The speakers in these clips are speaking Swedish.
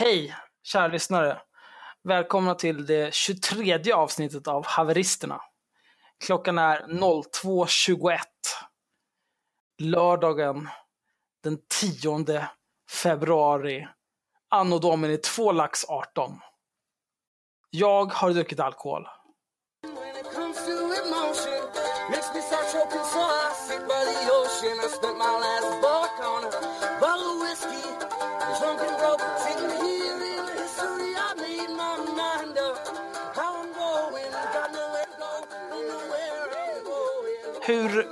Hej, kära lyssnare. Välkomna till det 23 avsnittet av Haveristerna. Klockan är 02.21. Lördagen den 10 februari. Anno Domini 2 lax 18. Jag har druckit alkohol.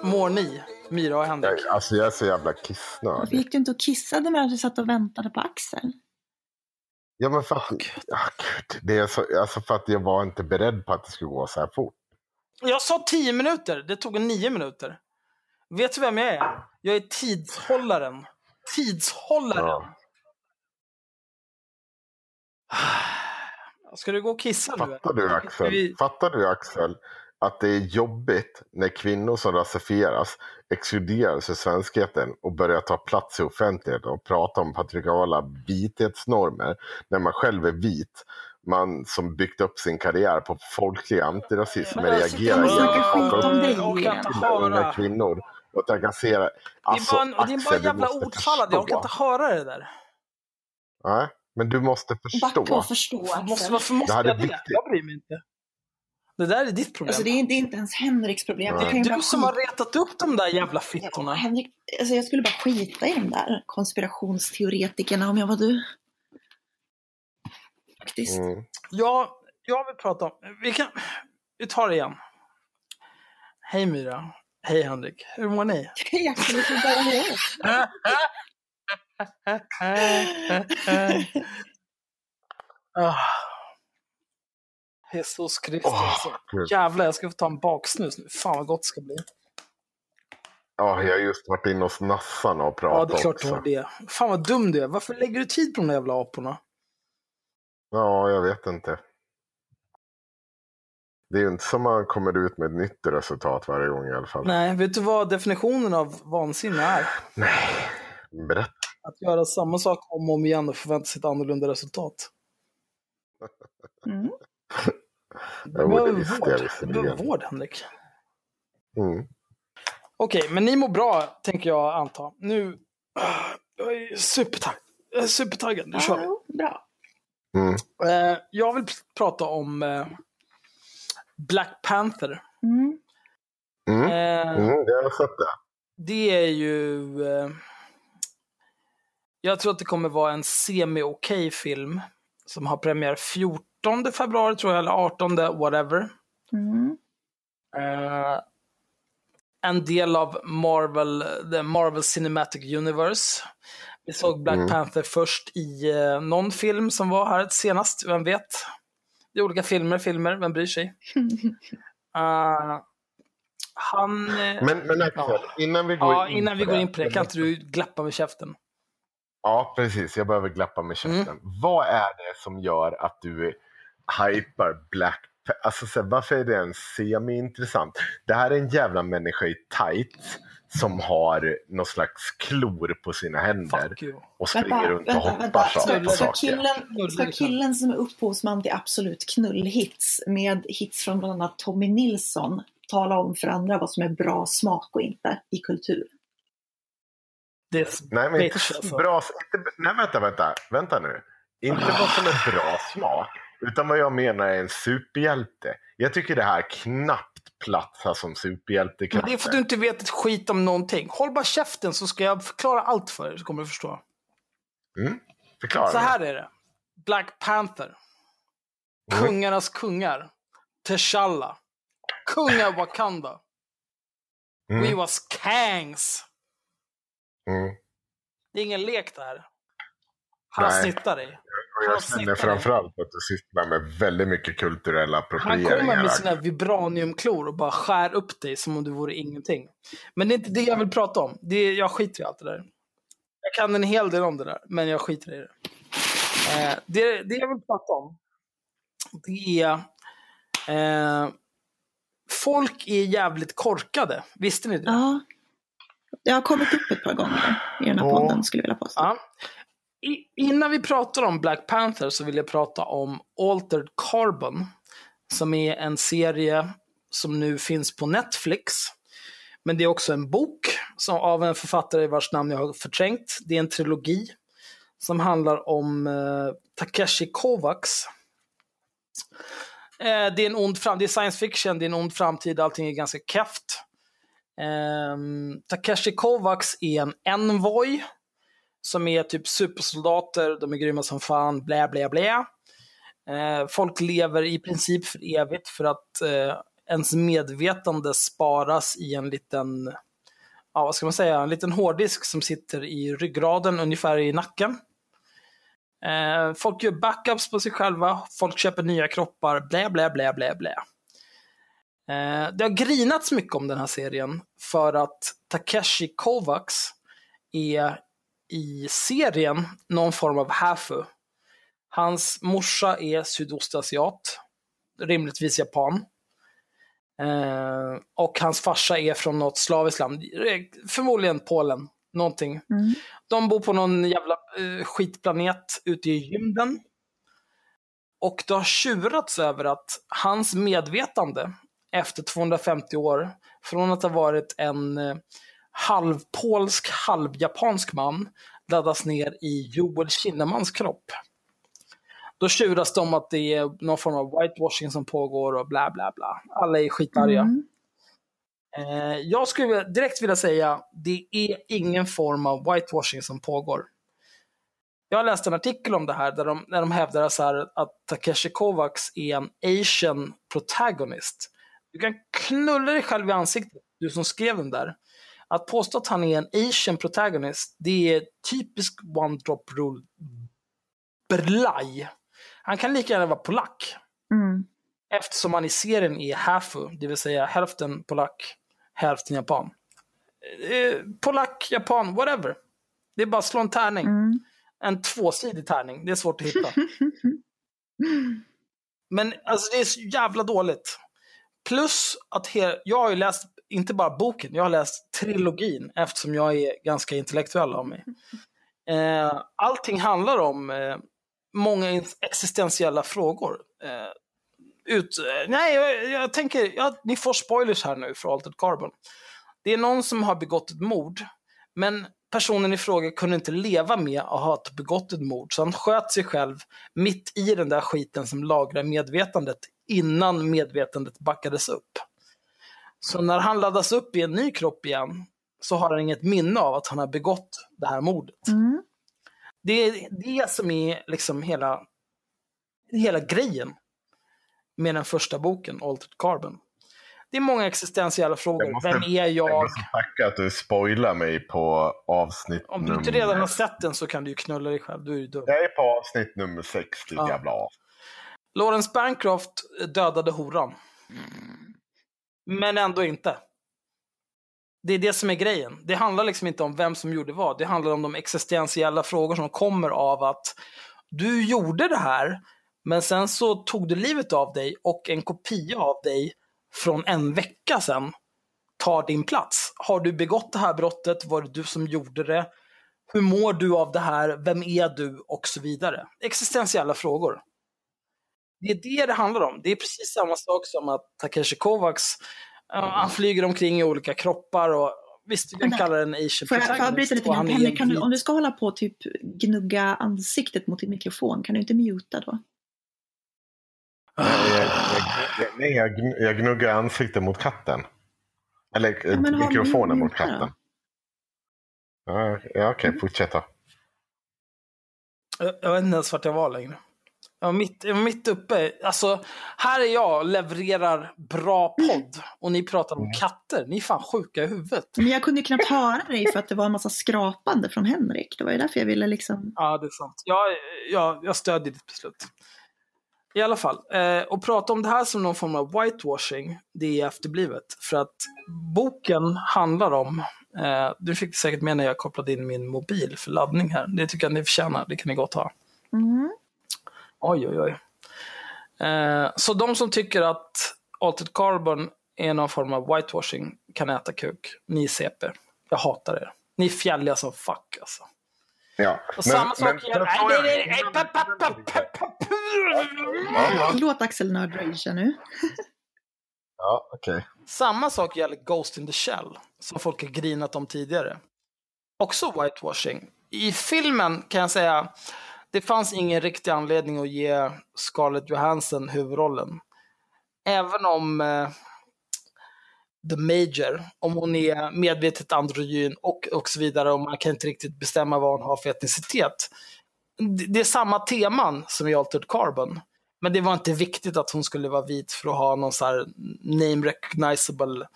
Mår ni, Myra och Henrik? Jag, alltså jag är så jävla Varför kissnödig. gick du inte och kissade medan du satt och väntade på Axel? Ja, men för att, ja, gud, det är så, alltså för att jag var inte beredd på att det skulle gå så här fort. Jag sa 10 minuter, det tog 9 minuter. Vet du vem jag är? Jag är tidshållaren. Tidshållaren. Ja. Ska du gå och kissa nu? Fattar du Ska Axel? vi- Fattar du Axel? Att det är jobbigt när kvinnor som rasifieras exkluderas ur svenskheten och börjar ta plats i offentligheten och prata om patriarkala vithetsnormer när man själv är vit. Man som byggt upp sin karriär på folklig antirasism Men alltså, reagerar killar, unga kvinnor och trakassera. Alltså, det är bara, en- det är bara Axel, jävla måste ordfallad, jag orkar inte höra det där. Nej, men du måste Backa förstå. och förstå Måste, Axel. varför måste Det här är jag det? viktigt. Jag bryr mig inte. Det där är ditt problem. Alltså det är, är inte ens Henriks problem. Jag kan det är bara du som har retat upp de där jävla Ja, fittorna. Henrik, alltså jag skulle bara skita i de där konspirationsteoretikerna om jag var du. Faktiskt. Mm. Jag, jag vill prata om... Vi, kan, vi tar det igen. Hej Myra. Hej Henrik. Hur mår ni? Hej Axel, hur bara det? Jesus Kristus. Åh, Gud. Jävlar, jag ska få ta en baksnus nu. Fan vad gott det ska bli. Ja, jag har just varit inne hos nassarna och pratat Ja, det är klart du har det. Fan vad dum du är. Varför lägger du tid på de där jävla aporna? Ja, jag vet inte. Det är ju inte som man kommer ut med ett nytt resultat varje gång i alla fall. Nej, vet du vad definitionen av vansinne är? Nej. Berätta. Att göra samma sak om och om igen och förvänta sig ett annorlunda resultat. Mm. Du behöver vård. jag Du behöver vård, Henrik. Mm. Okej, men ni mår bra, tänker jag anta. Nu... Jag är supertaggad. Jag är supertaggad. Nu kör vi. Ja, bra. Mm. Eh, jag vill pr- prata om eh, Black Panther. Mm. Mm. Eh, Mm, det har jag sett det. Det är ju... Jag tror att det kommer vara en semi-okej film. Som har premiär 14 februari tror jag, eller 18, whatever. Mm. Eh, en del av Marvel, the Marvel Cinematic Universe. Vi såg Black Mm. Panther först i eh, någon film som var här senast, vem vet? Det är olika filmer, filmer, vem bryr sig? Eh, han... Men, men Axel, Ja. innan vi går ja, in innan vi på går in på det, kan inte du glappa med käften? Ja, precis. Jag behöver glappa med käften. Mm. Vad är det som gör att du hypar Black Alltså, så här, varför är det en semi-intressant? Det här är en jävla människa i tights som har någon slags klor på sina händer och springer Vänta, runt och vänta, hoppar vänta. så- Ska, på ska, saker. killen, ska killen som är upphovsman till Absolut knullhits med hits från bland annat Tommy Nilsson tala om för andra vad som är bra smak och inte i kultur? Nej, men bitch, alltså. bra, inte, nej, vänta, vänta, vänta nu. Inte vad som är bra smak, utan vad jag menar är en superhjälte. Jag tycker det här knappt platsar som Men superhjältekrafter. det är för att du inte vet ett skit om någonting. Håll bara käften så ska jag förklara allt för dig så kommer du förstå. Mm? Förklara. Så här är det. Black Panther. Mm. Kungarnas kungar. T'Challa. Kung av Wakanda. Mm. We was kangs. Mm. Det är ingen lek det här. Han Nej. snittar dig. Och jag Han känner framförallt att du sysslar med väldigt mycket kulturella Han approprieringar. kommer med sina vibraniumklor och bara skär upp dig som om du vore ingenting. Men det är inte det jag vill prata om. Det är, jag skiter i allt det där. Jag kan en hel del om det där, men jag skiter i det. Eh, det, det jag vill prata om, det är... Eh, folk är jävligt korkade. Visste ni det? Ja. Det har kommit upp ett par gånger i den här podden skulle jag vilja påstå. Ja. i, innan vi pratar om Black Panther så vill jag prata om Altered Carbon. Som är en serie som nu finns på Netflix. Men det är också en bok som, av en författare vars namn jag har förträngt. Det är en trilogi som handlar om eh, Takeshi Kovacs. Eh, det är en ond fram det är science fiction, det är en ond framtid, allting är ganska keft. Eh, Takeshi Kovacs är en envoy som är typ supersoldater, de är grymma som fan, blä blä blä. Eh, folk lever i princip för evigt för att eh, ens medvetande sparas i en liten, ja vad ska man säga, en liten hårddisk som sitter i ryggraden, ungefär i nacken. Eh, folk gör backups på sig själva, folk köper nya kroppar, blä blä blä blä blä. Eh, det har grinats mycket om den här serien för att Takeshi Kovacs är i serien någon form av hafu. Hans morsa är sydostasiat, rimligtvis japan. Eh, och hans farsa är från något slaviskt land, förmodligen Polen, någonting. Mm. De bor på någon jävla eh, skitplanet ute i rymden. Och det har tjurats över att hans medvetande efter 250 år, från att ha varit en eh, halvpolsk, halvjapansk man, laddas ner i Joel Kinnemans kropp. Då tjuras det om att det är någon form av whitewashing som pågår och bla bla bla. Alla är skitarga. Mm. Eh, jag skulle direkt vilja säga, det är ingen form av whitewashing som pågår. Jag har läst en artikel om det här där de, där de hävdar så att Takeshi Kovacs är en asian protagonist. Du kan knulla dig själv i ansiktet, du som skrev den där. Att påstå att han är en asian protagonist, det är typisk one drop rule brlaj. Han kan lika gärna vara polack. Mm. Eftersom han i serien är hafu, det vill säga hälften polack, hälften japan. Eh, polack, japan, whatever. Det är bara att slå en tärning. Mm. En tvåsidig tärning, det är svårt att hitta. Men alltså det är så jävla dåligt. Plus att he- jag har ju läst, inte bara boken, jag har läst trilogin eftersom jag är ganska intellektuell av mig. Eh, allting handlar om eh, många existentiella frågor. Eh, ut, eh, nej, jag, jag tänker, ja, ni får spoilers här nu för Altered Carbon. Det är någon som har begått ett mord, men personen i fråga kunde inte leva med att ha begått ett mord, så han sköt sig själv mitt i den där skiten som lagrar medvetandet innan medvetandet backades upp. Så när han laddas upp i en ny kropp igen så har han inget minne av att han har begått det här mordet. Mm. Det är det som är liksom hela, hela grejen med den första boken, Altered Carbon. Det är många existentiella frågor. Måste- Vem är Jag jag? måste tacka att du spoilar mig på avsnitt Om du inte nummer... redan har sett den så kan du ju knulla dig själv. Du är ju dum. Jag är på avsnitt nummer 60, Ja. jävla as. Lawrence Bancroft dödade horan. Men ändå inte. Det är det som är grejen. Det handlar liksom inte om vem som gjorde vad. Det handlar om de existentiella frågor som kommer av att du gjorde det här, men sen så tog du livet av dig och en kopia av dig från en vecka sedan tar din plats. Har du begått det här brottet? Var det du som gjorde det? Hur mår du av det här? Vem är du? Och så vidare. Existentiella frågor. Det är det det handlar om. Det är precis samma sak som att Takeshi Kovacs, ja, han flyger omkring i olika kroppar och visst, vi kan Men- kalla det en asian Får jag, jag avbryta lite grann? Henrik, kan du, om du ska hålla på och typ gnugga ansiktet mot din mikrofon, kan du inte muta då? Jag, jag, jag, nej, jag, gn- jag gnuggar ansiktet mot katten. Eller eh, Ja, mikrofonen mot då. katten. Ja, okej, Mm. fortsätta. Jag, jag vet inte ens vart jag var längre. Jag var mitt, jag var mitt uppe. Alltså, här är jag, levererar bra podd och ni pratar om katter. Ni är fan sjuka i huvudet. Men jag kunde ju knappt höra dig för att det var en massa skrapande från Henrik. Det var ju därför jag ville liksom... Ja, det är sant. Jag, jag, jag stödjer ditt beslut. I alla fall, eh, och prata om det här som någon form av whitewashing, det är efterblivet. För att boken handlar om, eh, du fick det säkert med när jag kopplade in min mobil för laddning här. Det tycker jag ni förtjänar, det kan ni gott ha. Mm. Oj, oj, oj. Eh, så de som tycker att Altered Carbon är någon form av whitewashing kan äta kuk. Ni är CP. Jag hatar er. Ni är fjälliga som fuck alltså. Ja. Och samma sak ja. Låt Axel nördragea nu. ja okej. Samma sak gäller Ghost in the Shell, som folk har grinat om tidigare. Också whitewashing. I filmen kan jag säga, det fanns ingen riktig anledning att ge Scarlett Johansson huvudrollen. Även om eh, The Major, om hon är medvetet androgyn och, och så vidare, och man kan inte riktigt bestämma vad hon har för etnicitet. Det, det är samma teman som i Altered Carbon. Men det var inte viktigt att hon skulle vara vit för att ha någon så här name recognizable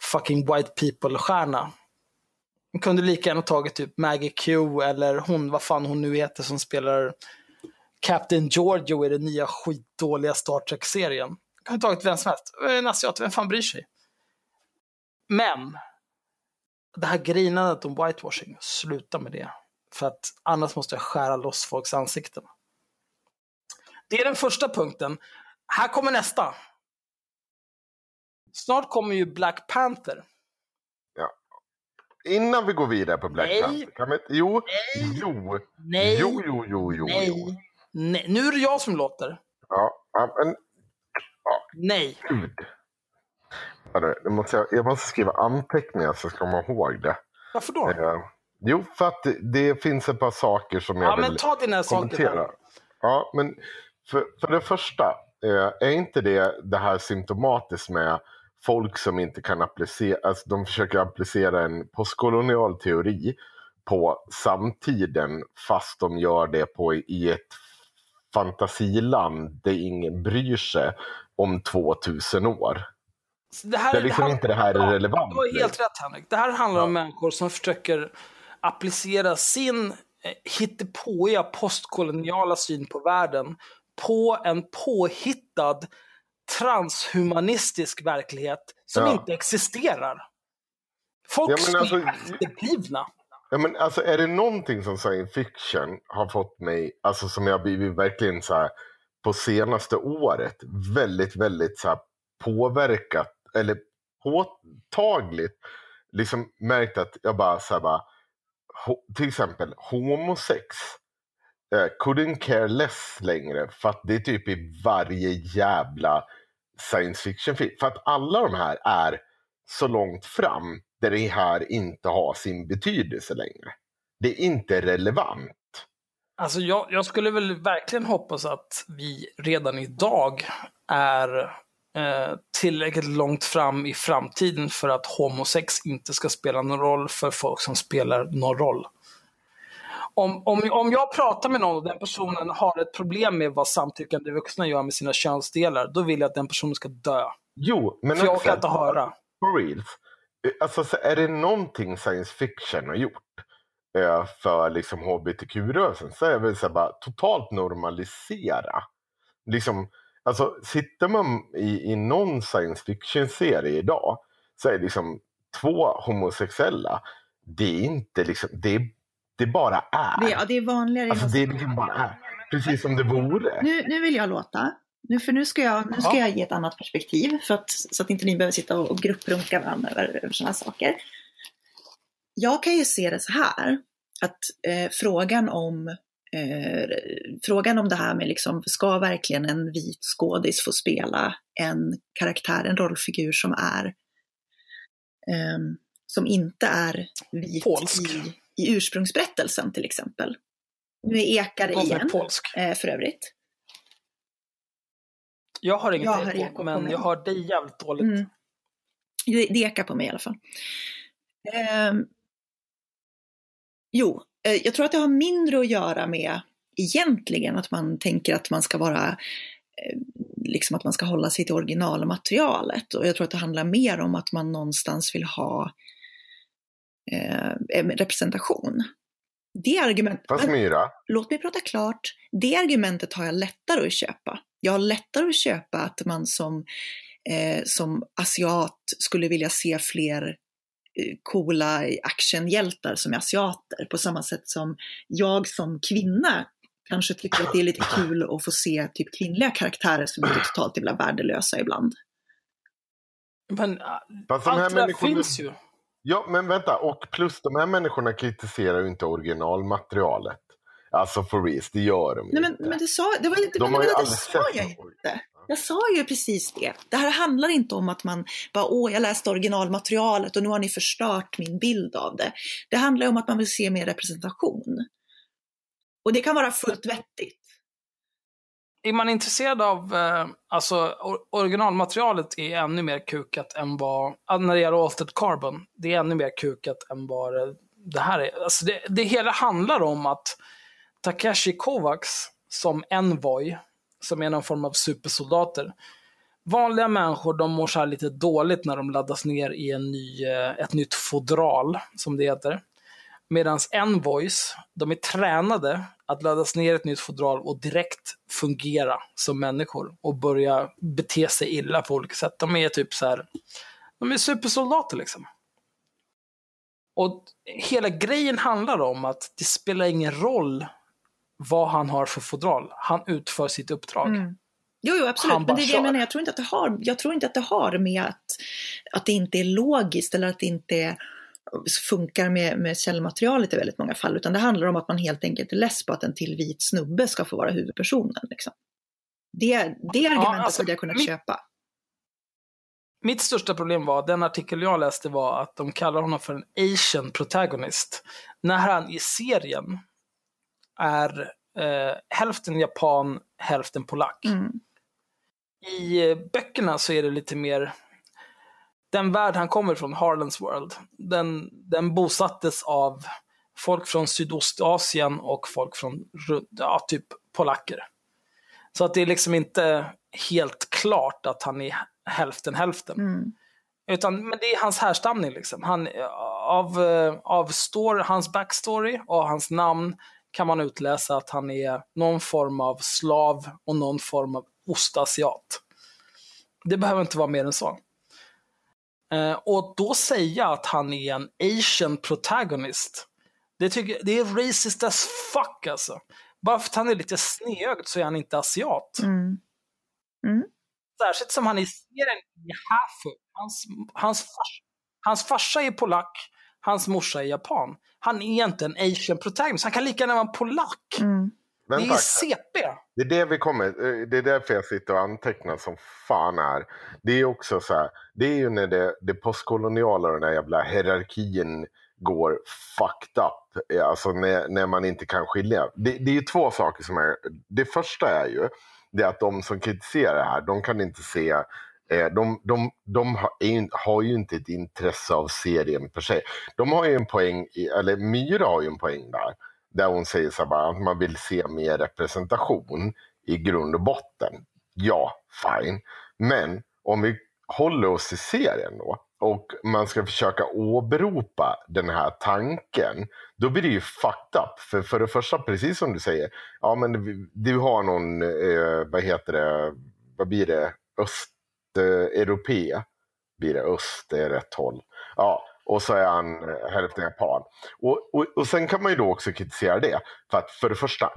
fucking white people-stjärna. Hon kunde lika gärna tagit typ Maggie Q eller hon, vad fan hon nu heter, som spelar Captain Giorgio i den nya skitdåliga Star Trek-serien. Hon kunde tagit vem som helst. Eh, en asiat, vem fan bryr sig? Men, det här grinandet om whitewashing, sluta med det. För att annars måste jag skära loss folks ansikten. Det är den första punkten. Här kommer nästa. Snart kommer ju Black Panther. Innan vi går vidare på Black Nej. Panther. Kan vi, inte- jo, Nej. jo, Nej. jo, jo, jo, jo, jo. Nej. Nej. Nu är det jag som låter. Ja, ja, men Nej. gud. Nu måste jag, jag måste skriva anteckningar så ska man ihåg det. Varför då? Eh, jo, för att det, det finns ett par saker som jag Ja, vill men ta dina saker. kommentera. där. Ja, men för, för det första, eh, är inte det, det här symptomatiskt med folk som inte kan applicera, alltså de försöker applicera en postkolonial teori på samtiden fast de gör det på i ett fantasiland där ingen bryr sig om 2000 år. Det här Det är liksom det här- inte det här är Ja, relevant. Du har helt rätt Henrik. Det här handlar om människor som försöker applicera sin eh, hittepåiga postkoloniala syn på världen på en påhittad transhumanistisk verklighet som Ja. inte existerar. Folk Ja, men alltså- är efterblivna. Ja, men alltså, är det någonting som science fiction har fått mig, alltså som jag blivit verkligen så här på senaste året, väldigt, väldigt så här påverkat, eller påtagligt, liksom märkt att jag bara så här bara, ho- till exempel homosex, Eh, couldn't care less längre, för att det är typ i varje jävla science fiction-film. För att alla de här är så långt fram där det här inte har sin betydelse längre. Det är inte relevant. Alltså jag, jag skulle väl verkligen hoppas att vi redan idag är eh, tillräckligt långt fram i framtiden för att homosex inte ska spela någon roll för folk som spelar någon roll. Om, om, om jag pratar med någon och den personen har ett problem med vad samtyckande vuxna gör med sina könsdelar, då vill jag att den personen ska dö. Jo, men För jag orkar inte höra. For reals. Eh, Alltså, så är det någonting science fiction har gjort eh, för liksom hbtq-rörelsen så är det väl så bara totalt normalisera. Liksom, alltså, sitter man i, i någon science fiction-serie idag så är det liksom två homosexuella. Det är inte liksom, det, det bara är. Det, ja, det är vanligare Alltså det är liksom bara är. Precis som det vore. Nu, nu vill jag låta. Nu, för nu ska, jag, nu ska Ja. jag ge ett annat perspektiv för att, så att inte ni behöver sitta och, och grupprunka varandra över, över sådana saker. Jag kan ju se det så här, att eh, frågan om eh, frågan om det här med liksom, ska verkligen en vit skådis få spela en karaktär, en rollfigur som är ehm, som inte är vit Polsk. i, i ursprungsberättelsen till exempel. Nu är ekare som är igen, polsk. eh, för övrigt. Jag har inget Jag har eko, eko på men jag hör dig jävligt dåligt. Mm. Det, det ekar på mig i alla fall. Ehm, jo, eh, jag tror att det har mindre att göra med egentligen att man tänker att man ska vara eh, liksom att man ska hålla sig till originalmaterialet. Och jag tror att det handlar mer om att man någonstans vill ha eh, en representation. Det argumentet, Fast Myra, låt mig prata klart. Det argumentet har jag lättare att köpa. Jag har lättare att köpa att man som, eh, som asiat skulle vilja se fler eh, coola actionhjältar som är asiater. På samma sätt som jag som kvinna kanske tycker att det är lite kul att få se typ kvinnliga karaktärer som är totalt jävla värdelösa ibland. Men fast allt det där finns ju. Ja, men vänta. Och plus de här människorna kritiserar ju inte originalmaterialet. Alltså for reals, det gör de Nej, men, inte. men det sa, det var inte, de men, har ju det sa jag inte. Jag sa ju precis det. Det här handlar inte om att man bara, åh, jag läste originalmaterialet och nu har ni förstört min bild av det. Det handlar om att man vill se mer representation. Och det kan vara fullt vettigt. Är man intresserad av, eh, alltså or- originalmaterialet är ännu mer kukat än vad, när det gäller Altered Carbon, det är ännu mer kukat än vad det- här är. Alltså det, det hela handlar om att Takeshi Kovacs som Envoy, som är någon form av supersoldater, vanliga människor de mår så här lite dåligt när de laddas ner i en ny, eh, ett nytt fodral, som det heter. Medan Envoys, de är tränade att laddas ner ett nytt fodral och direkt fungera som människor och börja bete sig illa på olika sätt. De är typ så här, de är supersoldater liksom. Och hela grejen handlar om att det spelar ingen roll vad han har för fodral. Han utför sitt uppdrag. Mm. Jo, jo, absolut. Men det är det jag menar. Jag tror inte att det har, jag tror inte att det har med att, att det inte är logiskt eller att det inte funkar med, med källmaterialet i väldigt många fall. Utan det handlar om att man helt enkelt är less på att en till vit snubbe ska få vara huvudpersonen. Liksom. Det, det argumentet alltså, hade jag kunnat mitt- köpa. Mitt största problem var, den artikel jag läste var att de kallar honom för en Asian protagonist. När han i serien är eh, hälften japan, hälften polack. Mm. I böckerna så är det lite mer, den värld han kommer från, Harlands World, den, den bosattes av folk från Sydostasien och folk från, ja, typ polacker. Så att det är liksom inte helt klart att han är hälften hälften. Mm. Utan, men det är hans härstamning liksom. Han, av av story, hans backstory och hans namn kan man utläsa att han är någon form av slav och någon form av ostasiat. Det behöver inte vara mer än så. Eh, och då säga att han är en asian protagonist, det, tycker, det är racist as fuck alltså. Bara för att han är lite snedögd så är han inte asiat. Mm. Särskilt som han i serien i Hafu. Hans, hans, fars, hans farsa är polack, hans morsa är japan. Han är inte en asian protagonist, han kan lika gärna vara polack. Mm. Det Vänta, är CP. det är det vi kommer, eh, det är därför jag sitter och antecknar som fan här. Det är också så här, det är ju när det, det postkoloniala och den där jävla hierarkin går fucked up. Eh, Alltså när, när man inte kan skilja. Det, det är ju två saker som är, det första är ju, det är att de som kritiserar det här, de kan inte se eh, de, de, de har, är, ju- har ju inte ett intresse av serien per se. De har ju en poäng, i, eller Myra har ju en poäng där. Där hon säger så här att man vill se mer representation i grund och botten. Ja, fine. Men om vi håller oss till serien då och man ska försöka åberopa den här tanken, då blir det ju fucked up. För, för det första, precis som du säger, ja men du, du har någon, eh, vad heter det, vad blir det, östeuropé, eh, blir det öst, det är rätt håll. Ja, och så är han eh, hälften japan. Och, och, och sen kan man ju då också kritisera det. För att för det första,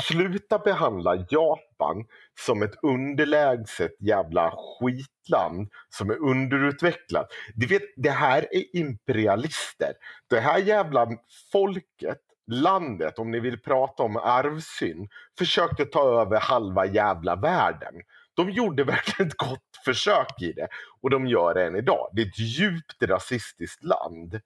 sluta behandla Japan som ett underlägset jävla skitland som är underutvecklat. Du vet, det här är imperialister. Det här jävla folket, landet, om ni vill prata om arvsyn, försökte ta över halva jävla världen. De gjorde verkligen ett gott försök i det och de gör det än idag. Det är ett djupt rasistiskt land.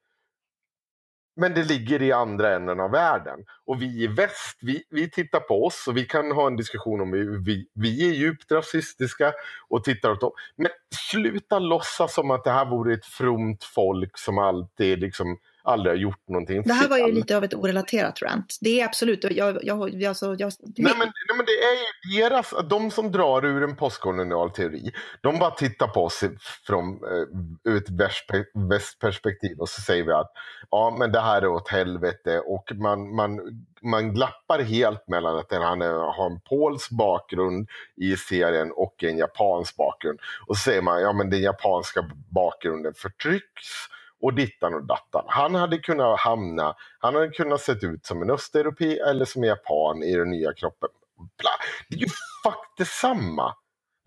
Men det ligger i andra änden av världen. Och vi i väst, vi, vi tittar på oss och vi kan ha en diskussion om hur vi, vi är djupt rasistiska och tittar åt dem. Men sluta låtsas som att det här vore ett fromt folk som alltid liksom aldrig har gjort någonting Det här var ju lite av ett orelaterat rant. Det är absolut, jag, jag, alltså, jag, Nej men, nej men det är ju deras, de som drar ur en postkolonial teori, de bara tittar på oss från eh, ett västpe- västperspektiv och så säger vi att ja men det här är åt helvete och man, man, man glappar helt mellan att han har en polsk bakgrund i serien och en japansk bakgrund. Och så säger man ja men den japanska bakgrunden förtrycks och dittan och dattan. Han hade kunnat hamna, han hade kunnat sett ut som en östeuropé eller som en japan i den nya kroppen. Bla. Det är ju fuck detsamma.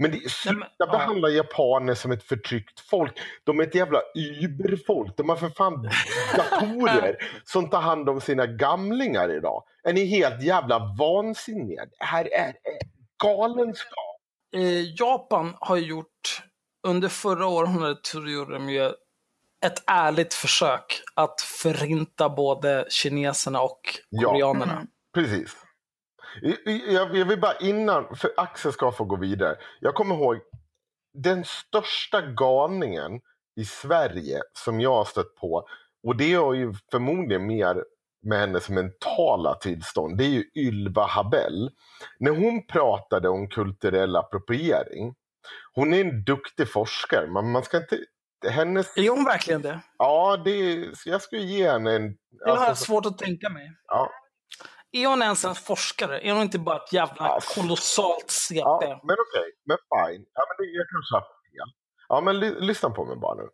Men det, sluta ja. behandla japaner som ett förtryckt folk. De är ett jävla überfolk. De har för fan datorer som tar hand om sina gamlingar idag. Är ni helt jävla vansinniga? Det här är, är galenskap. Eh, Japan har gjort, under förra århundradet så gjorde de ju ett ärligt försök att förinta både kineserna och Ja. koreanerna. Mm. Precis. Jag, jag, jag vill bara innan, för Axel ska få gå vidare. Jag kommer ihåg den största galningen i Sverige som jag har stött på. Och det har ju förmodligen mer med hennes mentala tillstånd. Det är ju Ylva Habell. När hon pratade om kulturell appropriering. Hon är en duktig forskare. Men man ska inte... Hennes... Är hon verkligen det? Ja, det, jag skulle ge henne en... Det har jag alltså, svårt att tänka mig. ja, Är hon ens en forskare? Är hon inte bara ett jävla Ja. kolossalt CP? Ja, men okej, men fine. Ja, men det, jag kanske har fel. Ja, men ly, lyssna på mig bara nu.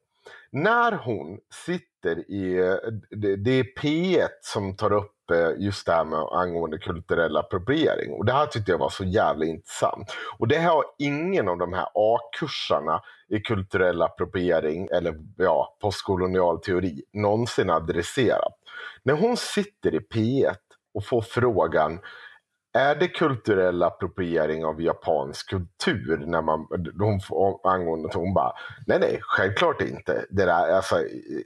När hon sitter i, det, det är P1 som tar upp eh, just det här med angående kulturell appropriering. Och det här tyckte jag var så jävla intressant. Och det här har ingen av de här A-kursarna i kulturell appropriering eller ja, postkolonial teori någonsin adresserat. När hon sitter i P1 och får frågan är det kulturell appropriering av japansk kultur när man, hon, angående hon bara, nej nej, självklart inte. Det där, alltså,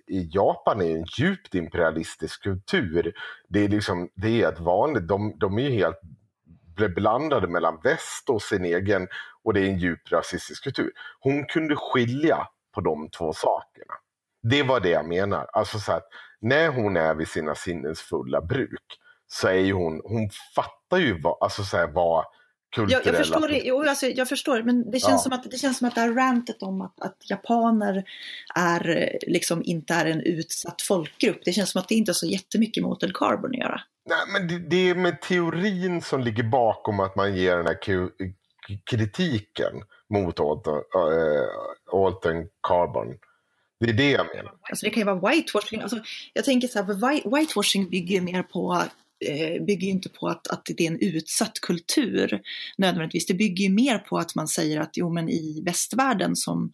i, Japan är ju en djupt imperialistisk kultur. Det är liksom, det är ett vanligt, de, de är ju helt blandade mellan väst och sin egen, och det är en djupt rasistisk kultur. Hon kunde skilja på de två sakerna. Det var det jag menar. Alltså så att när hon är vid sina sinnens fulla bruk ju hon, hon fattar ju vad, alltså så här, vad Jag, kulturella... jag förstår det, jo, alltså, jag förstår, men det känns, Ja. som att, det känns som att det här rantet om att, att japaner är, liksom, inte är en utsatt folkgrupp, det känns som att det inte har så jättemycket med Hotel Carbon att göra. Nej, men det, det är med teorin som ligger bakom att man ger den här kritiken mot Alton, äh, Carbon. Det är det jag menar. Alltså det kan ju vara whitewashing. Alltså, jag tänker så här, whitewashing bygger ju mer på eh, bygger ju inte på att, att det är en utsatt kultur nödvändigtvis. Det bygger ju mer på att man säger att jo men i västvärlden som,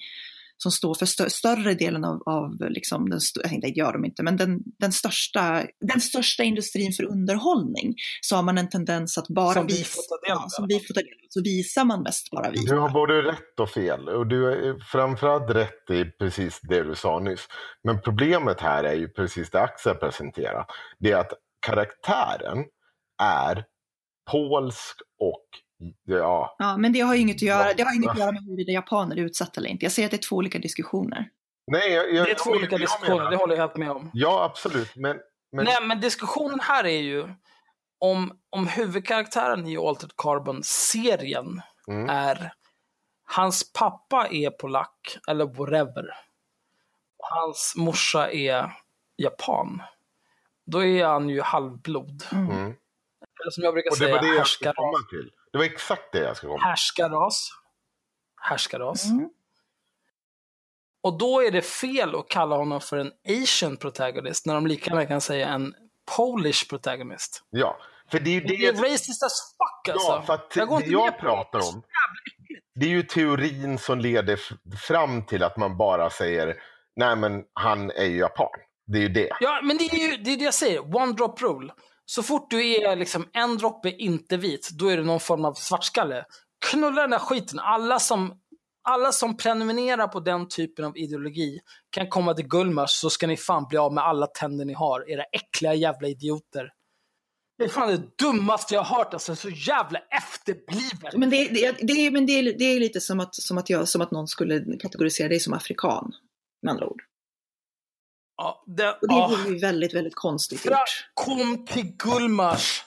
som står för stö- större delen av, av liksom den, det gör de inte, men den, den, största, den största industrin för underhållning så har man en tendens att bara Som vi visa, får ta del av. ja, som vi får ta del av, så visar man mest bara vi. Du har både rätt och fel. Och du är framförallt rätt i precis det du sa nyss. Men problemet här är ju precis det Axel presenterar. Det är att karaktären är polsk och ja, Ja, men det har ju inget att göra, det har inget att göra med huruvida japaner är utsatta eller inte. Jag säger att det är två olika diskussioner. Nej, jag, jag, Det är två olika diskussioner, menar- det håller jag helt med om. Ja, absolut. Men, men Nej, men diskussionen här är ju om, om huvudkaraktären i Altered Carbon-serien Mm. är hans pappa är polack, eller whatever. Hans morsa är japan. Då är han ju halvblod. Mm. mm. Eller som jag brukar Och det säga, var det jag skulle härskarras. komma till. Det var exakt det jag skulle komma till. Härskarras. Härskarras. Mm. Och då är det fel att kalla honom för en asian protagonist när de lika gärna kan säga en polish protagonist. Ja, för det är ju Det är det, racist as fuck alltså. ja, för att Jag går det jag pratar om, det är ju teorin som leder fram till att man bara säger nej men han är ju japan. Det är ju det. Ja, men det är ju det, är det jag säger. One drop rule. Så fort du är liksom en droppe inte vit, då är du någon form av svartskalle. Knulla den där skiten. Alla som, alla som prenumererar på den typen av ideologi kan komma till Gullmars så ska ni fan bli av med alla tänder ni har. Era äckliga jävla idioter. Det är fan det dummaste jag har hört. Alltså, så jävla efterblivet. Men, det, det, det, är- men det, är, det är lite som att, som, att jag, som att någon skulle kategorisera dig som afrikan, med andra ord. Ja, det, Och det ja. ju väldigt, väldigt konstigt Fra, gjort. kom till Gullmars.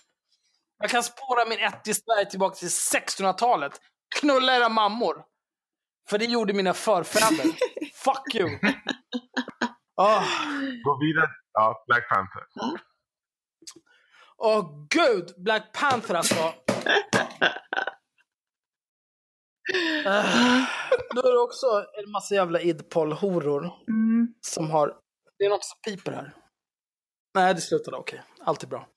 Jag kan spåra min ett i Sverige tillbaka till 1600-talet. Knulla era mammor. För det gjorde mina förfäder. Fuck you. Åh, Gå vidare. Ja, Black Panther. Åh gud, Black Panther alltså. Uh, då är det också en massa jävla idpol-horor Mm. som har... Det är något som piper här. Nej, det slutade okej. Allt är bra.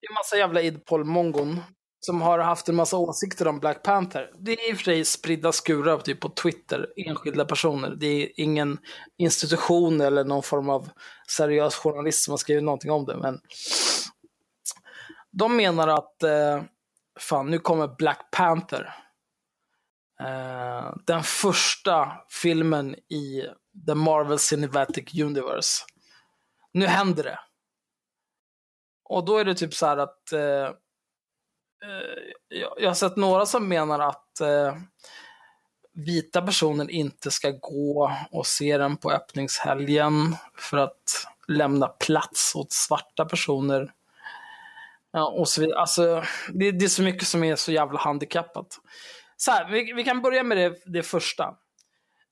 Det är en massa jävla idpol-mongon som har haft en massa åsikter om Black Panther. Det är i och för sig spridda skurar typ på Twitter, enskilda personer. Det är ingen institution eller någon form av seriös journalist som har skrivit någonting om det. Men de menar att eh, fan, nu kommer Black Panther. Eh, den första filmen i The Marvel Cinematic Universe. Nu händer det. Och då är det typ så här att eh, eh jag, har sett några som menar att eh, vita personer inte ska gå och se den på öppningshelgen för att lämna plats åt svarta personer. Ja, och så vidare. Alltså, det, det är så mycket som är så jävla handikappat. Så här, vi, vi kan börja med det, det första.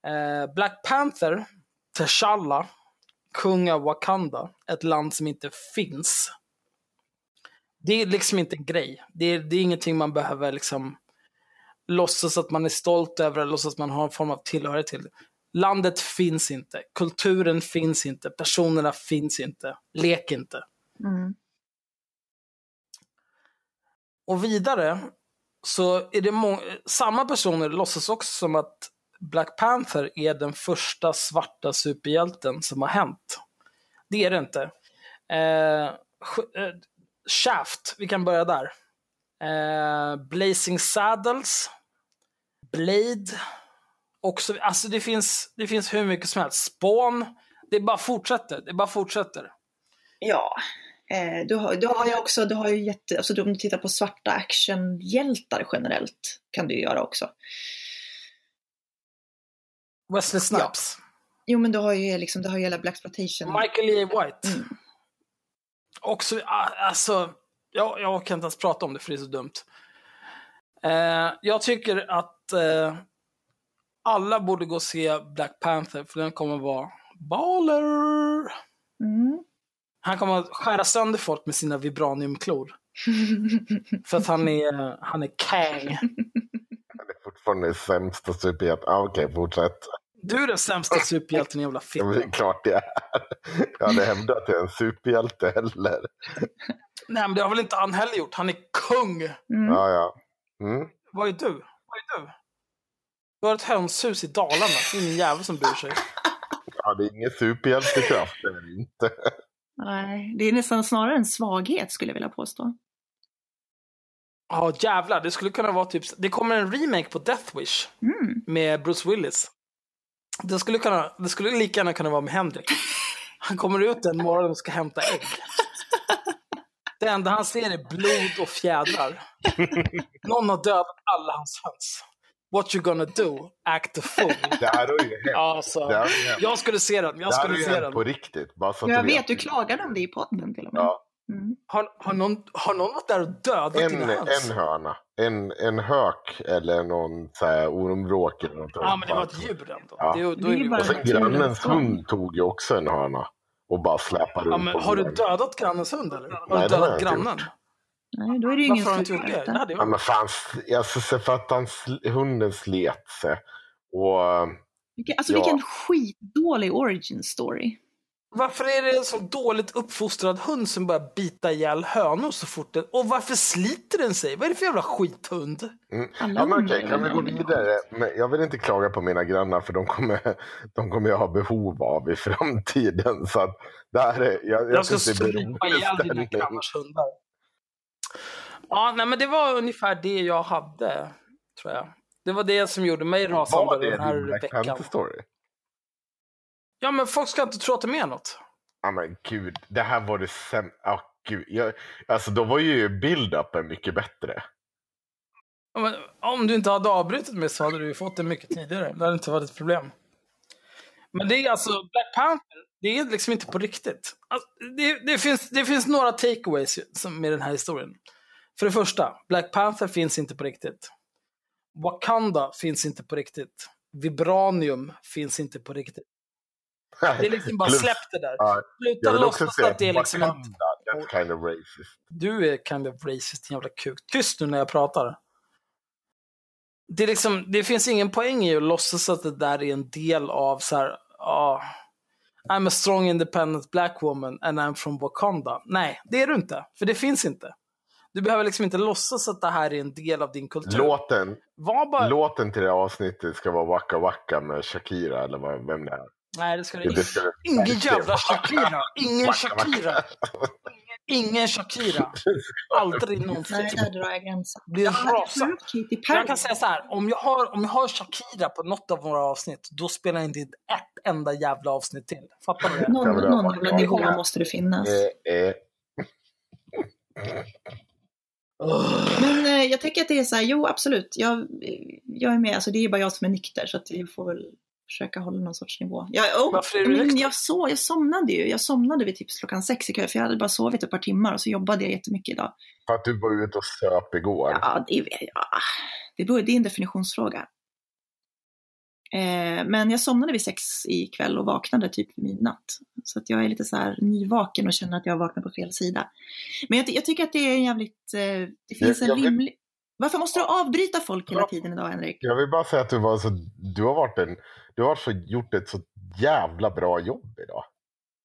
Eh, Black Panther, T'Challa, kung av Wakanda, ett land som inte finns. Det är liksom inte en grej. Det är, det är ingenting man behöver liksom låtsas att man är stolt över eller låtsas att man har en form av tillhörighet till. Landet finns inte, kulturen finns inte, personerna finns inte. Lek inte. Mm. Och vidare så är det många, samma personer låtsas också som att Black Panther är den första svarta superhjälten som har hänt. Det är det inte. Eh, eh, Shaft, vi kan börja där. Eh, Blazing Saddles, Blade, också, alltså det finns, det finns hur mycket som helst. Spawn, det bara fortsätter, det bara fortsätter. Ja, eh, du, har, du har ju också, du har ju jätte, alltså om du tittar på svarta actionhjältar generellt kan du ju göra också. Wesley Snipes, Jo men du har ju liksom, du har ju hela Blaxploitation. Michael E. White. Mm. Också, alltså, jag, jag kan inte ens prata om det för det är så dumt. Eh, jag tycker att eh, alla borde gå och se Black Panther för den kommer vara baller. Mm. Han kommer att skära sönder folk med sina vibraniumklor. För att han är, han är Kang. Fortfarande sämsta superhjälten. Ah, Okej, fortsätt. Du är den sämsta superhjälten jävla Ja, men det fitta. är klart det är. Jag hade hävdat att jag är en superhjälte heller. Nej men det har väl inte han heller gjort. Han är kung. Mm. Ja, ja. Mm. Vad är du? Vad är du? Du har ett hönshus i Dalarna. Det är ingen jävel som bryr sig. ja, det är ingen superhjältekraft. Det är det inte. Nej, det är nästan snarare en svaghet skulle jag vilja påstå. Ja jävlar, det skulle kunna vara typ, det kommer en remake på Death Wish Mm. med Bruce Willis. Det skulle, kunna, det skulle lika gärna kunna vara med Henrik. Han kommer ut en morgon och ska hämta ägg. Det enda han ser är blod och fjädrar. Någon har dödat alla hans höns. What you gonna do? Act a fool. Det här har ju hänt. Alltså, Det här jag skulle se den. Jag Det här skulle se den. på riktigt. Bara så att Jag du vet, du klagade om det i podden till och med. Ja, Mm. Har, har, någon, har någon varit där och dödat en, dina höns? en höna. En, en hök eller någon så här ormvråk eller något. Ja, men det var ett djur ändå. Ja. Det, då Det är det, Och sen grannens hund tog ju också en höna. Och bara släpade ja, runt men på har du dödat grannens hund eller? Har Nej, du det har dödat jag inte grannen? Nej, då är det ju ingen Varför har du inte gjort det? Ja, jag. men fan, alltså, så för att han, hunden slet sig. Och Vilken, alltså Ja. vilken skitdålig origin story. Varför är det en så dåligt uppfostrad hund som börjar bita ihjäl hönor så fort den... Och varför sliter den sig? Vad är det för jävla skithund? Mm. Ja, men okej, kan vi gå vidare? Men jag vill inte klaga på mina grannar för de kommer, de kommer jag ha behov av i framtiden. Så att det här är, jag, jag, Jag ska det strypa ihjäl dina grannars hundar. Ja, nej men det var ungefär det jag hade, tror jag. Det var det som gjorde mig rasande Var det den här din Black veckan. Panther story? Ja, men folk ska inte tro att det är något. Ja men gud, det här var det sämsta. Oh, gud. Jag, alltså då var ju build-upen mycket bättre. Ja, men Om du inte hade avbrutit mig så hade du ju fått det mycket tidigare. Det hade inte varit ett problem. Men det är alltså, Black Panther, det är liksom inte på riktigt. Alltså, det, det, finns, det finns några takeaways med den här historien. För det första, Black Panther finns inte på riktigt. Wakanda finns inte på riktigt. Vibranium finns inte på riktigt. Det är liksom bara släpp det där. Ja, Sluta låtsas att det är liksom. Wakanda, that's kind of racist. Du är kind of racist, din jävla kuk. Tyst nu när jag pratar. Det, är liksom, det finns ingen poäng i att låtsas att det där är en del av så här, ah, I'm a strong independent black woman and I'm from Wakanda. Nej, det är du inte, för det finns inte. Du behöver liksom inte låtsas att det här är en del av din kultur. Låten, bara... låten till det här avsnittet ska vara Waka Waka med Shakira eller vad, vem det är. Nej, det ska Det inte. Ingen jävla Shakira. Ingen. Shakira. Ingen Shakira. Aldrig någonsin. Nej, där drar jag gränsen. Blir Jag Perry. Jag kan säga så här, om jag, har, om jag har Shakira på något av våra avsnitt, då spelar jag inte in ett enda jävla avsnitt till. Fattar du det? Någon, någon jävla nivå måste det finnas. Men eh, jag tycker att det är så här, jo absolut, jag, jag är med, alltså det är bara jag som är nykter så att jag får väl försöka hålla någon sorts nivå. Jag, oh, Varför är du men jag, så, jag somnade ju, jag somnade vid typ klockan sex ikväll för jag hade bara sovit ett par timmar och så jobbade jag jättemycket idag. för att du var ute och söp igår. Ja, det, ja, det, beror, det är en definitionsfråga. Eh, men jag somnade vid sex ikväll och vaknade typ vid midnatt. Så att jag är lite så här nyvaken och känner att jag vaknar på fel sida. Men jag, jag tycker att det är en jävligt, eh, det finns Jag- en rimlig... Varför måste du avbryta folk hela tiden idag, Henrik? Jag vill bara säga att du, var så, du har, varit en, du har så, gjort ett så jävla bra jobb idag.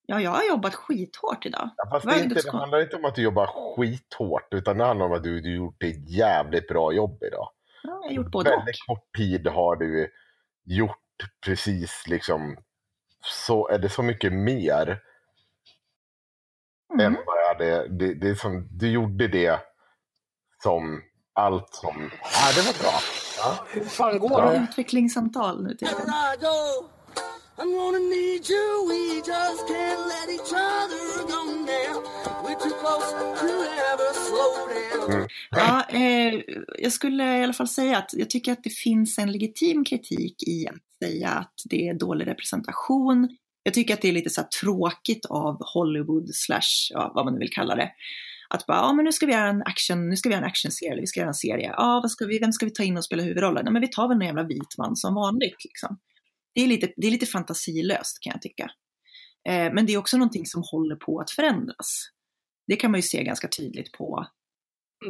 Ja, jag har jobbat skithårt idag. Ja, fast det, inte, det det handlar inte om att du jobbar skithårt, utan det handlar om att du, du gjort ett jävligt bra jobb idag. Ja, jag har gjort både och. Väldigt kort tid har du gjort precis liksom, så är det så mycket mer Mm. än vad jag hade, det, det är som, du gjorde det som allt som, ja det var bra. Ja. Hur fan går Ja. det? Utvecklingssamtal nu till I'm gonna need you. We just can't let each other go now. We're too close to ever slow down. Ja, eh, jag skulle i alla fall säga att jag tycker att det finns en legitim kritik i att säga att det är dålig representation. Jag tycker att det är lite så här tråkigt av Hollywood slash, ja, vad man nu vill kalla det. Att bara, ja men nu ska vi göra en action, nu ska vi göra en actionserie, eller vi ska göra en serie. Ja, vad ska vi, vem ska vi ta in och spela huvudrollen? Nej, men vi tar väl en jävla vit man som vanligt liksom. Det är lite, det är lite fantasilöst kan jag tycka. Eh, men det är också någonting som håller på att förändras. Det kan man ju se ganska tydligt på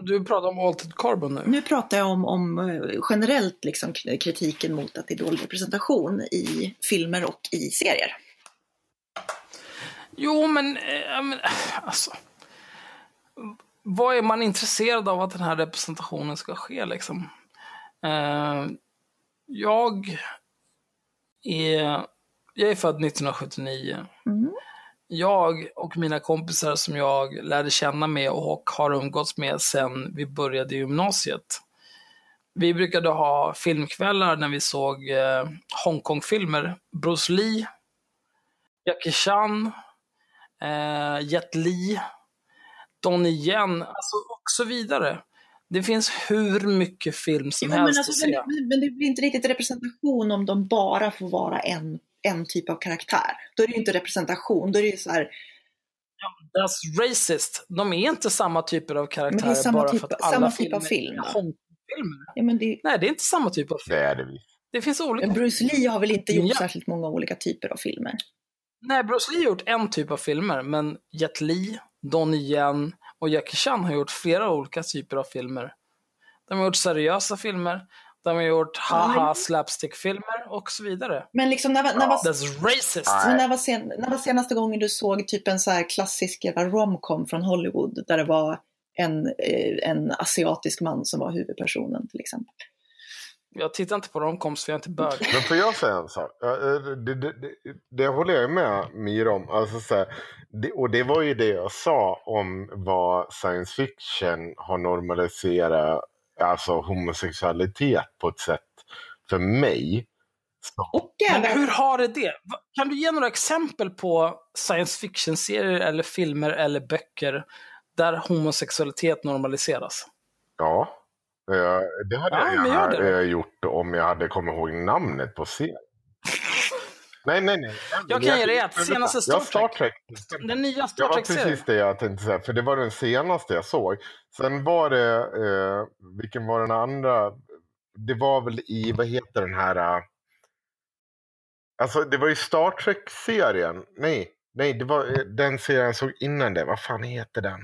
Du pratar om Altered Carbon nu. nu pratar jag om, om eh, generellt liksom kritiken mot att det är dålig representation i filmer och i serier. Jo, men, eh, men alltså. Vad är man intresserad av att den här representationen ska ske liksom? Eh, jag är, jag är född 1979. Mm. Jag och mina kompisar som jag lärde känna med och har umgåtts med sedan vi började gymnasiet. Vi brukade ha filmkvällar när vi såg eh, Hongkong-filmer. Bruce Lee, Jackie Chan, eh, Jet Li, Donnie Yen, alltså och så vidare. Det finns hur mycket film som Jo, men, helst alltså, att se. men, men det blir inte riktigt representation om de bara får vara en, en typ av karaktär. Då är det ju inte representation, då är det ju så här, That's racist. De är inte samma typer av karaktärer Men det är samma bara typ- för att alla samma typ av filmer film. är Hongkong-filmer. ja men det, Nej, det är inte samma typ av film. Det är det. Det finns olika. men Bruce Lee har väl inte gjort Ja. särskilt många olika typer av filmer? Nej, Bruce Lee har gjort en typ av filmer, men Jet Li, Donnie Yen och Jackie Chan har gjort flera olika typer av filmer. De har gjort seriösa filmer, de har gjort haha slapstick-filmer och så vidare. Men liksom när, när, var, That's racist! När, var sen, när var senaste gången du såg typ en så här klassisk romcom från Hollywood där det var en, eh, en asiatisk man som var huvudpersonen till exempel? Jag tittar inte på romcoms för jag är inte bög. Men får jag säga en sak? Eh, Det, det, det, det håller jag med Mira om. Alltså, så här, det, och det var ju det jag sa om vad science fiction har normaliserat alltså homosexualitet på ett sätt för mig. Så, Men hur har det det? Kan du ge några exempel på science fiction-serier eller filmer eller böcker där homosexualitet normaliseras? ja, det hade Ja, jag gärna det. eh, gjort om jag hade kommit ihåg namnet på serien. Nej, nej, nej. Jag kan ge dig ett. Senaste Star Ja, Star Trek. Den nya Det Star var Trek-serien. precis det jag tänkte säga, för det var den senaste jag såg. Sen var det, eh, vilken var den andra? Det var väl i, vad heter den här? eh, alltså det var ju Star Trek-serien. Nej, nej, det var eh, den serien jag såg innan det. Vad fan heter den?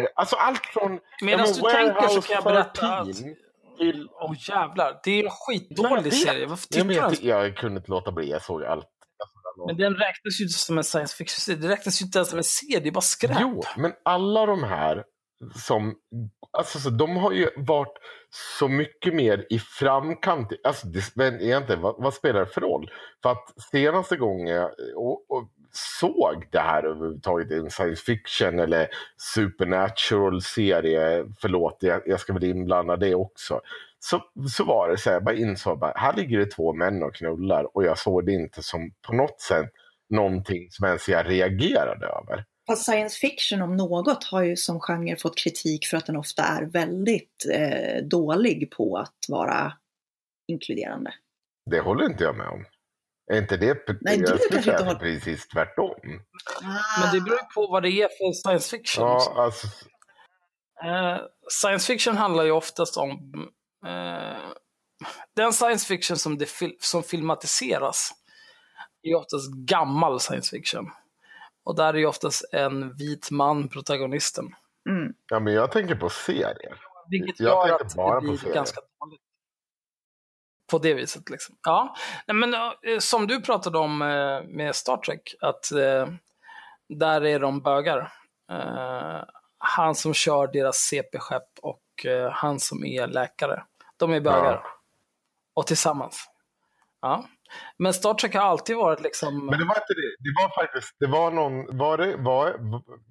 Eh, Alltså allt från... Medan Ja, du tänker så kan jag berätta att... 13 till... Åh jävlar, det är en Jag skitdålig serie. Varför Jag, tittar du vet, ens? jag kunde inte låta bli, jag såg allt. Men den räknas ju inte som en science fiction-serie. Det räknas ju inte ens som en serie, det är bara skräp. Jo, men alla de här som, alltså så de har ju varit så mycket mer i framkant. Alltså det, men egentligen, vad, vad spelar det för roll? För att senaste gången jag och, och såg det här överhuvudtaget i en science fiction eller supernatural serie, förlåt jag, jag ska väl inblanda det också. Så, så var det så här, jag bara insåg bara, här ligger det två män och knullar och jag såg det inte som på något sätt någonting som ens jag reagerade över. Fast science fiction om något har ju som genre fått kritik för att den ofta är väldigt eh, dålig på att vara inkluderande. Det håller inte jag med om. Är inte det Nej, du jag skulle kanske inte håller- precis tvärtom? Men det beror ju på vad det är för science fiction. Ja, alltså, Eh, science fiction handlar ju oftast om eh, den science fiction som, det fil- som filmatiseras är oftast gammal science fiction. Och där är ju oftast en vit man protagonisten. Mm. ja, men jag tänker på serier. Vilket Jag gör tänker att bara det på blir serier. ganska. På det viset liksom. Ja, Nej, men eh, som du pratade om eh, med Star Trek, att eh, där är de bögar. Han som kör deras CP-skepp och han som är läkare. De är bögar. Ja. Och tillsammans. Ja. Men Star Trek har alltid varit liksom... Men det var inte det. Det var faktiskt, det var någon, var det, var,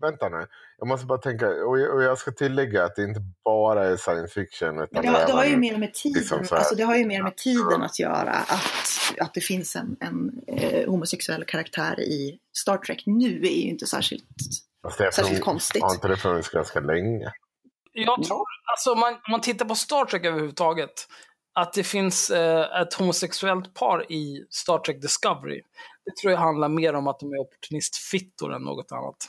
vänta nu. Jag måste bara tänka, och jag, och jag ska tillägga att det inte bara är science fiction. Utan det har, det har ju mer med tiden, liksom alltså det har ju mer med tiden att göra. Att, att det finns en, en eh, homosexuell karaktär i Star Trek nu är ju inte särskilt är särskilt från- konstigt. Har inte det funnits ganska länge? Jag tror, alltså om man, om man tittar på Star Trek överhuvudtaget, att det finns eh, ett homosexuellt par i Star Trek Discovery. Det tror jag handlar mer om att de är opportunistfittor än något annat.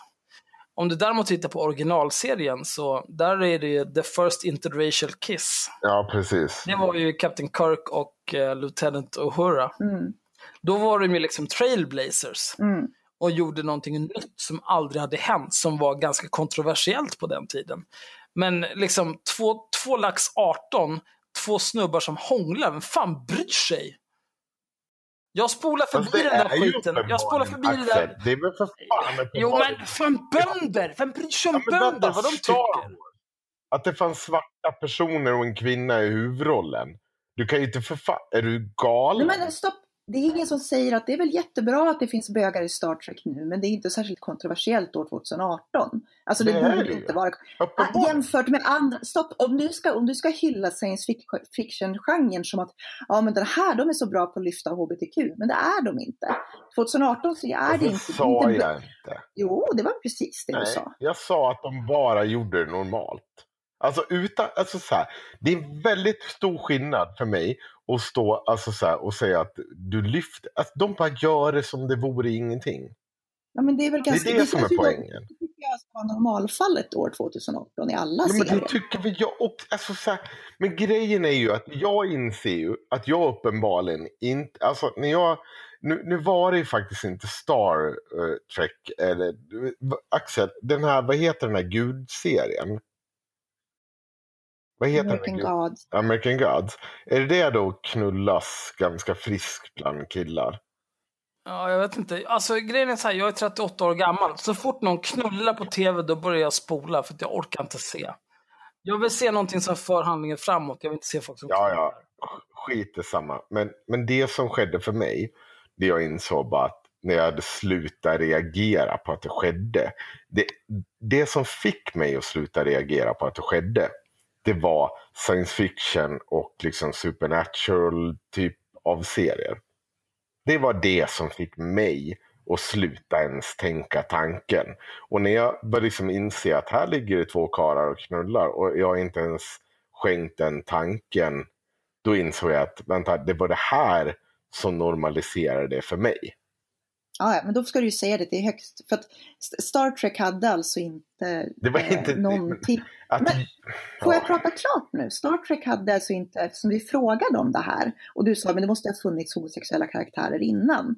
Om du däremot tittar på originalserien så där är det ju The First Interracial Kiss. Ja, precis. Det var ju Captain Kirk och eh, Lieutenant Uhura. Mm, Då var de ju liksom trailblazers mm. och gjorde någonting nytt som aldrig hade hänt, som var ganska kontroversiellt på den tiden. Men liksom två, två lax 18, två snubbar som hånglar, vem fan bryr sig? Jag spolar förbi den där skiten. Jag spolar förbi det där. Det är väl för fan Jo men fan bönder! Vem bryr sig om Ja, vänta, bönder? Vad de tycker? Att det fanns svarta personer och en kvinna i huvudrollen. Du kan ju inte för fan... Är du galen? Nej, men stopp! Det är ingen som säger att det är väl jättebra att det finns bögar i Star Trek nu, men det är inte särskilt kontroversiellt år 2018. Alltså det, Det borde det inte vara... Ah. Jämfört med andra, stopp, om du ska, om du ska hylla science fic- fiction-genren som att ja men den här, de är så bra på att lyfta HBTQ, men det är de inte. 2018 så är det Det inte. sa inte jag inte. Jo, det var precis det du Nej, sa. jag sa att de bara gjorde det normalt. Alltså utan, alltså så här, det är en väldigt stor skillnad för mig att stå alltså så här, och säga att du lyfter, att de bara gör det som det vore ingenting. Ja, men det är väl Det ganska... är det som är poängen. Det tycker jag ska vara normalfallet år 2018 i alla Ja, men serier. det tycker väl jag också. Alltså, så här, men grejen är ju att jag inser ju att jag uppenbarligen inte, alltså när jag, nu, nu var det ju faktiskt inte Star eh, Trek, eller Axel, den här, vad heter den här gudserien? Vad heter American den? God. American Gods. Är det det då knullas ganska friskt bland killar? Ja, jag vet inte. Alltså grejen är så här, jag är 38 år gammal. Så fort någon knullar på tv, då börjar jag spola för att jag orkar inte se. Jag vill se någonting som för handlingen framåt. Jag vill inte se folk som Ja, knullar. ja. Skit i samma. Men, men det som skedde för mig, det jag insåg bara att när jag hade slutat reagera på att det skedde. Det, det som fick mig att sluta reagera på att det skedde, det var science fiction och liksom supernatural typ av serier. Det var det som fick mig att sluta ens tänka tanken. Och när jag började liksom inse att här ligger det två karlar och knullar och jag har inte ens skänkt den tanken, då insåg jag att vänta, det var det här som normaliserade det för mig. Ja, men då ska du ju säga det till högst. För att St- Star Trek hade alltså inte, Det var eh, inte- någonting. Att, Men- Får jag Ja. prata klart nu? Star Trek hade alltså inte, eftersom vi frågade om det här och du sa men det måste ha funnits homosexuella karaktärer innan.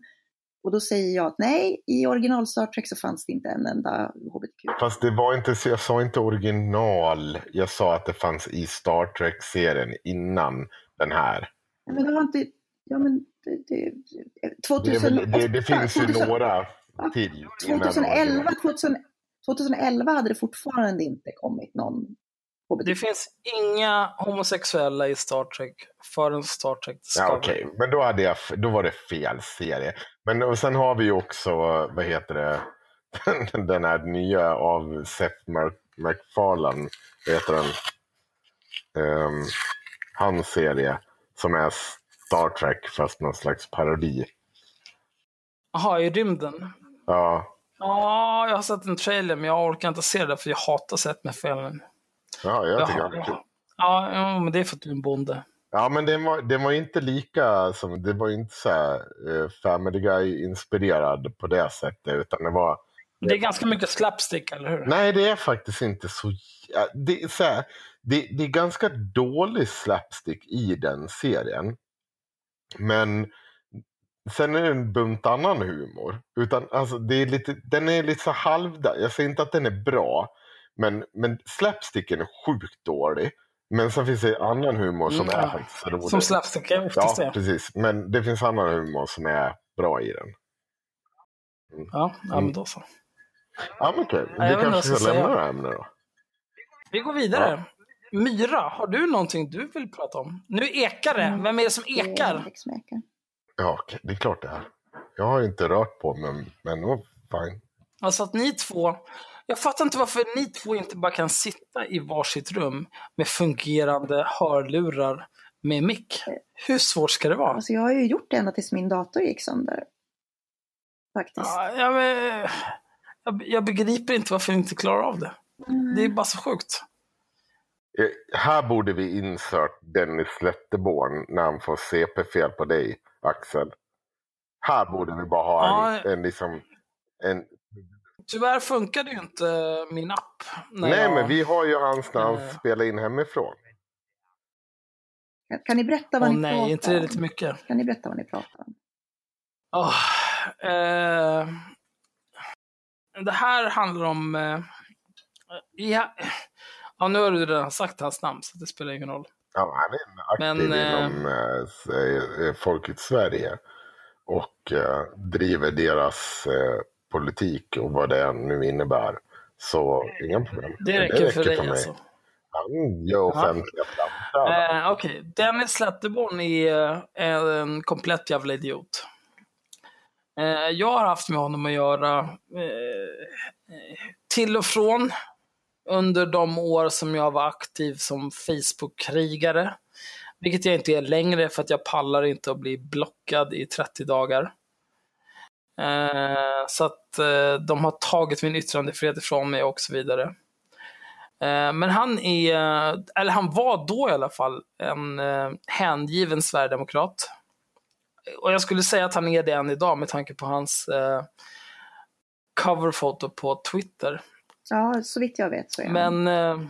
Och då säger jag att nej, i original Star Trek så fanns det inte en enda HBTQ. Fast det var inte, jag sa inte original. Jag sa att det fanns i Star Trek-serien innan den här. Men det var inte, ja men det, det, Det, är 2008, väl, det, det finns ju 2000 några till. innan 2011, original. 2000, 2011 hade det fortfarande inte kommit någon. Det finns inga homosexuella i Star Trek förrän Star Trek Ja, Discovery. okej, men då, hade jag, då var det fel serie. Men och sen har vi ju också, vad heter det, den här nya av Seth Mac- MacFarlane, vad heter den? Um, hans serie som är Star Trek fast någon slags parodi. Jaha, i rymden? Ja, Ja, jag har sett en trailer, men jag orkar inte se det för jag hatar sett med filmen. ja jag tycker det är kul. Ja, ja, men det är för att du är en bonde. Ja, men den var, den var inte lika som, det var inte så här eh, Family Guy-inspirerad på det sättet, utan det var Det är ganska mycket slapstick, eller hur? Nej, det är faktiskt inte så... Det är, så här, det, det är ganska dålig slapstick i den serien. Men sen är det en bunt annan humor. Utan, alltså, det är lite, den är lite så halvda. Jag säger inte att den är bra. Men, men slapsticken är sjukt dålig. Men sen finns det annan humor som Mm, är faktiskt rolig. Som slapstick är oftast Ja, det. precis. Men det finns annan humor som är bra i den. Ja, ja, men då så. Ja, men okej. Inte vad kanske ska lämna det här ämnet då. Vi går vidare. Myra, har du någonting du vill prata om? Nu ekar det. Vem är det som Det är ekar? Ja, det är klart det är. Jag har inte rört på mig, men oh, fine. Alltså att ni två... Jag fattar inte varför ni två inte bara kan sitta i varsitt rum med fungerande hörlurar med mick. Hur svårt ska det vara? Alltså jag har ju gjort det ända tills min dator gick sönder. Faktiskt. Ja, jag, jag, jag begriper inte varför ni inte klarar av det. Det är bara så sjukt. Eh, Här borde vi insert Dennis Letterborn när han får CP-fel på dig, Axel. Här borde vi bara ha en, Ja. en liksom... En, Tyvärr funkade ju inte min app. nej, jag- men vi har ju hans när han Eh. spelar in hemifrån. Kan, kan ni berätta vad Åh ni nej, pratar inte det om? lite mycket? Kan ni berätta vad ni pratar om? Åh, eh, det här handlar om... Eh, ja, ja, nu har du redan sagt hans namn, så det spelar ingen roll. Ja, han är aktiv Men, eh, inom eh, eh, Folket Sverige. Och eh, driver deras eh, politik och vad det nu innebär. Så inga problem. Det räcker, för dig mig. alltså. Han gör offentliga framträdanden. Eh, Okej, Dennis Letterborn är, eh, en komplett jävla idiot. Eh, jag har haft med honom att göra till och från under de år som jag var aktiv som Facebook-krigare. Vilket jag inte är längre för att jag pallar inte att bli blockad i 30 dagar. Eh, så att eh, de har tagit min yttrandefrihet ifrån mig och så vidare. Eh, Men han är, eh, eller han var då i alla fall, en eh, hängiven sverigedemokrat. Och jag skulle säga att han är det än idag med tanke på hans eh, coverfoto på Twitter. Ja, så vitt jag vet så är han. Men eh,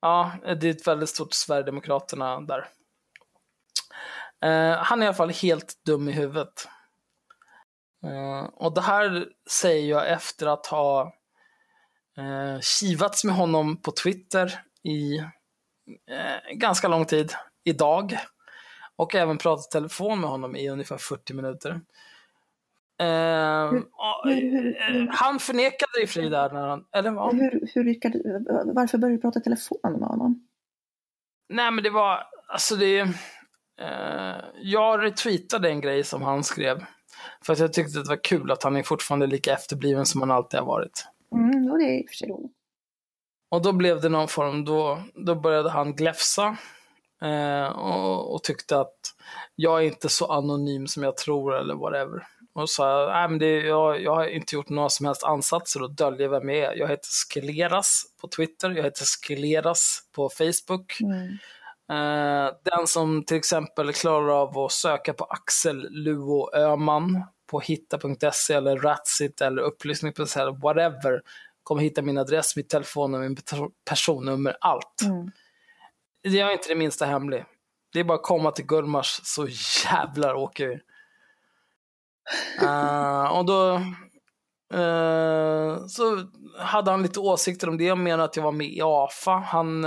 ja, det är ett väldigt stort Sverigedemokraterna där. Eh, han är i alla fall helt dum i huvudet. Eh, och det här säger jag efter att ha eh, kivats med honom på Twitter i eh, ganska lång tid, idag. Och även pratat i telefon med honom i ungefär 40 minuter. Eh, hur- eh, han förnekade i fri där när han, eller vad? Hur, hur lyckades, varför började du prata i telefon med honom? Nej men det var, alltså det, eh, jag retweetade en grej som han skrev. För att jag tyckte att det var kul att han är fortfarande lika efterbliven som han alltid har varit. Mm, och det är i och för sig roligt. Och då blev det någon form, då, då började han gläfsa. Eh, och, och tyckte att jag är inte så anonym som jag tror eller whatever. Och sa, nej men det, jag, jag har inte gjort några som helst ansatser att dölja vem jag är. Jag heter Skeleras på Twitter, jag heter Skeleras på Facebook. Mm. Eh, den som till exempel klarar av att söka på Axel Luo Öman på hitta.se eller Ratsit eller upplysning.se eller whatever kommer hitta min adress, mitt telefonnummer, mitt personnummer, allt. Mm. Jag är inte det minsta hemlig. Det är bara att komma till Gullmars så jävlar åker vi. Eh, och då eh, så hade han lite åsikter om det och menade att jag var med i AFA. Han,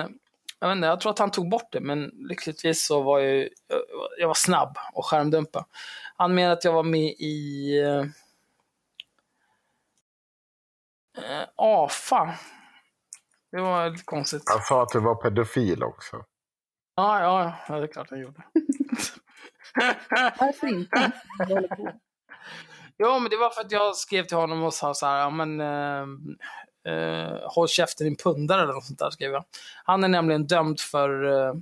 jag, vet inte, jag tror att han tog bort det, men lyckligtvis så var jag, ju- jag var snabb och skärmdumpa. Han menade att jag var med i... eh, Eh, AFA. Det var lite konstigt. Han sa att du var pedofil också. Ja, ja, ja, det är klart han gjorde. Varför inte? Jag. Jo, men det var för att jag skrev till honom och sa så här, ja men eh, eh, håll käften din pundare eller något sånt där skrev jag. Han är nämligen dömd för eh,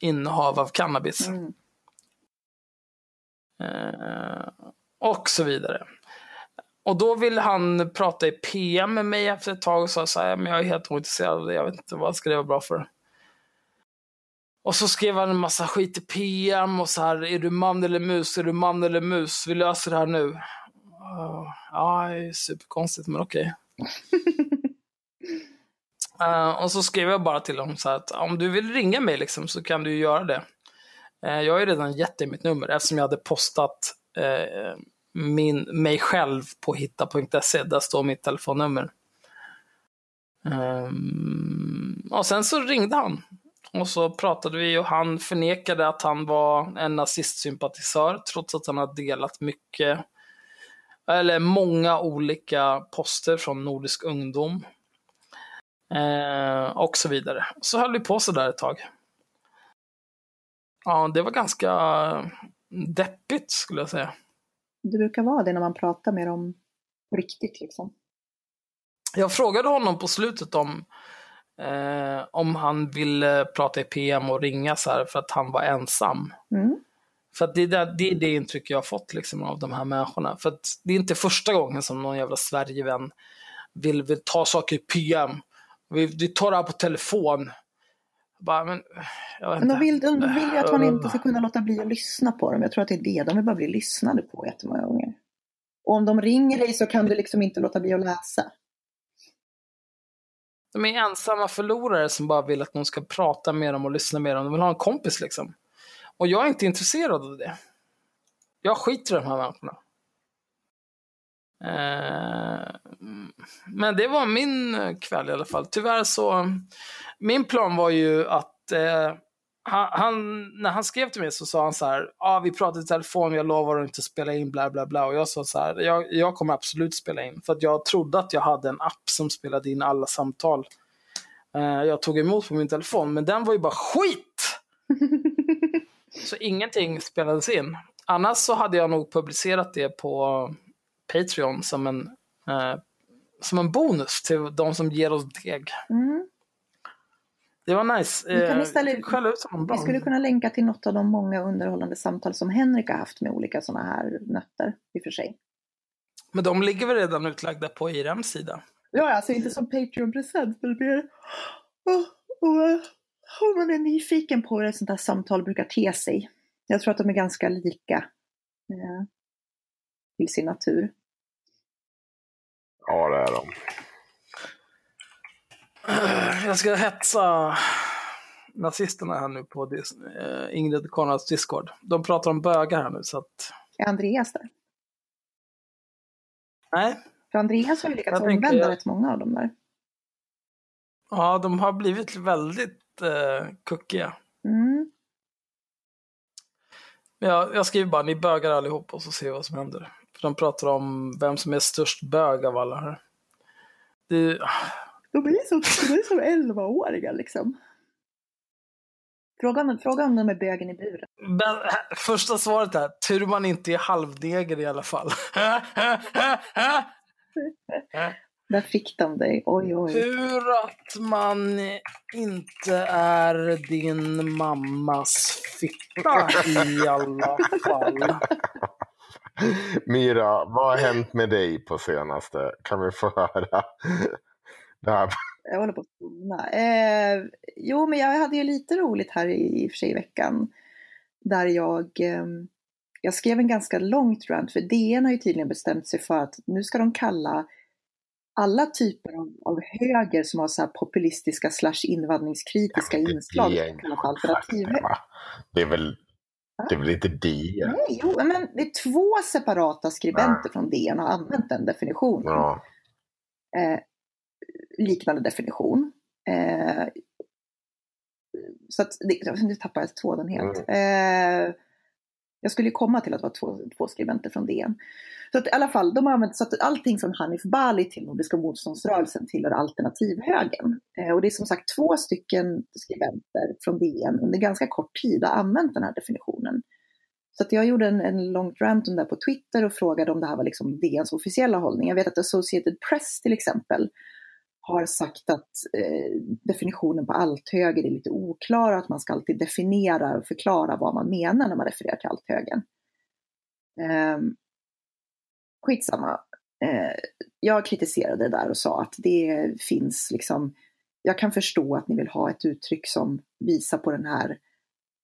innehav av cannabis. Mm. Eh, och så vidare. Och då ville han prata i PM med mig efter ett tag och sa så här, men jag är helt ointresserad av det, jag vet inte vad ska det vara bra för. Och så skrev han en massa skit i PM och så här, är du man eller mus, är du man eller mus, vi löser det här nu. Uh, ja, det är superkonstigt, men okej. Eh, och så skrev jag bara till honom så att om du vill ringa mig liksom, så kan du ju göra det. Eh, jag har ju redan gett dig mitt nummer eftersom jag hade postat eh, min, mig själv på hitta.se. Där står mitt telefonnummer. Ehm, och sen så ringde han. Och så pratade vi och han förnekade att han var en nazistsympatisör trots att han har delat mycket, eller många olika poster från Nordisk ungdom. Eh, och så vidare. Så höll vi på så där ett tag. Ja, det var ganska deppigt skulle jag säga. Det brukar vara det när man pratar med dem på riktigt liksom. Jag frågade honom på slutet om, eh, om han ville prata i PM och ringa så här för att han var ensam. Mm. För det, är det, är det intryck jag har fått liksom, av de här människorna. För det är inte första gången som någon jävla Sverigevän vill, vill ta saker i PM. Vi, vi tar det här på telefon. Bara, men, Men de vill, de vill ju att man inte ska kunna låta bli att lyssna på dem. Jag tror att det är det. De vill bara bli lyssnade på jättemånga gånger. Och om de ringer dig så kan du liksom inte låta bli att läsa. De är ensamma förlorare som bara vill att någon ska prata med dem och lyssna med dem. De vill ha en kompis liksom. Och jag är inte intresserad av det. Jag skiter i de här människorna. Eh, men det var min kväll i alla fall. Tyvärr så, min plan var ju att eh, han, när han skrev till mig så sa han så här, ah, vi pratade i telefon, jag lovar att inte spela in, bla bla bla. Och jag sa så här, jag, jag kommer absolut spela in. För att jag trodde att jag hade en app som spelade in alla samtal eh, jag tog emot på min telefon, men den var ju bara skit! så ingenting spelades in. Annars så hade jag nog publicerat det på Patreon som en, eh, som en bonus till de som ger oss deg. Mm. Det var nice. Vi kan Eh, istället- skälla ut bra. Vi skulle kunna länka till något av de många underhållande samtal som Henrik har haft med olika sådana här nötter i och för sig. Men de ligger väl redan utlagda på IRMs sida? Ja, alltså inte som Patreon-present, men mer oh, oh, eh, om man är nyfiken på hur ett sånt här samtal brukar te sig. Jag tror att de är ganska lika eh, till sin natur. Ja, det är de. Jag ska hetsa nazisterna här nu på dis- eh, Ingrid Konrads Discord. De pratar om bögar här nu så att... Är Andreas där? Nej, För Andreas har ju lyckats Jag omvända rätt många av dem där. ja de har blivit väldigt eh, kuckiga. Mm. Jag, jag skriver bara, ni bögar allihop och så ser vi vad som händer. För de pratar om vem som är störst bög av alla här. Det, De är som, de är som 11-åringar liksom. Fråga om, fråga om de är bögen i buren. men, äh, första svaret är, tur man inte är halvneger i alla fall. Där fick de dig. Oj, oj. Tur att man inte är din mammas fitta i alla fall. Myra, vad har hänt med dig på senaste? Kan vi få höra? Det här. Jag håller på att somna. Eh, jo, men jag hade ju lite roligt här i, i och för sig i veckan. Där jag, eh, jag skrev en ganska lång rant, för DN har ju tydligen bestämt sig för att nu ska de kalla alla typer av, av höger som har så här populistiska slash invandringskritiska inslag Det är kallas alternativhöger. va? Det är väl, det är väl inte DN? Nej, jo, men det är två separata skribenter från DN har använt den definitionen. Ja. eh, liknande definition. Eh, så att, det, nu tappar jag tråden helt. Eh, jag skulle ju komma till att vara två, två skribenter från DN. Så att i alla fall, de har använt så att allting från Hanif Bali till Nordiska motståndsrörelsen tillhör alternativhögern. Eh, och det är som sagt två stycken skribenter från DN under ganska kort tid har använt den här definitionen. Så att jag gjorde en, en lång rant om det här på Twitter och frågade om det här var liksom DNs officiella hållning. Jag vet att Associated Press till exempel har sagt att eh, definitionen på althöger är lite oklar och att man ska alltid definiera och förklara vad man menar när man refererar till althögern. Eh, skitsamma. Eh, jag kritiserade det där och sa att det finns liksom, jag kan förstå att ni vill ha ett uttryck som visar på den här,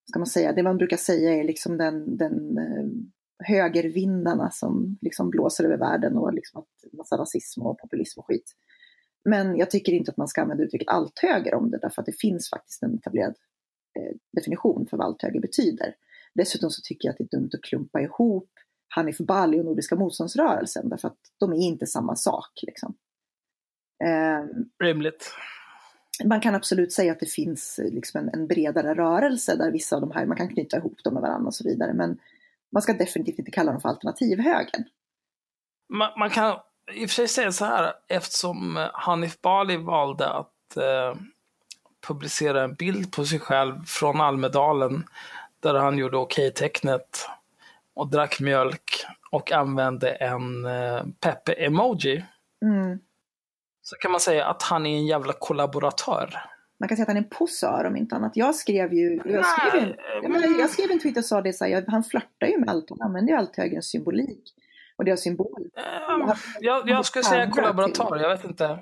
ska man säga, det man brukar säga är liksom den, den eh, högervindarna som liksom blåser över världen och liksom att massa rasism och populism och skit. Men jag tycker inte att man ska använda uttrycket althöger om det därför att det finns faktiskt en etablerad eh, definition för vad althöger betyder. Dessutom så tycker jag att det är dumt att klumpa ihop Hanif Bali och Nordiska motståndsrörelsen därför att de är inte samma sak. Liksom. Eh, Rimligt. man kan absolut säga att det finns eh, liksom en, en, bredare rörelse där vissa av de här, man kan knyta ihop dem med varandra och så vidare. Men man ska definitivt inte kalla dem för alternativhögern. Man, man kan i och för sig säga så här, eftersom Hanif Bali valde att eh, publicera en bild på sig själv från Almedalen där han gjorde okej-tecknet och drack mjölk och använde en eh, Peppe-emoji. Mm. Så kan man säga att han är en jävla kollaboratör. Man kan säga att han är en posör om inte annat. Jag skrev ju, jag skrev, en, jag, menar, jag skrev en tweet och sa det så här, han flörtar ju med allt, han använder ju allt högerns symbolik. Och det har symbol. Um, jag, jag skulle säga kollaboratör, jag vet inte.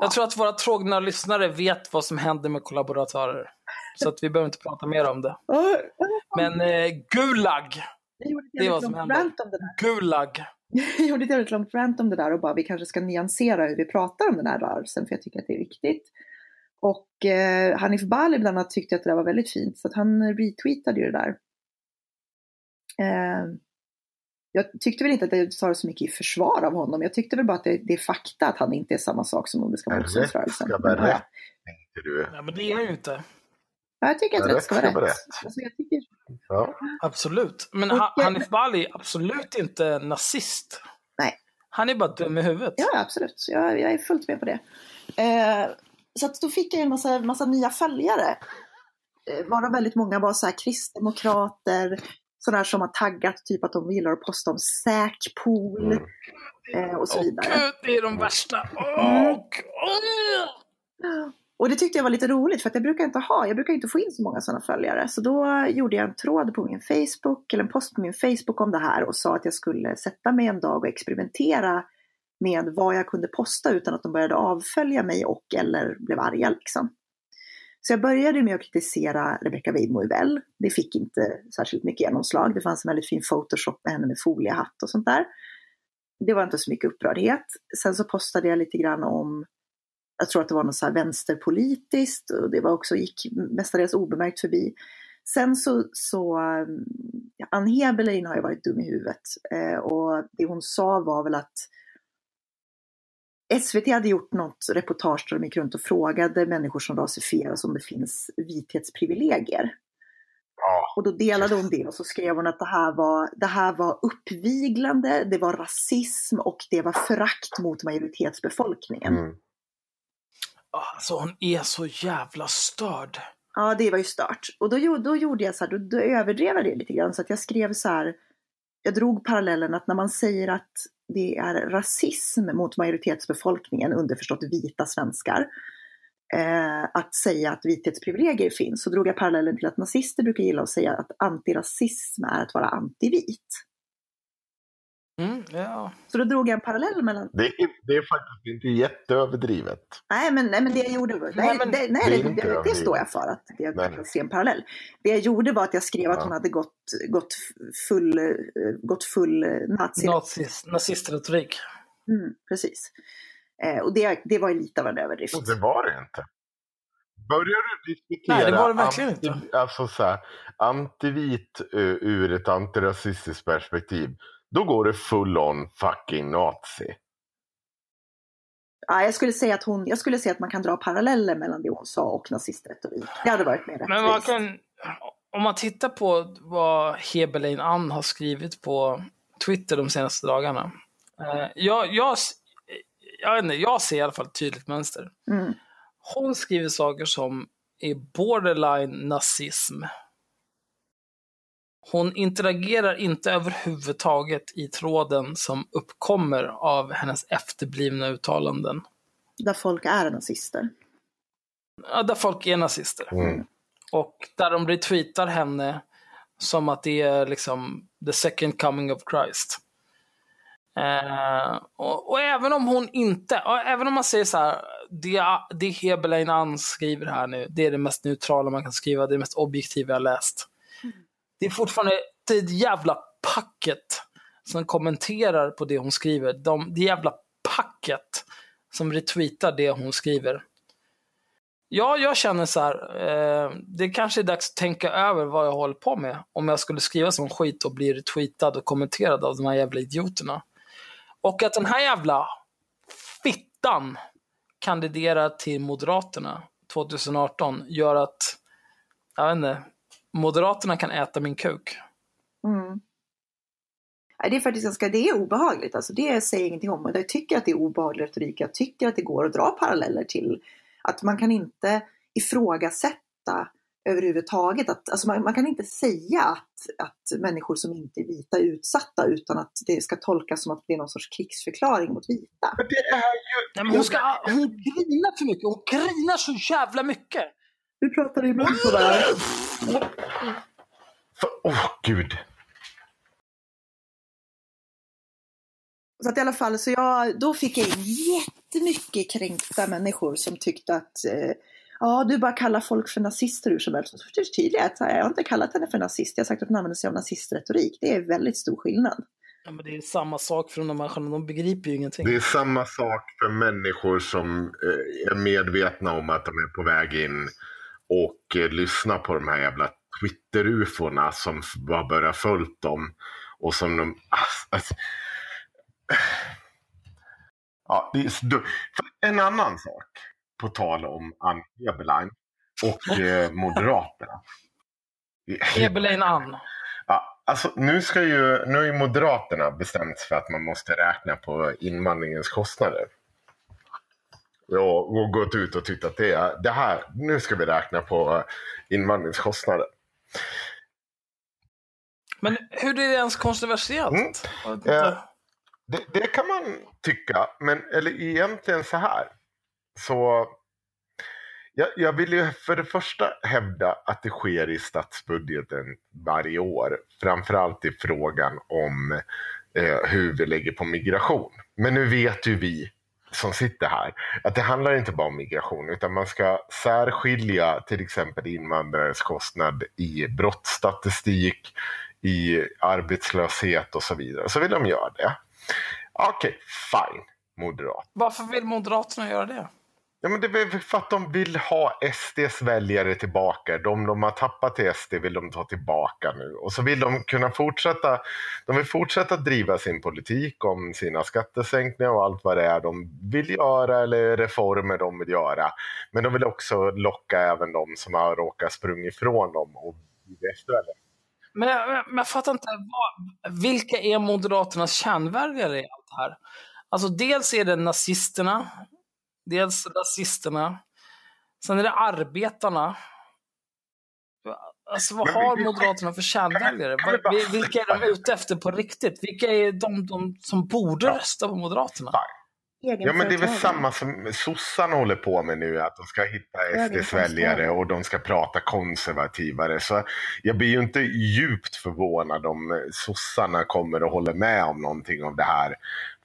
Jag tror att våra trogna lyssnare vet vad som händer med kollaboratörer. Så att vi behöver inte prata mer om det. Men eh, Gulag, det är vad som händer. Gulag. Jag gjorde ett jävligt långt rant om det där och bara vi kanske ska nyansera hur vi pratar om den här rörelsen för jag tycker att det är viktigt. Och eh, Hanif Bali bland annat tyckte att det där var väldigt fint så att han retweetade ju det där. Eh, jag tyckte väl inte att jag sa så mycket i försvar av honom. Jag tyckte väl bara att det, det är fakta att han inte är samma sak som Nordiska motståndsrörelsen. Rätt ska vara rätt, tänkte du. Ja, men det är han ju inte. Ja, jag tycker att rätt ska vara rätt. rätt. Alltså, jag tycker... ja. Absolut. Men och, Hanif Bali är absolut inte nazist. Nej. Han är bara dum i huvudet. Ja, absolut. Jag, jag är fullt med på det. Eh, så att då fick jag en massa, massa nya följare. Eh, varav väldigt många var så här kristdemokrater, sådana som har taggat typ att de gillar att posta om säkpool mm. eh, och så vidare. Åh, det är de värsta! Oh, oh. Och det tyckte jag var lite roligt för att jag brukar inte ha, jag brukar inte få in så många sådana följare. Så då gjorde jag en tråd på min Facebook, eller en post på min Facebook om det här och sa att jag skulle sätta mig en dag och experimentera med vad jag kunde posta utan att de började avfölja mig och eller blev arga liksom. Så jag började med att kritisera Rebecca Weidmo väl. Det fick inte särskilt mycket genomslag. Det fanns en väldigt fin photoshop med henne med foliehatt och sånt där. Det var inte så mycket upprördhet. Sen så postade jag lite grann om, jag tror att det var något så här vänsterpolitiskt och det var också, gick mestadels obemärkt förbi. Sen så, så ja, Ann Heberlein har ju varit dum i huvudet eh, och det hon sa var väl att SVT hade gjort något reportage där de gick runt och frågade människor som rasifieras om det finns vithetsprivilegier. Ja. Och då delade hon det och så skrev hon att det här, var, det här var uppviglande, det var rasism och det var förakt mot majoritetsbefolkningen. Mm. Alltså hon är så jävla störd. Ja, det var ju stört. Och då, då gjorde jag så här, då, då överdrev jag det lite grann så att jag skrev så här, jag drog parallellen att när man säger att det är rasism mot majoritetsbefolkningen, underförstått vita svenskar, eh, att säga att vithetsprivilegier finns, så drog jag parallellen till att nazister brukar gilla att säga att antirasism är att vara antivit. Mm, ja. Så då drog jag en parallell mellan... Det är, det är faktiskt inte jätteöverdrivet. Nej, men, nej, men det jag gjorde var... Nej, men, det, nej, det, det, det, står jag för, att jag nej. ser en parallell. Det jag gjorde var att jag skrev att hon hade gått, gått full, gått full nazi... Nazist, nazistretorik. Mm, precis. Eh, och det, det var ju lite av en överdrift. Och det var det inte. Börjar du diskutera Nej, det var det verkligen anti, inte. Alltså så här, antivit uh, ur ett antirasistiskt perspektiv då går det full on fucking nazi. Ja, jag skulle säga att hon, jag skulle säga att man kan dra paralleller mellan det hon sa och nazistretorik. Det hade varit mer Men man kan, om man tittar på vad Hebelein Ann har skrivit på Twitter de senaste dagarna. Eh, jag, jag, jag, inte, jag ser i alla fall ett tydligt mönster. Mm. Hon skriver saker som är borderline nazism. Hon interagerar inte överhuvudtaget i tråden som uppkommer av hennes efterblivna uttalanden. Där folk är nazister. Ja, där folk är nazister. Mm. Och där de retweetar henne som att det är liksom the second coming of Christ. Eh, och, och även om hon inte, även om man säger så här, det, det Hebelein Ann skriver här nu, det är det mest neutrala man kan skriva, det är det mest objektiva jag läst. Det är fortfarande ett jävla packet som kommenterar på det hon skriver. De, det jävla packet som retweetar det hon skriver. Ja, jag känner så här, eh, det kanske är dags att tänka över vad jag håller på med. Om jag skulle skriva sån skit och bli retweetad och kommenterad av de här jävla idioterna. Och att den här jävla fittan kandiderar till Moderaterna 2018 gör att, jag vet inte, Moderaterna kan äta min kuk. Mm. Nej, Det är faktiskt ganska, det är obehagligt, alltså det säger jag ingenting om. Jag tycker att det är obehaglig retorik, jag tycker att det går att dra paralleller till att man kan inte ifrågasätta överhuvudtaget, att, alltså man, man kan inte säga att, att människor som inte är vita är utsatta utan att det ska tolkas som att det är någon sorts krigsförklaring mot vita. Men det är ju... Nej, men hon, ska, hon grinar för mycket, hon grinar så jävla mycket. Du pratar i mun på det här. För, åh, gud. Så att i alla fall, så jag, då fick jag in jättemycket kränkta människor som tyckte att eh, ja, du bara kallar folk för nazister hur som helst. Så förtydligar jag att jag har inte kallat henne för nazist, jag har sagt att hon använder sig av nazistretorik. Det är väldigt stor skillnad. Ja, men det är samma sak för de där människorna, de begriper ju ingenting. Det är samma sak för människor som eh, är medvetna om att de är på väg in och eh, lyssnar på de här jävla Twitter-ufona som har börjat följt dem. Och som de... Ass, ass. Ja, det är så En annan sak, på tal om Ann Heberlein och eh, Moderaterna. Hebelein Ann. Ja, alltså nu, ska ju, nu har ju Moderaterna bestämt sig för att man måste räkna på invandringens kostnader. Ja, och gått ut och tyckt att det är det här, nu ska vi räkna på invandringens kostnader. Men hur är det ens kontroversiellt? Mm. Ja. Det, det kan man tycka, men eller egentligen så här. Så jag, jag vill ju för det första hävda att det sker i statsbudgeten varje år. Framförallt i frågan om eh, hur vi lägger på migration. Men nu vet ju vi som sitter här att det handlar inte bara om migration utan man ska särskilja till exempel invandrares kostnad i brottsstatistik, i arbetslöshet och så vidare. Så vill de göra det. Okej, fine, moderat. Varför vill Moderaterna göra det? Ja, men det är väl för att de vill ha SDs väljare tillbaka. De de har tappat till SD vill de ta tillbaka nu. Och så vill de kunna fortsätta. De vill fortsätta driva sin politik om sina skattesänkningar och allt vad det är de vill göra eller reformer de vill göra. Men de vill också locka även de som har råkat sprungit ifrån dem och bli efterväljare. Men eh, jag, men jag fattar inte, vad, vilka är Moderaternas kärnväljare i allt det här? Alltså dels är det nazisterna, dels rasisterna, sen är det arbetarna. Alltså vad har Moderaterna för kärnväljare? Vilka är de ute efter på riktigt? Vilka är de, de som borde Ja. rösta på Moderaterna? Ja men det är väl samma som sossarna håller på med nu, att de ska hitta SDs väljare och de ska prata konservativare. Så jag blir ju inte djupt förvånad om sossarna kommer och håller med om någonting av det här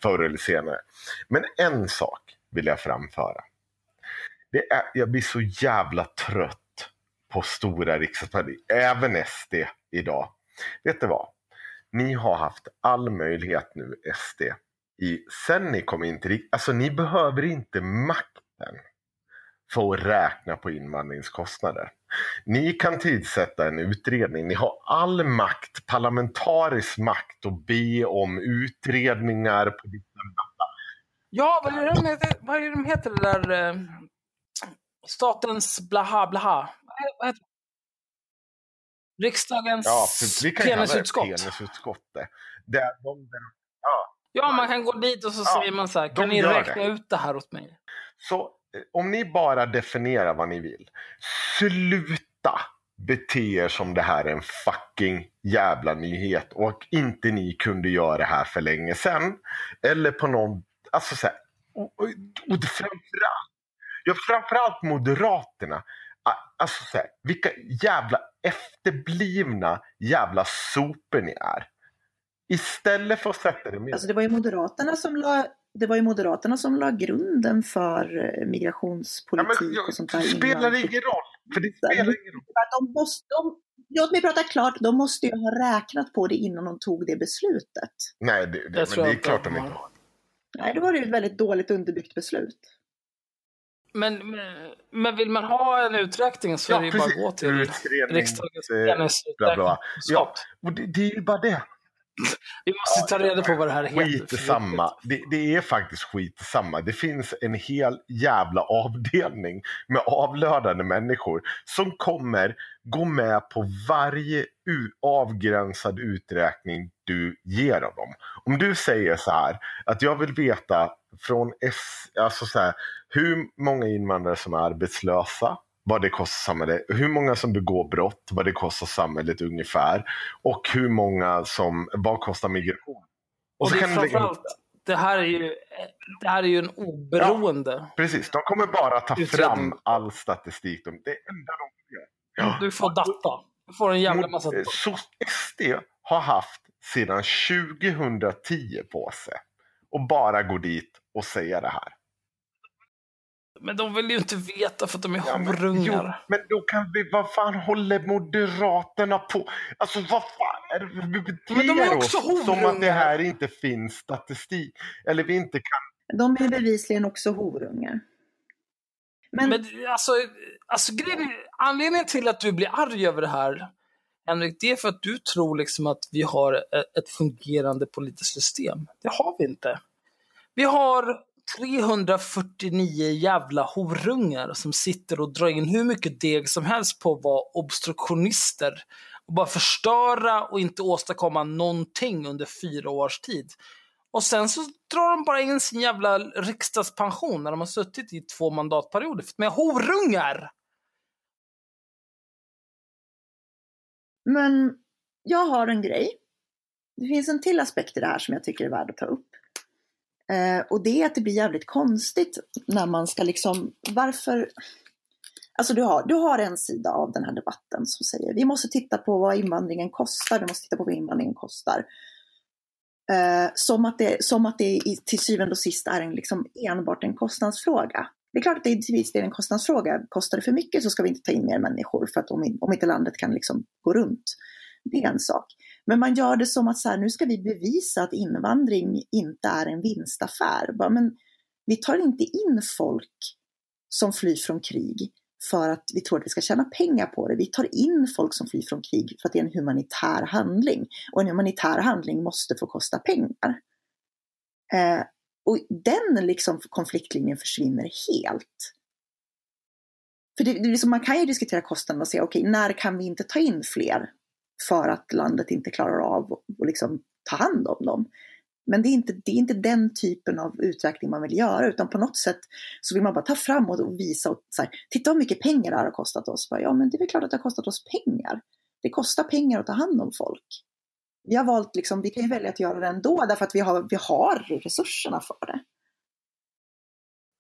förr eller senare. Men en sak vill jag framföra. Det är, jag blir så jävla trött på stora riksdagspartier, även SD idag. Vet du vad? Ni har haft all möjlighet nu, SD, i, sen ni kom in till Alltså ni behöver inte makten för att räkna på invandringskostnader. Ni kan tillsätta en utredning. Ni har all makt, parlamentarisk makt att be om utredningar på Ja, vad är det de heter? Vad är det de heter det där? eh, Statens blaha blaha. Vad heter det? Riksdagens Ja, vi kan det penisutskott. penisutskottet. Där de, ja. Ja, man kan gå dit och så Ja, säger man så här, de kan ni räkna det. ut det här åt mig? Så eh, om ni bara definierar vad ni vill. Sluta bete er som det här är en fucking jävla nyhet och inte ni kunde göra det här för länge sedan. Eller på någon, alltså så här, och, och, och framförallt, ja, framförallt Moderaterna. Alltså så här, vilka jävla efterblivna jävla sopor ni är. Istället för att sätta det med Alltså det var ju Moderaterna som la, det var ju Moderaterna som la grunden för eh, Ja, migrationspolitik men, jag, och sånt där. det spelar innan. ingen roll. För det spelar ingen roll. För att de måste, de, låt mig prata klart, de måste ju ha räknat på det innan de tog det beslutet. Nej, det, det, det är inte klart de inte har. Nej, då var det ju ett väldigt dåligt underbyggt beslut. Men, men, vill man ha en uträkning så är det ju bara att gå till riksdagens eh, bla, bla. Ja, och det, det är ju bara det. Vi måste ta reda på vad det här heter. Skit samma. Det, det är faktiskt skit samma. Det finns en hel jävla avdelning med avlönade människor som kommer gå med på varje avgränsad uträkning du ger av dem. Om du säger så här att jag vill veta från S, alltså så här, hur många invandrare som är arbetslösa, vad det kostar samhället, hur många som begår brott, vad det kostar samhället ungefär och hur många som, vad kostar migration? Och, Och så det, är kan lägga ihop framförallt, det här är ju, det här är ju en oberoende. Precis, de kommer bara ta Utredning. fram all statistik. De, det enda de gör. Ja. Du får data. Du får en jävla massa Eh, Så SD har haft sedan 2010 på sig och bara gå dit och säga det här. Men de vill ju inte veta för att de är Ja, men, horungar. men då kan vi, vad fan håller Moderaterna på? Alltså vad fan är det vi beter Men de är också oss som att det här inte finns statistik. Eller vi inte kan. De är bevisligen också horungar. Men, Men alltså, alltså grejen, anledningen till att du blir arg över det här, Henrik, det är för att du tror liksom att vi har ett- ett fungerande politiskt system. Det har vi inte. Vi har 349 jävla horungar som sitter och drar in hur mycket deg som helst på att vara obstruktionister och bara förstöra och inte åstadkomma någonting under fyra års tid. Och sen så drar de bara in sin jävla riksdagspension när de har suttit i två mandatperioder. För de är horungar! men jag har en grej. Det finns en till aspekt i det här som jag tycker är värd att ta upp. Eh, och det är att det blir jävligt konstigt när man ska liksom, varför... Alltså du har, du har en sida av den här debatten som säger vi måste titta på vad invandringen kostar, vi måste titta på vad invandringen kostar. Eh, som att det, som att det till syvende och sist är en, liksom enbart en kostnadsfråga. Det är klart att det till viss del är en kostnadsfråga. Kostar det för mycket så ska vi inte ta in mer människor för att om, om inte landet kan liksom gå runt. Det är en sak. Men man gör det som att så här, nu ska vi bevisa att invandring inte är en vinstaffär. Bara, men vi tar inte in folk som flyr från krig för att vi tror att vi ska tjäna pengar på det. Vi tar in folk som flyr från krig för att det är en humanitär handling. Och en humanitär handling måste få kosta pengar. Eh, och den liksom konfliktlinjen försvinner helt. För det, det liksom, man kan ju diskutera kostnaden och säga, okej, när kan vi inte ta in fler för att landet inte klarar av att liksom ta hand om dem? Men det är, inte, det är inte den typen av uträkning man vill göra, utan på något sätt så vill man bara ta fram och visa och så här, titta hur mycket pengar det här har kostat oss. Bara, ja, men det är väl klart att det har kostat oss pengar. Det kostar pengar att ta hand om folk. Vi har valt, liksom, vi kan ju välja att göra det ändå, därför att vi har, vi har resurserna för det.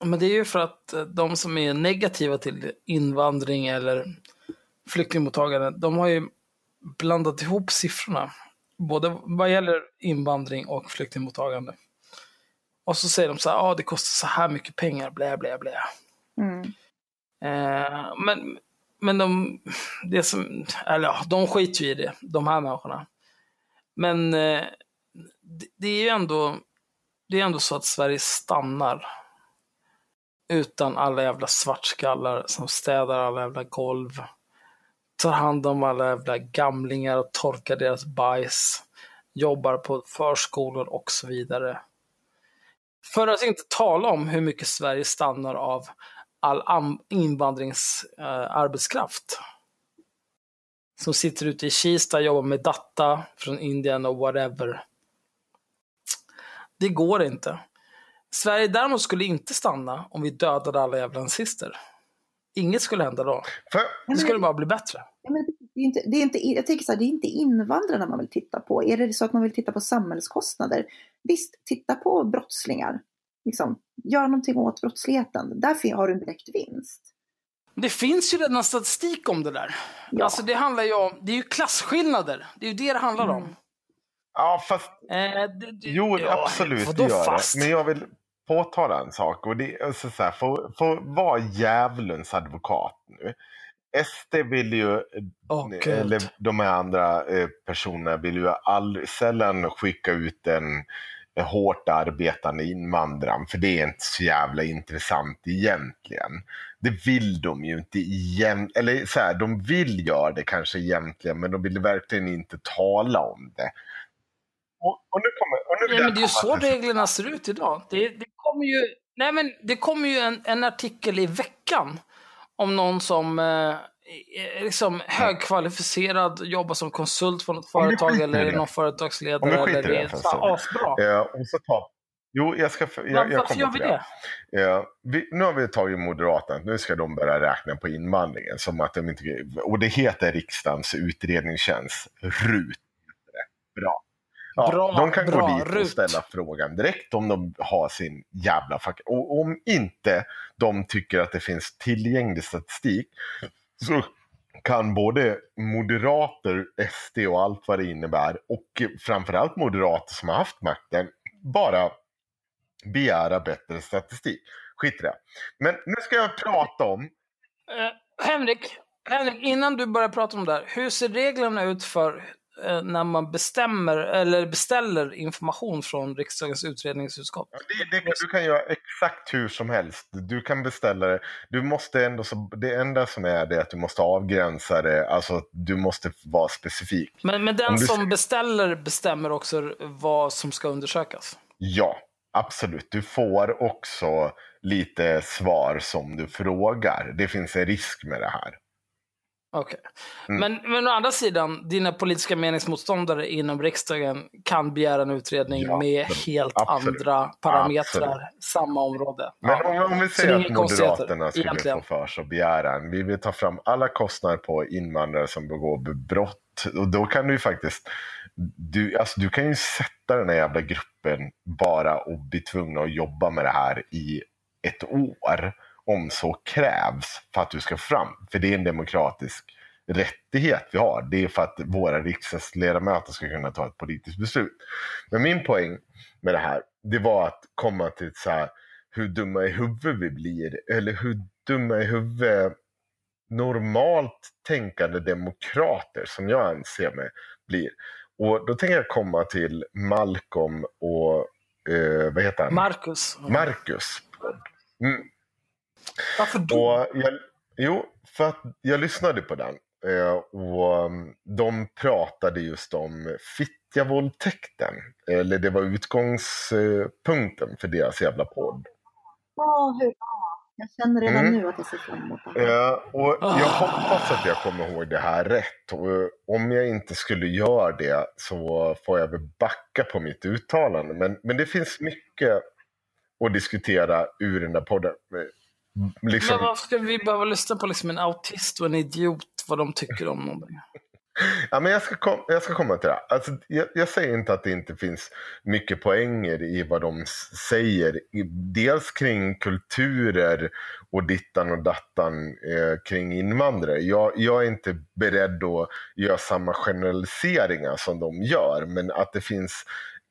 Men det är ju för att eh, de som är negativa till invandring eller flyktingmottagande, de har ju blandat ihop siffrorna. Både vad gäller invandring och flyktingmottagande. Och så säger de så här, ah, det kostar så här mycket pengar, blä blä blä. Mm. Eh, men men de, det som, eller ja, de skiter ju i det, de här människorna. Men eh, det, det är ju ändå, det är ändå så att Sverige stannar utan alla jävla svartskallar som städar alla jävla golv, tar hand om alla jävla gamlingar och torkar deras bajs, jobbar på förskolor och så vidare. För att inte tala om hur mycket Sverige stannar av all invandringsarbetskraft. som sitter ute i Kista, jobbar med data från Indien och whatever. Det går inte. Sverige däremot skulle inte stanna om vi dödade alla jävla nazister. Inget skulle hända då. Det skulle bara bli bättre. Ja, men det är inte, det är inte, jag tänker så här, det är inte invandrarna man vill titta på. Är det så att man vill titta på samhällskostnader? Visst, titta på brottslingar. Liksom, gör någonting åt brottsligheten. Där har du en direkt vinst. Det finns ju redan statistik om det där. Ja. Alltså det handlar ju om, det är ju klasskillnader. Det är ju det det handlar om. Mm. ja, fast Eh, det, det, Jo, ja, absolut, vadå det gör fast? det. Men jag vill påtala en sak. Och det är alltså så här, för, för att vara djävulens advokat nu. SD vill ju, Gud. eller de här andra eh, personerna vill ju aldrig, sällan skicka ut en eh, hårt arbetande invandraren. För det är inte så jävla intressant egentligen. Det vill de ju inte igen, eller så här, de vill göra det kanske egentligen, men de vill verkligen inte tala om det. Och, och nu kommer, och nu Ja, men det är ju så reglerna ser ut idag. Det, det kommer ju, nej men det kommer ju en, en artikel i veckan om någon som eh, liksom högkvalificerad, jobbar som konsult för något Om företag eller är det. någon Om företagsledare vi skiter eller i det det för en stund. asbra. Eh, och så ta, jo, jag ska, jag, jag kommer till det? Ja, vi, nu har vi tagit Moderaterna, nu ska de börja räkna på invandringen. Som att de inte, och det heter riksdagens utredningstjänst, RUT. Bra. Ja, Bra, de kan bra, gå dit och RUT. ställa frågan direkt om de har sin jävla fack. Och om inte de tycker att det finns tillgänglig statistik så kan både moderater, SD och allt vad det innebär och framförallt moderater som har haft makten bara begära bättre statistik. Skit i det. Men nu ska jag prata om Eh, Henrik, Henrik, innan du börjar prata om det här. Hur ser reglerna ut för när man bestämmer eller beställer information från riksdagens utredningsutskott? Ja, Det, det, du kan göra exakt hur som helst. Du kan beställa det. Du måste ändå, så, det enda som är det är att du måste avgränsa det. Alltså du måste vara specifik. Men, men den du- som beställer bestämmer också vad som ska undersökas. Ja, absolut. Du får också lite svar som du frågar. Det finns en risk med det här. Okej. Mm. Men, men å andra sidan, dina politiska meningsmotståndare inom riksdagen kan begära en utredning Ja, med helt Absolut. andra parametrar, Absolut. samma område. Men Ja. om, om vi säger att Moderaterna skulle egentligen. få för sig att begära en. Vi vill ta fram alla kostnader på invandrare som begår brott. Och då kan du ju faktiskt du, alltså, du kan ju sätta den här jävla gruppen bara och bli tvungna att jobba med det här i ett år om så krävs för att du ska fram. För det är en demokratisk rättighet vi har. Det är för att våra riksdagsledamöter ska kunna ta ett politiskt beslut. Men min poäng med det här, det var att komma till så här, hur dumma i huvudet vi blir. Eller hur dumma i huvudet normalt tänkande demokrater som jag anser mig blir. Och då tänker jag komma till Malcolm och eh, vad heter han? Marcus. Marcus. Mm. Varför då? Och jag, jo, för att jag lyssnade på den. Eh, och um, de pratade just om Fittjavåldtäkten. Eller det var utgångspunkten för deras jävla podd. Åh, hur Jag känner redan Mm. nu att jag ser fram emot det. här. Och jag hoppas att jag kommer ihåg det här rätt. Och om jag inte skulle göra det så får jag väl backa på mitt uttalande. Men, men det finns mycket att diskutera ur den där podden. Eh, Liksom, Men varför ska vi behöva lyssna på liksom en autist och en idiot, vad de tycker om någonting? Ja, men jag, ska kom, jag ska komma till det. Alltså, jag, jag säger inte att det inte finns mycket poänger i vad de säger. Dels kring kulturer och dittan och dattan eh, kring invandrare. Jag, jag är inte beredd att göra samma generaliseringar som de gör. Men att det finns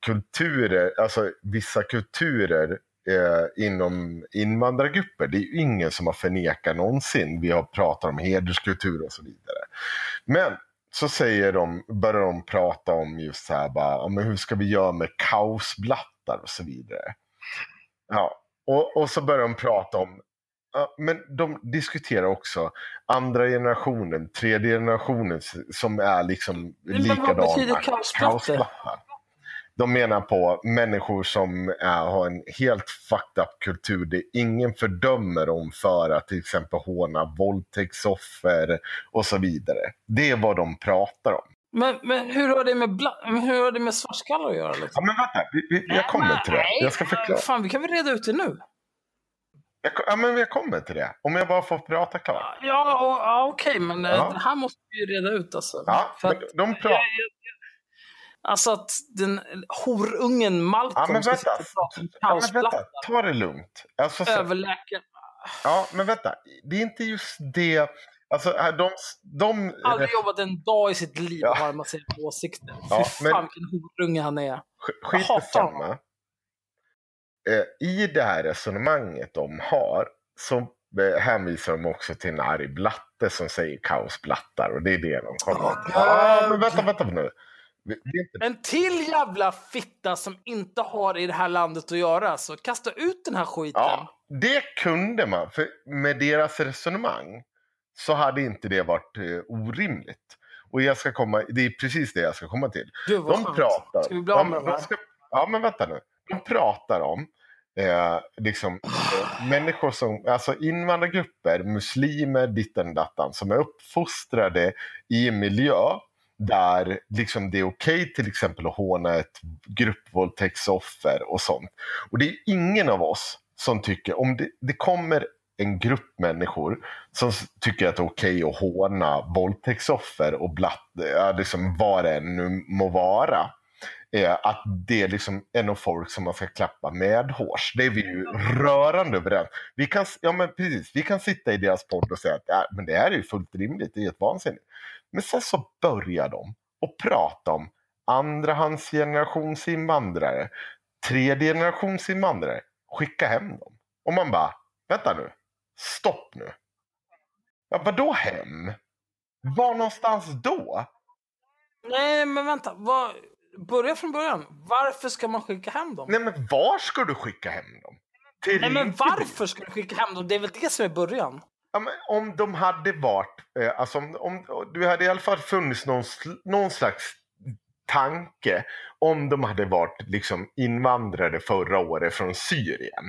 kulturer, alltså vissa kulturer eh, inom invandrargrupper. Det är ju ingen som har förnekat någonsin. Vi har pratat om hederskultur och så vidare. Men så säger de, börjar de prata om just så här, bara, men hur ska vi göra med kaosblattar och så vidare. Ja, och, och så börjar de prata om, men de diskuterar också andra generationen, tredje generationen som är liksom Men vad likadana. betyder kaosblatte? De menar på människor som är, har en helt fucked up kultur där ingen fördömer dem för att till exempel håna våldtäktsoffer och så vidare. Det är vad de pratar om. Men, men hur har det med, bla- men hur har det med svartskallar att göra? Ja, Liksom? men vänta, vi, vi, jag kommer till det. Jag ska förklara. Fan, vi kan väl reda ut det nu? Jag, ja, men jag kommer till det. Om jag bara får prata klart. Ja, ja okej, men eh, Ja. det här måste vi ju reda ut alltså. Ja, För men de pratar... Alltså att den horungen Malcolm Ja, men ska sitta och prata om Ja, kaosplatta. vänta. Ta det lugnt. Alltså, så, Överläkare. ja, men vänta. Det är inte just det. Alltså, de... de Aldrig jobbat en dag i sitt liv Ja. och har en massa åsikter. Ja, Fy men- fan vilken horunge han är. sk- Jag skit hatar i samma. Eh, I det här resonemanget de har så eh, hänvisar de också till en arg blatte som säger kaosblattar och det är det de kommer Åh, till. Ja, men vänta, vänta nu. En till jävla fitta som inte har i det här landet att göra. Så kasta ut den här skiten. Ja, det kunde man. För med deras resonemang så hade inte det varit eh, orimligt. Och jag ska komma, det är precis det jag ska komma till. Gud De skönt. pratar. Ska vi bli av med de, de ska, Ja, men vänta nu. De pratar om eh, liksom, eh, människor som, alltså invandrargrupper, muslimer, ditten dattan, som är uppfostrade i en miljö där liksom det är okej till exempel att håna ett gruppvåldtäktsoffer och sånt. Och det är ingen av oss som tycker, om det, det kommer en grupp människor som tycker att det är okej att håna våldtäktsoffer och blatt, liksom vad det än nu må vara. Eh, att det är liksom en av folk som man ska klappa medhårs. Det är vi ju rörande överens. Vi kan, ja, men precis, vi kan sitta i deras podd och säga att ja, men det här är ju fullt rimligt, det är helt vansinnigt. Men sen så börjar de och prata om andrahandsgenerationsinvandrare, tredje generationsinvandrare. Skicka hem dem. Och man bara, vänta nu, stopp nu. Ja, vadå hem? Var någonstans då? Nej, men vänta. Vad... Börja från början. Varför ska man skicka hem dem? Nej men var ska du skicka hem dem? Till Nej, men varför ska du skicka hem dem? Det är väl det som är början? Ja, men om de hade varit, eh, alltså om, om du hade i alla fall funnits någon, någon slags tanke om de hade varit liksom invandrare förra året från Syrien.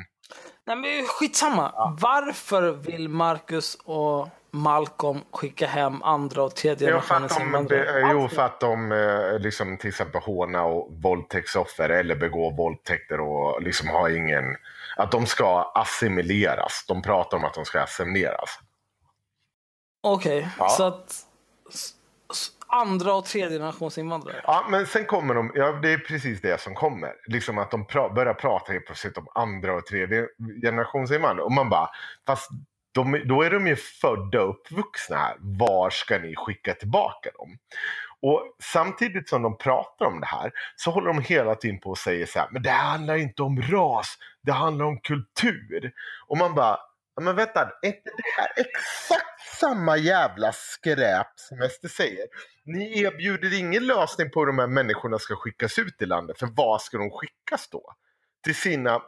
Nej, men skitsamma. Varför vill Marcus och Malcolm skicka hem andra och tredje Ja, för att generationens de, invandrare? be, jo, för att de eh, liksom till exempel håna och våldtäktsoffer eller begå våldtäkter och liksom ha ingen... Att de ska assimileras. De pratar om att de ska assimileras. Okej, Ja. så att andra och tredje generationens invandrare. Ja, men sen kommer de, ja det är precis det som kommer. Liksom att de pra, börjar prata helt plötsligt om andra och tredje generations invandrare. Och man bara, fast de, då är de ju födda och uppvuxna här. Var ska ni skicka tillbaka dem? Och samtidigt som de pratar om det här så håller de hela tiden på och säger så här, men det handlar inte om ras, det handlar om kultur. Och man bara, men vänta, är inte det här exakt samma jävla skräp som SD säger? Ni erbjuder ingen lösning på hur de här människorna ska skickas ut i landet, för vad ska de skickas då? Till sina,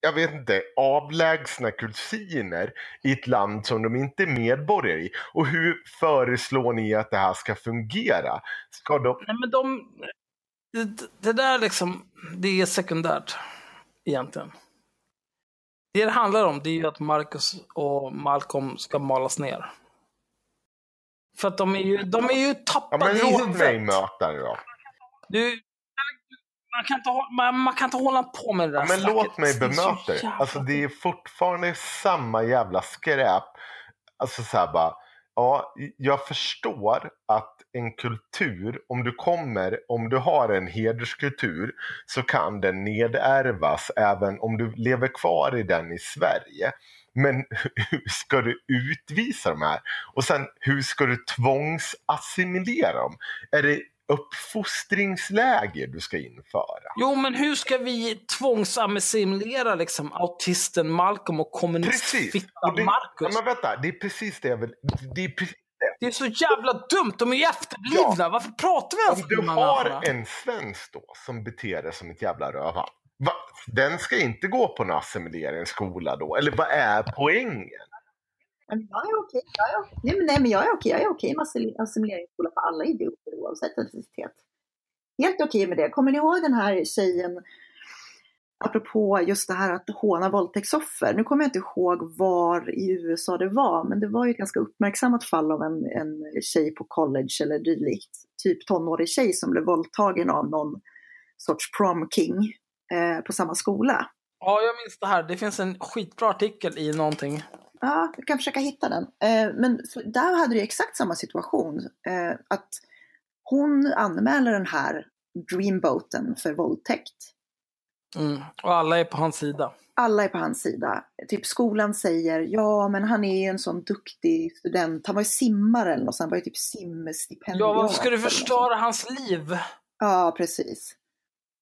jag vet inte, avlägsna kusiner i ett land som de inte är medborgare i. Och hur föreslår ni att det här ska fungera? Ska de... Nej, men de... Det, det där liksom, det är sekundärt egentligen. Det det handlar om det är ju att Marcus och Malcolm ska malas ner. För att de är ju, de är ju Ja, tappade men i låt huvudet. mig möta det då. Du, man, kan inte, man, man kan inte hålla på med det där Ja, men låt mig bemöta det. Alltså det är fortfarande samma jävla skräp. Alltså så här bara. Ja, jag förstår att en kultur, om du kommer, om du har en hederskultur så kan den nedärvas även om du lever kvar i den i Sverige. Men hur ska du utvisa de här? Och sen hur ska du tvångsassimilera dem? Är det uppfostringsläger du ska införa? Jo, men hur ska vi tvångsassimilera liksom autisten Malcolm och kommunistfittan Marcus? ja, men vänta, det är precis det jag vill... Det är precis det. Är så jävla dumt, de är ju efterblivna. Ja. Varför pratar vi ens Om du om de här har människorna? en svensk då som beter sig som ett jävla rövhall. Va? Den ska inte gå på en assimileringsskola då? Eller vad är poängen? Men jag är okej. Jag är okej. Nej, men, nej, men jag är okej. Jag är okej med assimileringsskola för alla idioter oavsett etnicitet. helt okej med det. Kommer ni ihåg den här tjejen, apropå just det här att håna våldtäktsoffer. Nu kommer jag inte ihåg var i USA det var, men det var ju ett ganska uppmärksammat fall av en, en tjej på college eller dylikt, typ tonårig tjej som blev våldtagen av någon sorts prom king eh, på samma skola. Ja, jag minns det här. Det finns en skitbra artikel i någonting. Ja, jag kan försöka hitta den. Eh, men där hade du exakt samma situation. Eh, att hon anmäler den här dreamboaten för våldtäkt. Mm. Och alla är på hans sida. Alla är på hans sida. Typ skolan säger, ja men han är ju en sån duktig student. Han var ju simmare eller något, så han var ju typ simstipendiat. Ja, varför ska du förstöra hans liv? Ja, precis.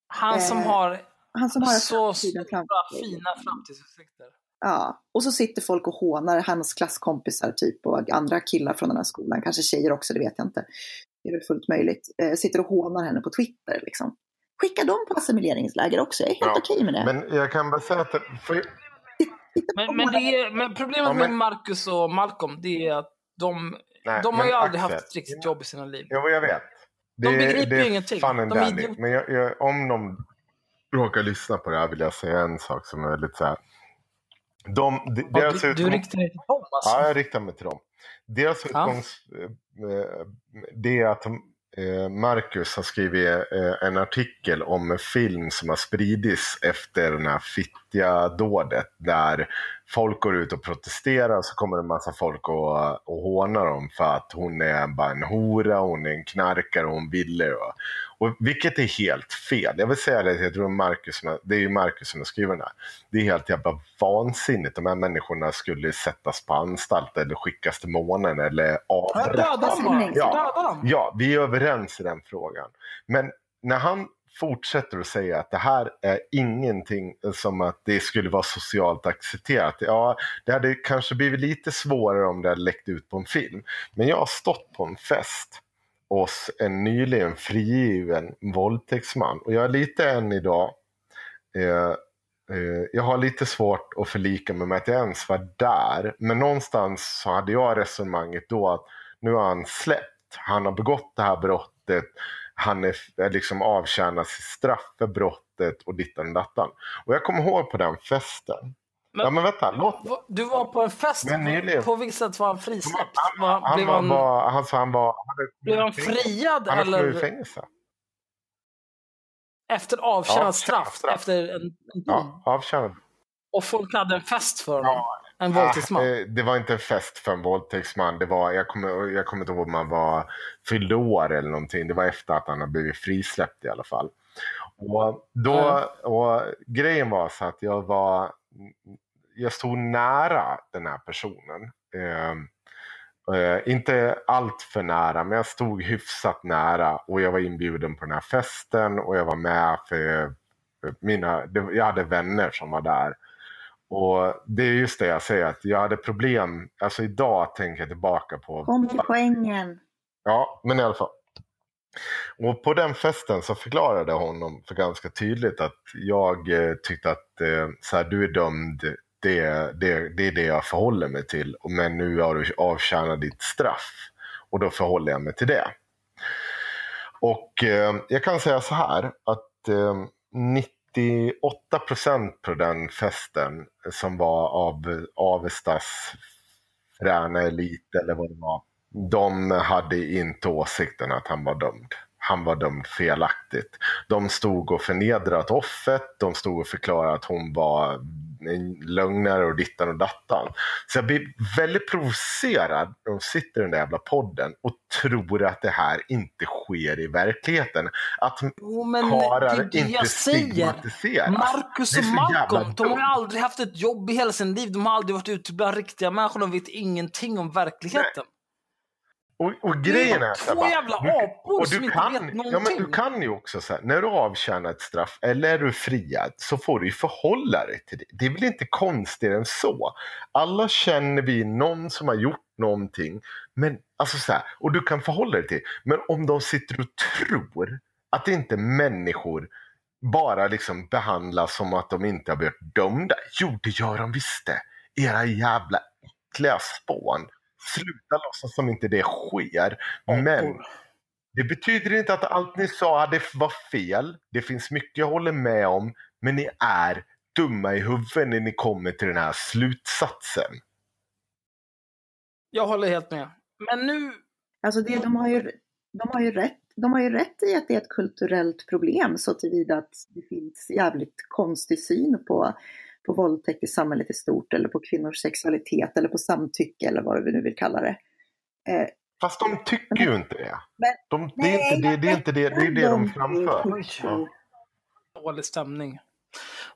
Han som Eh, har Han som har så framtiden stora, fina framtidsutsikter. Ja, och så sitter folk och hånar hans klasskompisar typ och andra killar från den här skolan, kanske tjejer också, det vet jag inte. Det är väl fullt möjligt. Eh, sitter och hånar henne på Twitter liksom. Skicka dem på assimileringsläger också, jag är helt Ja, okej med det. Men jag kan bara säga att... det- För, Men, men, det är, men problemet Ja, men- med Marcus och Malcolm, det är att de, nej, de har ju aldrig Axel, haft ett riktigt jobb i sina liv. Ja, vad jag vet. De begriper ju ingenting. Fun and De är. Men jag, jag, om de råkar lyssna på det här vill jag säga en sak som är väldigt så här. De, de, deras du, du utgång- riktar dig till dem alltså. Ja, jag riktar mig till dem. Deras Ja. utgångs... eh, Det är att de, eh, Marcus har skrivit eh, en artikel om en film som har spridits efter den här fittiga dådet där folk går ut och protesterar och så kommer det en massa folk och, och hånar dem för att hon är bara en hora, hon är en knarkare och hon ville. Och, och, vilket är helt fel. Jag vill säga det, jag tror Marcus, det är ju Marcus som har skrivit den här. Det är helt jävla vansinnigt. De här människorna skulle sättas på anstalt eller skickas till månen eller Ja, avrättas. Ja. Dem. Ja, vi är överens i den frågan. Men när han fortsätter att säga att det här är ingenting som att det skulle vara socialt accepterat. Ja, det hade kanske blivit lite svårare om det hade läckt ut på en film. Men jag har stått på en fest oss en nyligen frigiven våldtäktsman och jag är lite än idag eh, eh, jag har lite svårt att förlika mig med att jag ens var där. Men någonstans så hade jag resonemanget då att nu har han släppt. Han har begått det här brottet. Han är är liksom avtjänat sitt straff för brottet och dittan och dattan. Och jag kommer ihåg på den festen. Men- ja men vänta, låt Du var på en fest, Men på vilket sätt var han frisläppt? Var, han, blev, var, han, var, han, sa han var... Han hade, blev han friad Han eller fängelse. efter avtjänat Ja, straff? straff. Efter en, en? Ja, avtjänad. Och folk hade en fest för honom? Ja, En våldtäktsman? Ah, eh, det var inte en fest för en våldtäktsman. Det var, jag, kommer, jag kommer inte ihåg om man var fyllde år eller någonting. Det var efter att han hade blivit frisläppt i alla fall. Och, då, och grejen var så att jag var jag stod nära den här personen. Eh, eh, inte allt för nära, men jag stod hyfsat nära och jag var inbjuden på den här festen och jag var med för mina, jag hade vänner som var där. Och det är just det jag säger, att jag hade problem, alltså idag tänker jag tillbaka på Kom till poängen. Ja, men i alla fall. Och på den festen så förklarade honom för ganska tydligt att jag eh, tyckte att eh, så här, du är dömd, det, det, det är det jag förhåller mig till. Men nu har du avtjänat ditt straff och då förhåller jag mig till det. Och eh, jag kan säga så här att eh, 98 procent på den festen som var av Avestas fräna elit eller vad det var. De hade inte åsikten att han var dömd. Han var dömd felaktigt. De stod och förnedrat offret. De stod och förklarade att hon var en lögnare och dittan och dattan. Så jag blir väldigt provocerad när de sitter i den där jävla podden och tror att det här inte sker i verkligheten. Att men karlar inte stigmatiseras. Marcus och Malcolm, de har aldrig haft ett jobb i hela sin liv. De har aldrig varit ute bland riktiga människor. De vet ingenting om verkligheten. Och, och Det är grejen är två bara, jävla du- apor och som du inte kan, vet ja, men någonting. Du kan ju också säga, när du avtjänar ett straff eller är du friad så får du ju förhålla dig till det. Det är väl inte konstigare än så. Alla känner vi någon som har gjort någonting. Men, alltså så här, och du kan förhålla dig till Men om de sitter och tror att inte människor bara liksom behandlas som att de inte har blivit dömda. Jo, det gör de visst det. Era jävla äckliga spån. Sluta låtsas som inte det sker. Men. Det betyder inte att allt ni sa hade var fel. Det finns mycket jag håller med om. Men ni är dumma i huvudet när ni kommer till den här slutsatsen. Jag håller helt med. Men nu... Alltså det, de, har ju, de, har ju rätt, de har ju rätt i att det är ett kulturellt problem så tillvida att det finns jävligt konstig syn på, på våldtäkt i samhället i stort eller på kvinnors sexualitet eller på samtycke eller vad vi nu vill kalla det. Eh, Fast de tycker ju inte det. Men- De, det, är inte det, det är inte det, det, är det de framför. Oj. Ja. Dålig stämning.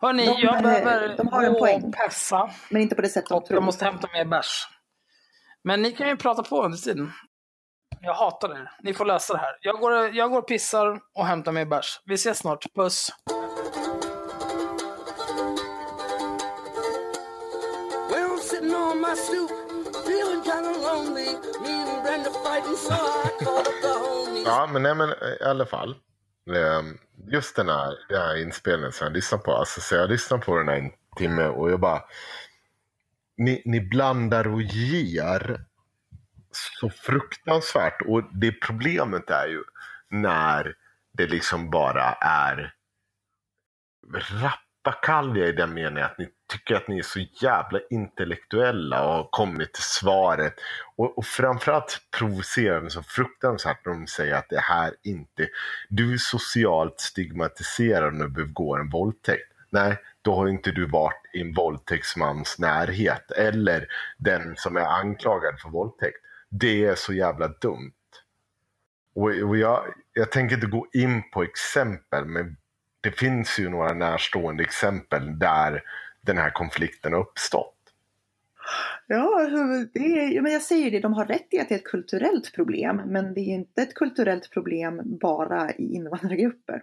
Hörni, De, jag eh, behöver de har en poäng. och pessa. men inte på det sätt de Och tror. jag måste hämta mer bärs. Men ni kan ju prata på under tiden. Jag hatar er. Ni får lösa det här. Jag går, jag går och pissar och hämtar mer bärs. Vi ses snart. Puss! Sitting on my stoop, feeling kinda lonely. Me and Brenda fighting, so I called up the homies. Ja, men, nej, men eh, i alla fall. Ehm, just den här, den här inspelningen som jag lyssnar på. Alltså, så jag lyssnar på den här en timme och jag bara... Ni, ni blandar och ger så fruktansvärt. Och det problemet är ju när det liksom bara är rap bakalja i den meningen att ni tycker att ni är så jävla intellektuella och har kommit till svaret. Och, och framförallt provocerar de så fruktansvärt när de säger att det här inte... Du är socialt stigmatiserad när du begår en våldtäkt. Nej, då har inte du varit i en våldtäktsmans närhet. Eller den som är anklagad för våldtäkt. Det är så jävla dumt. Och, och jag, jag tänker inte gå in på exempel, men det finns ju några närstående exempel där den här konflikten har uppstått. Ja, är, men jag säger det, de har rätt i att det är ett kulturellt problem, men det är inte ett kulturellt problem bara i invandrargrupper.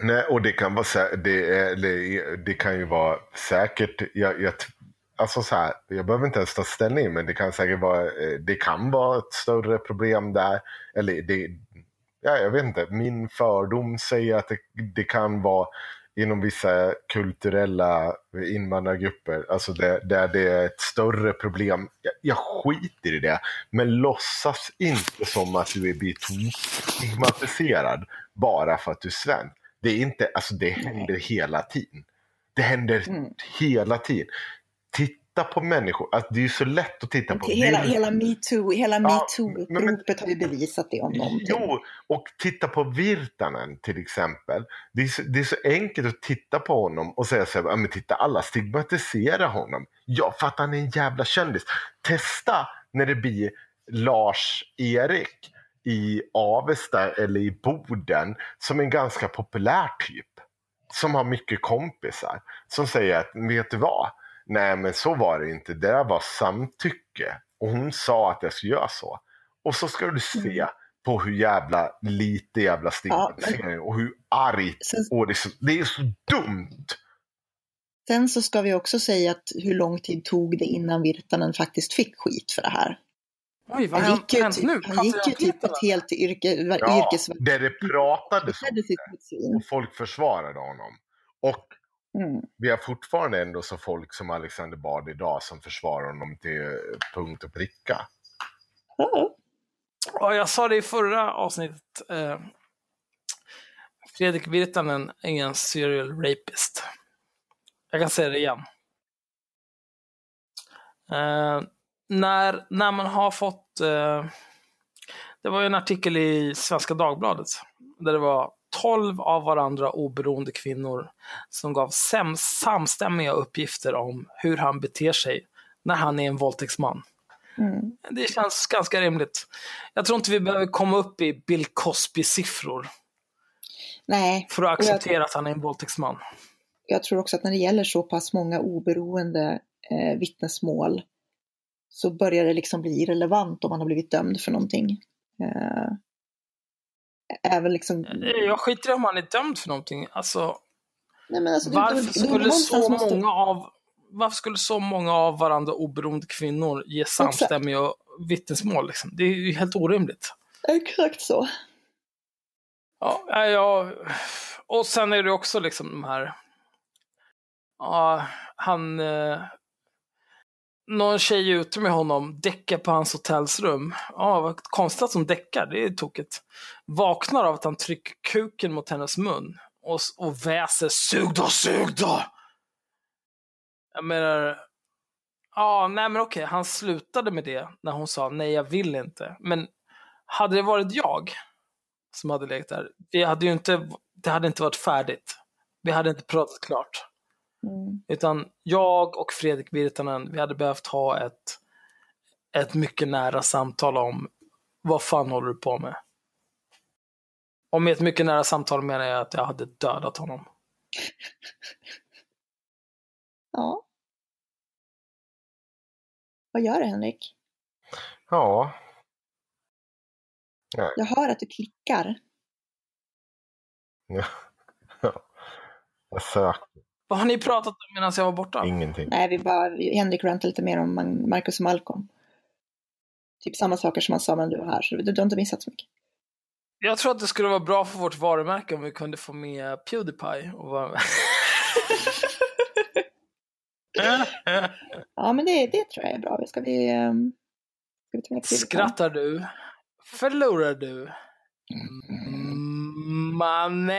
Nej, och det kan vara, sä- det, är, det, det kan ju vara säkert, jag, jag, alltså så här, jag behöver inte ens ta ställning, men det kan säkert vara, eh, det kan vara ett större problem där. Eller det, ja, jag vet inte, min fördom säger att det, det kan vara inom vissa kulturella invandrargrupper, alltså där, där det är ett större problem. Jag, jag skiter i det, men låtsas inte som att du är stigmatiserad bara för att du är svensk. Det är inte, alltså det händer hela tiden. Det händer Mm. hela tiden. Titta på människor, alltså det är ju så lätt att titta på Hela, Vil- hela metoo, hela Ja, har ju bevisat det om någonting. Jo, och titta på Virtanen till exempel. Det är, så, det är så enkelt att titta på honom och säga så här, "Ja, men titta alla stigmatiserar honom. Ja, för att han är en jävla kändis. Testa när det blir Lars-Erik i Avesta eller i Boden som en ganska populär typ. Som har mycket kompisar. Som säger att, vet du vad? Nej men så var det inte. Det där var samtycke. Och hon sa att jag skulle göra så. Och så ska du se Mm. på hur jävla lite jävla stigmatisering och hur argt. Sen, Och det, är så, det är så dumt. sen så ska vi också säga att hur lång tid tog det innan Virtanen faktiskt fick skit för det här? Oj, vad Han gick ju, hänt typ, nu? han gick ju om typ ett helt yrke, Ja, yrkesverk. där det pratades om svin. och folk försvarade honom. Och Mm. vi har fortfarande ändå så folk som Alexander Bard idag som försvarar honom till punkt och pricka. Ja. Ja, jag sa det i förra avsnittet. Eh, Fredrik Virtanen är en serial rapist. Jag kan säga det igen. Eh, när, när man har fått... Eh, det var ju en artikel i Svenska Dagbladet där det var 12 av varandra oberoende kvinnor som gav sam, samstämmiga uppgifter om hur han beter sig när han är en våldtäktsman. Mm. Det känns ganska rimligt. Jag tror inte vi behöver komma upp i Bill Cosby-siffror Nej, för att Och jag- acceptera att han är en våldtäktsman. jag tror också att när det gäller så pass många oberoende eh, vittnesmål så börjar det liksom bli irrelevant om man har blivit dömd för någonting. Eh, även liksom... Jag skiter i om han är dömd för någonting. Alltså, Nej, men alltså, varför, det- det- skulle så måste- många av, varför skulle så många av varandra oberoende kvinnor ge samstämmiga vittnesmål? Liksom? Det är ju helt orimligt. Exakt så. Ja, ja, ja. Och sen är det också liksom de här... Ja, han någon tjej är ute med honom, däckar på hans hotellsrum. Ja, vad konstigt att hon däckar, det är tokigt. Vaknar av att han trycker kuken mot hennes mun och, och väser sug då, sug då! Jag menar, ja, nej men okej, han slutade med det när hon sa nej, jag vill inte. Men hade det varit jag som hade legat där, det hade ju inte, det hade inte varit färdigt. Vi hade inte pratat klart. Mm. Utan jag och Fredrik Virtanen, vi hade behövt ha ett, ett mycket nära samtal om vad fan håller du på med? Och med ett mycket nära samtal menar jag att jag hade dödat honom. Ja. Vad gör du Henrik? Ja, Jag hör att du klickar. jag söker Vad har ni pratat om medan jag var borta? ingenting. Nej, vi bara, Henrik rantade lite mer om Marcus och Malcolm. Typ samma saker som han sa när du var här, så du, du har inte missat så mycket. Jag tror att det skulle vara bra för vårt varumärke om vi kunde få med Pewdiepie. Och vara... Ja, men det, det tror jag är bra. Ska vi... Um, ska vi ta med Pewdiepie? Skrattar du? Förlorar du? Mm, Mannen!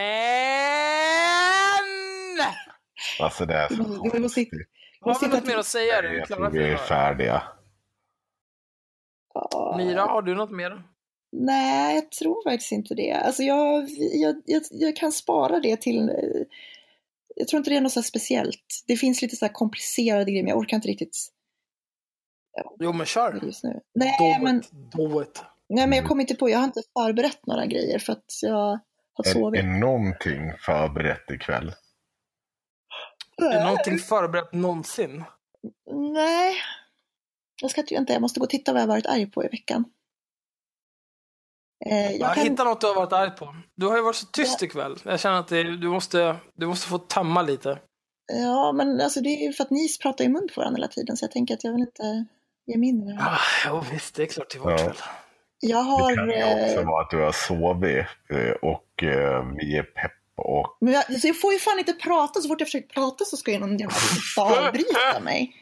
Alltså det är så Vi måste- vi måste-. Har vi något mer att säga? Är vi Jag tror vi är färdiga. Ja. Mira, har du något mer? Nej, jag tror faktiskt inte det. Alltså jag, jag, jag, jag kan spara det till... eh, Jag tror inte det är något så här speciellt. Det finns lite så här komplicerade grejer, men jag orkar inte riktigt Jo, men kör. just nu. Nej, Do men, it. Do it. nej, men jag kommer inte på. Jag har inte förberett några grejer för att jag har Är, sovit. är någonting förberett ikväll? Är det någonting förberett någonsin? Nej. Jag ska inte, jag måste gå och titta vad jag har varit arg på i veckan. Eh, Jag jag kan, hittar något du har varit arg på. Du har ju varit så tyst ikväll. Jag känner att det, du, måste, du måste få tömma lite. ja, men alltså det är ju för att ni pratar i mun på varandra hela tiden, så jag tänker att jag vill inte ge mig in i det här. Ah, jo, visst, det är klart det var Ja. kväll. Jag Det har... kan ju eh, också vara att du har sovit eh, och eh, vi är pepp och Men jag, alltså jag får ju fan inte prata, så fort jag försöker prata så ska ju någon jävla avbryta mig.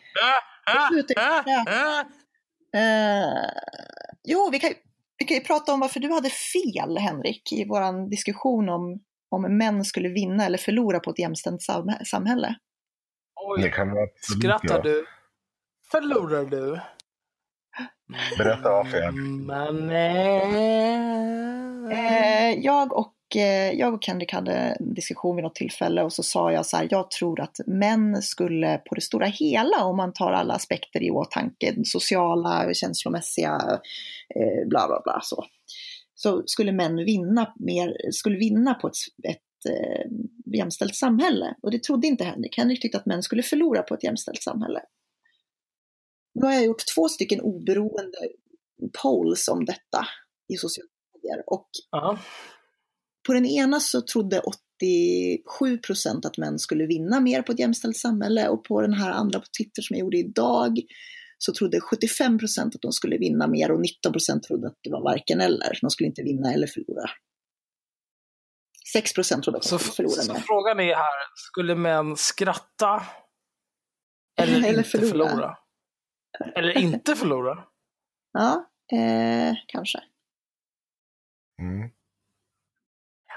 Sluta inte. Eh, jo, vi kan, ju- vi kan ju prata om varför du hade fel, Henrik, i vår diskussion om om män skulle vinna eller förlora på ett jämställt sam- samhälle. det Oj, kan vara skrattar du? Förlorar du? Berätta varför jag- Men... Eh, jag, och, Eh, jag och Henrik hade en diskussion vid något tillfälle och så sa jag så här, jag tror att män skulle på det stora hela, om man tar alla aspekter i åtanke, sociala, känslomässiga, eh, bla bla bla så, så skulle män vinna, mer, skulle vinna på ett, ett eh, jämställt samhälle. Och det trodde inte Henrik. Henrik tyckte att män skulle förlora på ett jämställt samhälle. Nu har jag gjort två stycken oberoende polls om detta i sociala medier och Ja på den ena så trodde 87 procent att män skulle vinna mer på ett jämställt samhälle och på den här andra på Twitter som jag gjorde idag så trodde 75 procent att de skulle vinna mer och 19 procent trodde att det var varken eller. De skulle inte vinna eller förlora. 6 procent trodde att de Så, skulle förlora så mer. frågan är här, skulle män skratta eller, Eller inte förlora. förlora? Eller inte förlora? Ja, eh, kanske. Mm.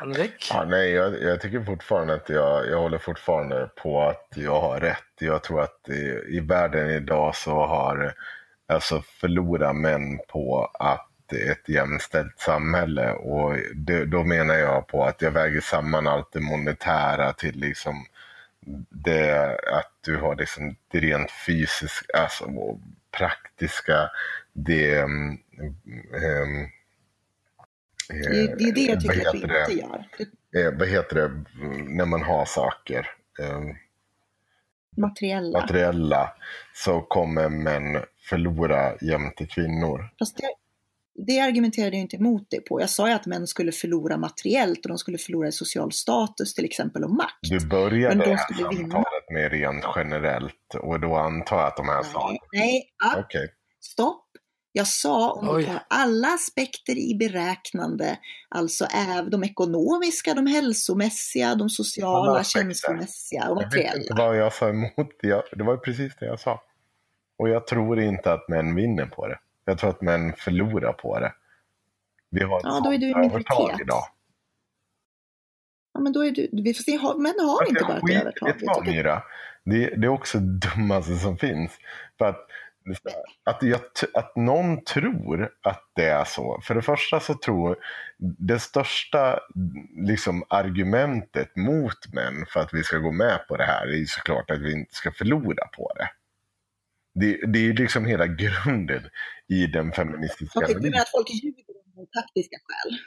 Henrik? Ja, nej, jag, jag tycker fortfarande att jag, jag håller fortfarande på att jag har rätt. Jag tror att i, i världen idag så har alltså förlorar män på att ett jämställt samhälle och det, då menar jag på att jag väger samman allt det monetära till liksom det att du har liksom det rent fysiska, alltså och praktiska, det um, um, det, är- det jag vad tycker att vi det? inte gör. Eh, vad heter det, när man har saker, eh, materiella. materiella, så kommer män förlora jämte kvinnor. Fast det, det argumenterade jag inte emot det på. Jag sa ju att män skulle förlora materiellt och de skulle förlora social status till exempel och makt. Du började Men de det här skulle samtalet med rent generellt och då antar jag att de här. Nej, nej ja, Okej, stopp. Jag sa om Oj. du tar alla aspekter i beräknande, alltså även de ekonomiska, de hälsomässiga, de sociala, känslomässiga och jag vet inte materiella. vad jag sa emot. Jag, det var precis det jag sa. Och jag tror inte att män vinner på det. Jag tror att män förlorar på det. Vi har ett Ja, då är du övertag idag. Ja, men då är du, vi får se, har- män har inte bara ett övertag. Det, det är också det dummaste som finns. För att, att, jag, att någon tror att det är så. För det första så tror det största liksom, argumentet mot män för att vi ska gå med på det här är ju såklart att vi inte ska förlora på det. Det, det är ju liksom hela grunden i den feministiska rörelsen. menar att folk ljuger av taktiska skäl?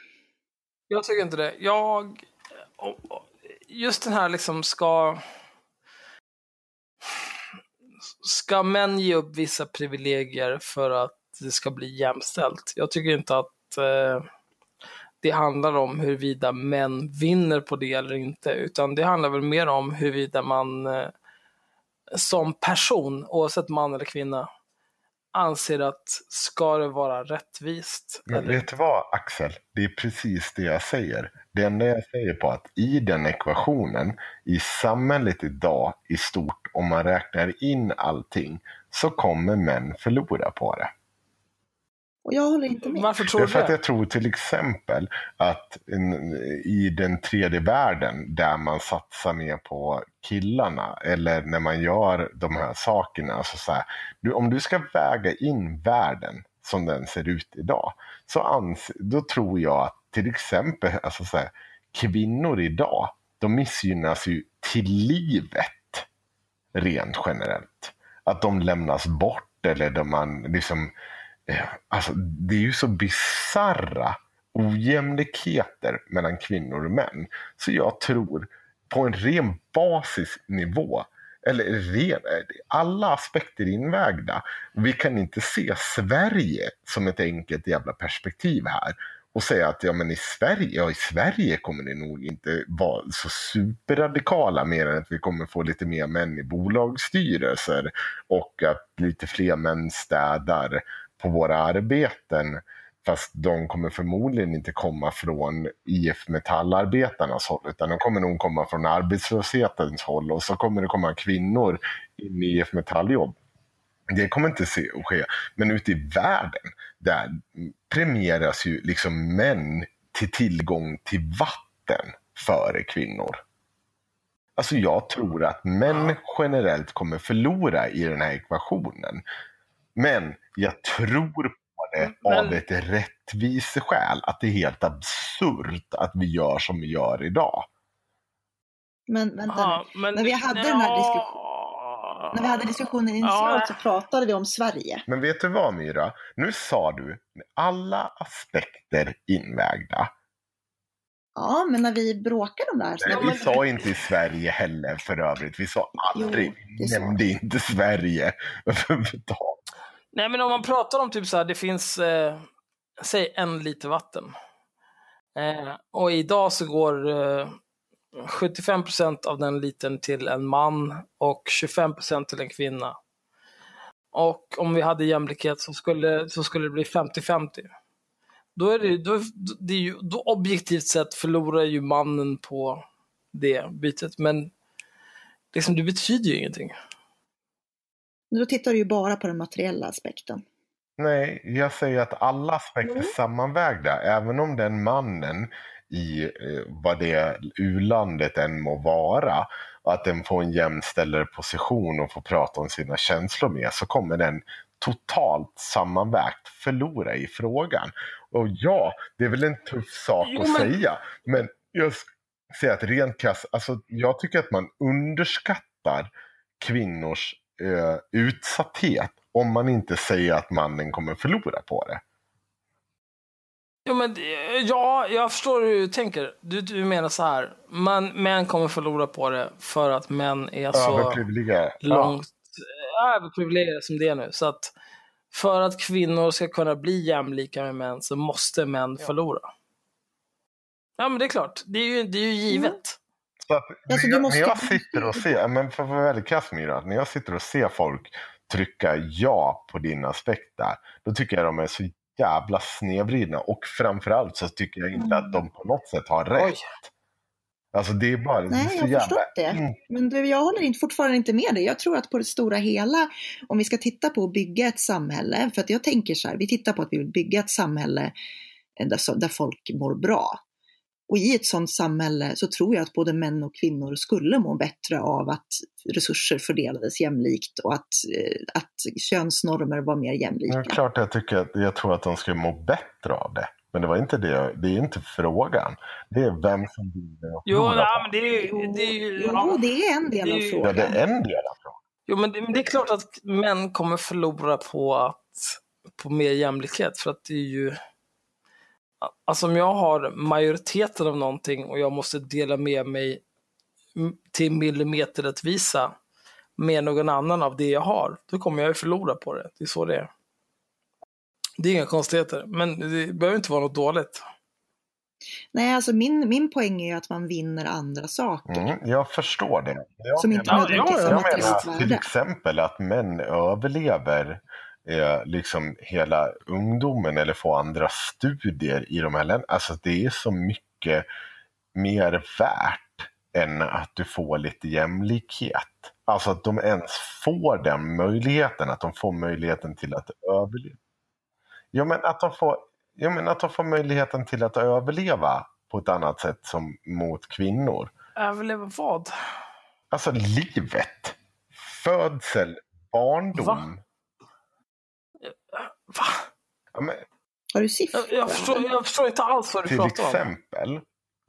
Jag tycker inte det. Jag... Just den här liksom ska... Ska män ge upp vissa privilegier för att det ska bli jämställt? Jag tycker inte att eh, det handlar om huruvida män vinner på det eller inte, utan det handlar väl mer om huruvida man eh, som person, oavsett man eller kvinna, anser att ska det vara rättvist? Men eller vet du vad Axel? Det är precis det jag säger. Det enda jag säger på att i den ekvationen, i samhället idag i stort, om man räknar in allting, så kommer män förlora på det. Och jag håller inte med. Varför tror Det du för att det? jag tror till exempel att en, i den tredje världen där man satsar mer på killarna eller när man gör de här sakerna. Alltså så här, du, om du ska väga in världen som den ser ut idag så ans, då tror jag att till exempel alltså så här, kvinnor idag de missgynnas ju till livet rent generellt. Att de lämnas bort eller de man liksom Eh, alltså, det är ju så bizarra ojämlikheter mellan kvinnor och män. Så jag tror på en ren basisnivå, eller ren, eh, alla aspekter invägda. Vi kan inte se Sverige som ett enkelt jävla perspektiv här och säga att ja, men i, Sverige, ja, i Sverige kommer det nog inte vara så superradikala mer än att vi kommer få lite mer män i bolagsstyrelser och att lite fler män städar på våra arbeten. Fast de kommer förmodligen inte komma från IF Metallarbetarnas håll utan de kommer nog komma från arbetslöshetens håll och så kommer det komma kvinnor in i IF Metalljobb. Det kommer inte se och ske. Men ute i världen där premieras ju liksom män till tillgång till vatten före kvinnor. Alltså jag tror att män generellt kommer förlora i den här ekvationen. Men jag tror på det Men- av ett rättviseskäl. Att det är helt absurt att vi gör som vi gör idag. Men vänta Ja, men När vi hade den här Ja. När vi hade diskussionen Ja. initialt så pratade vi om Sverige. Men vet du vad Myra? Nu sa du alla aspekter invägda. Ja, men när vi bråkade om det här så Nej, vi det... sa inte i Sverige heller för övrigt. Vi sa aldrig, Jo, nämnde inte Sverige överhuvudtaget. Nej, men om man pratar om typ så här, det finns, eh, säg en liter vatten. Eh, och idag så går eh, 75% av den litern till en man och 25% till en kvinna. Och om vi hade jämlikhet så skulle, så skulle det bli 50-50. Då är det, då, det är ju, då objektivt sett förlorar ju mannen på det bytet. Men liksom, det betyder ju ingenting. Men Då tittar du ju bara på den materiella aspekten. Nej, jag säger att alla aspekter är sammanvägda. Även om den mannen i eh, vad det u-landet än må vara, att den får en jämställdare position och får prata om sina känslor med, så kommer den totalt sammanvägt förlora i frågan. Och ja, det är väl en tuff sak Jo, att men- säga, men jag säger att rent krasst, alltså jag tycker att man underskattar kvinnors eh, utsatthet om man inte säger att mannen kommer förlora på det. Jo, men, ja, jag förstår hur du tänker. Du, du menar så här, man, män kommer förlora på det för att män är så långt ja. överprivilegierade som det är nu. Så att för att kvinnor ska kunna bli jämlika med män så måste män förlora. Ja, men det är klart. Det är ju, det är ju givet. Så att, Alltså, när, jag, måste- när jag sitter och ser, men för att vara väldigt krass Myra, när jag sitter och ser folk trycka ja på din aspekt där, då tycker jag de är så jävla snedvridna och framförallt så tycker jag inte att de på något sätt har rätt. Oj. Alltså det är bara... det är Nej, så jag har förstått det. Mm, Men du, jag håller inte, fortfarande inte med dig. Jag tror att på det stora hela, om vi ska titta på att bygga ett samhälle, för att jag tänker så här, vi tittar på att vi vill bygga ett samhälle eh, där folk mår bra. Och i ett sådant samhälle så tror jag att både män och kvinnor skulle må bättre av att resurser fördelades jämlikt och att, eh, att könsnormer var mer jämlika. är klart jag tycker att jag tror att de skulle må bättre av det. Men det var inte det, det är inte frågan. Det är vem som vinner och Jo, nej, men det är. Det är Jo, ja. det är en del Det av ju- Ja, frågan. det är en del av frågan. Jo, men det, men det är klart att män kommer förlora på, att, på mer jämlikhet. För att det är ju... Alltså om jag har majoriteten av någonting och jag måste dela med mig till millimeterrättvisa med någon annan av det jag har, då kommer jag ju förlora på det. Det är så det är. Det är inga konstigheter, men det behöver inte vara något dåligt. Nej, alltså min, min poäng är ju att man vinner andra saker. Mm, jag förstår det. Jag Som inte menar, nödvändigtvis ja, har jag menar till exempel att män överlever eh, liksom hela ungdomen eller får andra studier i de här länderna. Alltså det är så mycket mer värt än att du får lite jämlikhet. Alltså att de ens får den möjligheten, att de får möjligheten till att överleva. Ja men att de får, ja, men att de får möjligheten till att överleva på ett annat sätt som mot kvinnor. Överleva vad? Alltså livet. Födsel, barndom. Va? Va? Ja, men, Har du siffror? Jag, jag, förstår, jag förstår inte alls vad du till pratar om. exempel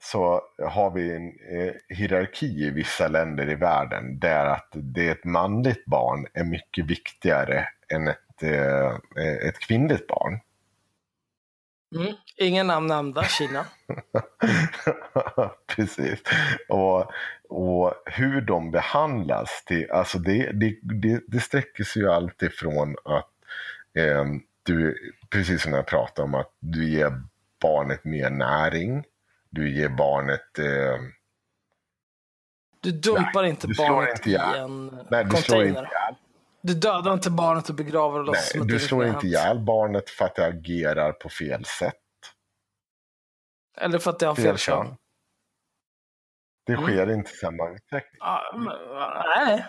så har vi en eh, hierarki i vissa länder i världen där att det ett manligt barn är mycket viktigare än ett, eh, ett kvinnligt barn. Mm. Ingen namn nämnda, Kina. Precis. Och, och hur de behandlas, till, alltså det, det, det, det sträcker sig ju alltid från att eh, du, precis som jag pratade om, att du ger barnet mer näring. Du ger barnet, eh, Du dumpar Nej, inte du barnet inte i en nej du slår container. Du dödar inte barnet och begraver och låtsas nej, du slår inte ihjäl barnet för att det agerar på fel sätt. Eller för att det har fel kön. Det Mm. sker inte samma utveckling. Ja, men, nej.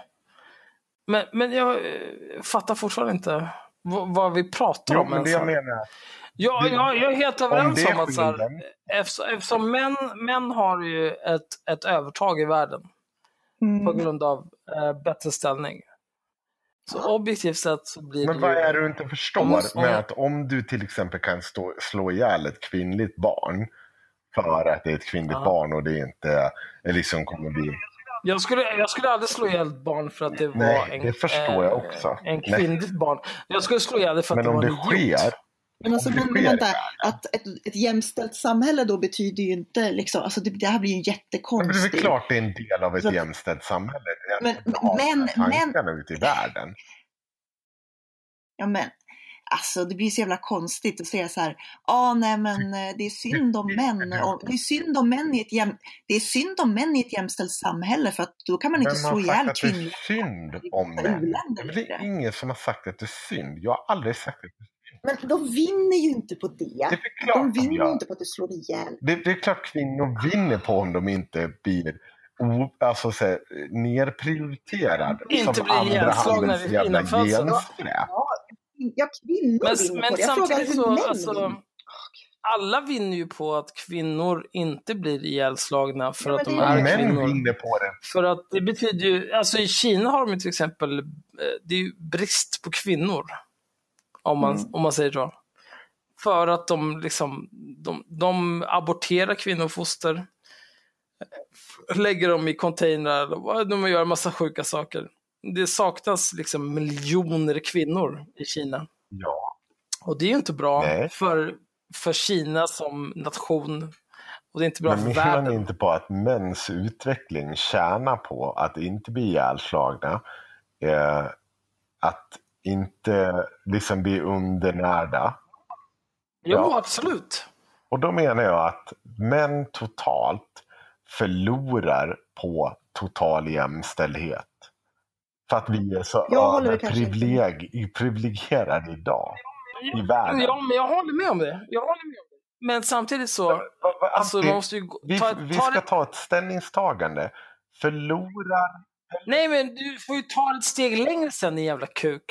Men, men jag eh, fattar fortfarande inte vad, vi pratar Jo, om men det jag menar, Ja, det- ja, jag är helt om överens det om, att så här, eftersom, eftersom män, män har ju ett, ett övertag i världen på Mm. grund av eh, bättre ställning. Så objektivt sett så blir Men det vad ju... är det du inte förstår Om- om- med att om du till exempel kan stå, slå ihjäl ett kvinnligt barn för att det är ett kvinnligt Ja. barn och det inte är liksom kommer bli... Jag skulle, jag skulle aldrig slå ihjäl ett barn för att det var Nej, en, det förstår jag också. en Nej. kvinnligt barn. Jag skulle slå ihjäl det för att Men det om var det en idiot. sker, Men, alltså, Om det men, men sker vänta, att ett, ett jämställt samhälle då betyder ju inte liksom, alltså det, det här blir ju men det är jättekonstigt. väl klart det är en del av ett Så att- jämställt samhälle. Det är Men- men- tankarna ute i världen. Ja men, alltså det blir så jävla konstigt att säga så här, ja nej men eh, det är synd om män, och, det är synd om män i ett jäm, det är synd om män i ett jämställt samhälle för att då kan man inte slå ihjäl att det kvinnor. är synd om män? Det är ingen som har sagt att det är synd. Jag har aldrig sagt att det. Men de vinner ju inte på det. Det är De klart de vinner ju inte på att du slår ihjäl. Det, det är klart kvinnor vinner på om de inte blir o, alltså, så här, nerprioriterad Inte som blir ihjälslagna kvinnofödsel. genskräp. Ja, kvinnor Men, vinner men på det. Jag frågar samtidigt hur så, män alltså, alla vinner ju på att kvinnor inte blir ihjälslagna för Ja, att de är är Män kvinnor. vinner på det. För att det betyder ju, alltså i Kina har de ju till exempel, eh, det är ju brist på kvinnor. Om man, Mm. om man säger så. För att de liksom, de, de aborterar kvinnofoster, eh, lägger dem i containrar, och de gör en massa sjuka saker. Det saknas liksom miljoner kvinnor i Kina. Ja. Och det är ju inte bra Nej. för, för Kina som nation. Och det är inte bra Men för menar världen. ni inte på att mäns utveckling tjänar på att inte bli ihjälslagna? Eh, att inte liksom bli undernärda? Jo, Ja. absolut. Och då menar jag att män totalt förlorar på total jämställdhet. För att vi är så Jag håller väl kanske överprivileg- privilegierade idag i världen. Ja, men jag håller med om det. Jag håller med om det. Men samtidigt så, Va- va- alltså Antti, man måste ju gå- vi, ta, vi ta ska det, ta ett ställningstagande. Förlorar... Nej men du får ju ta ett steg längre sen din jävla kuk.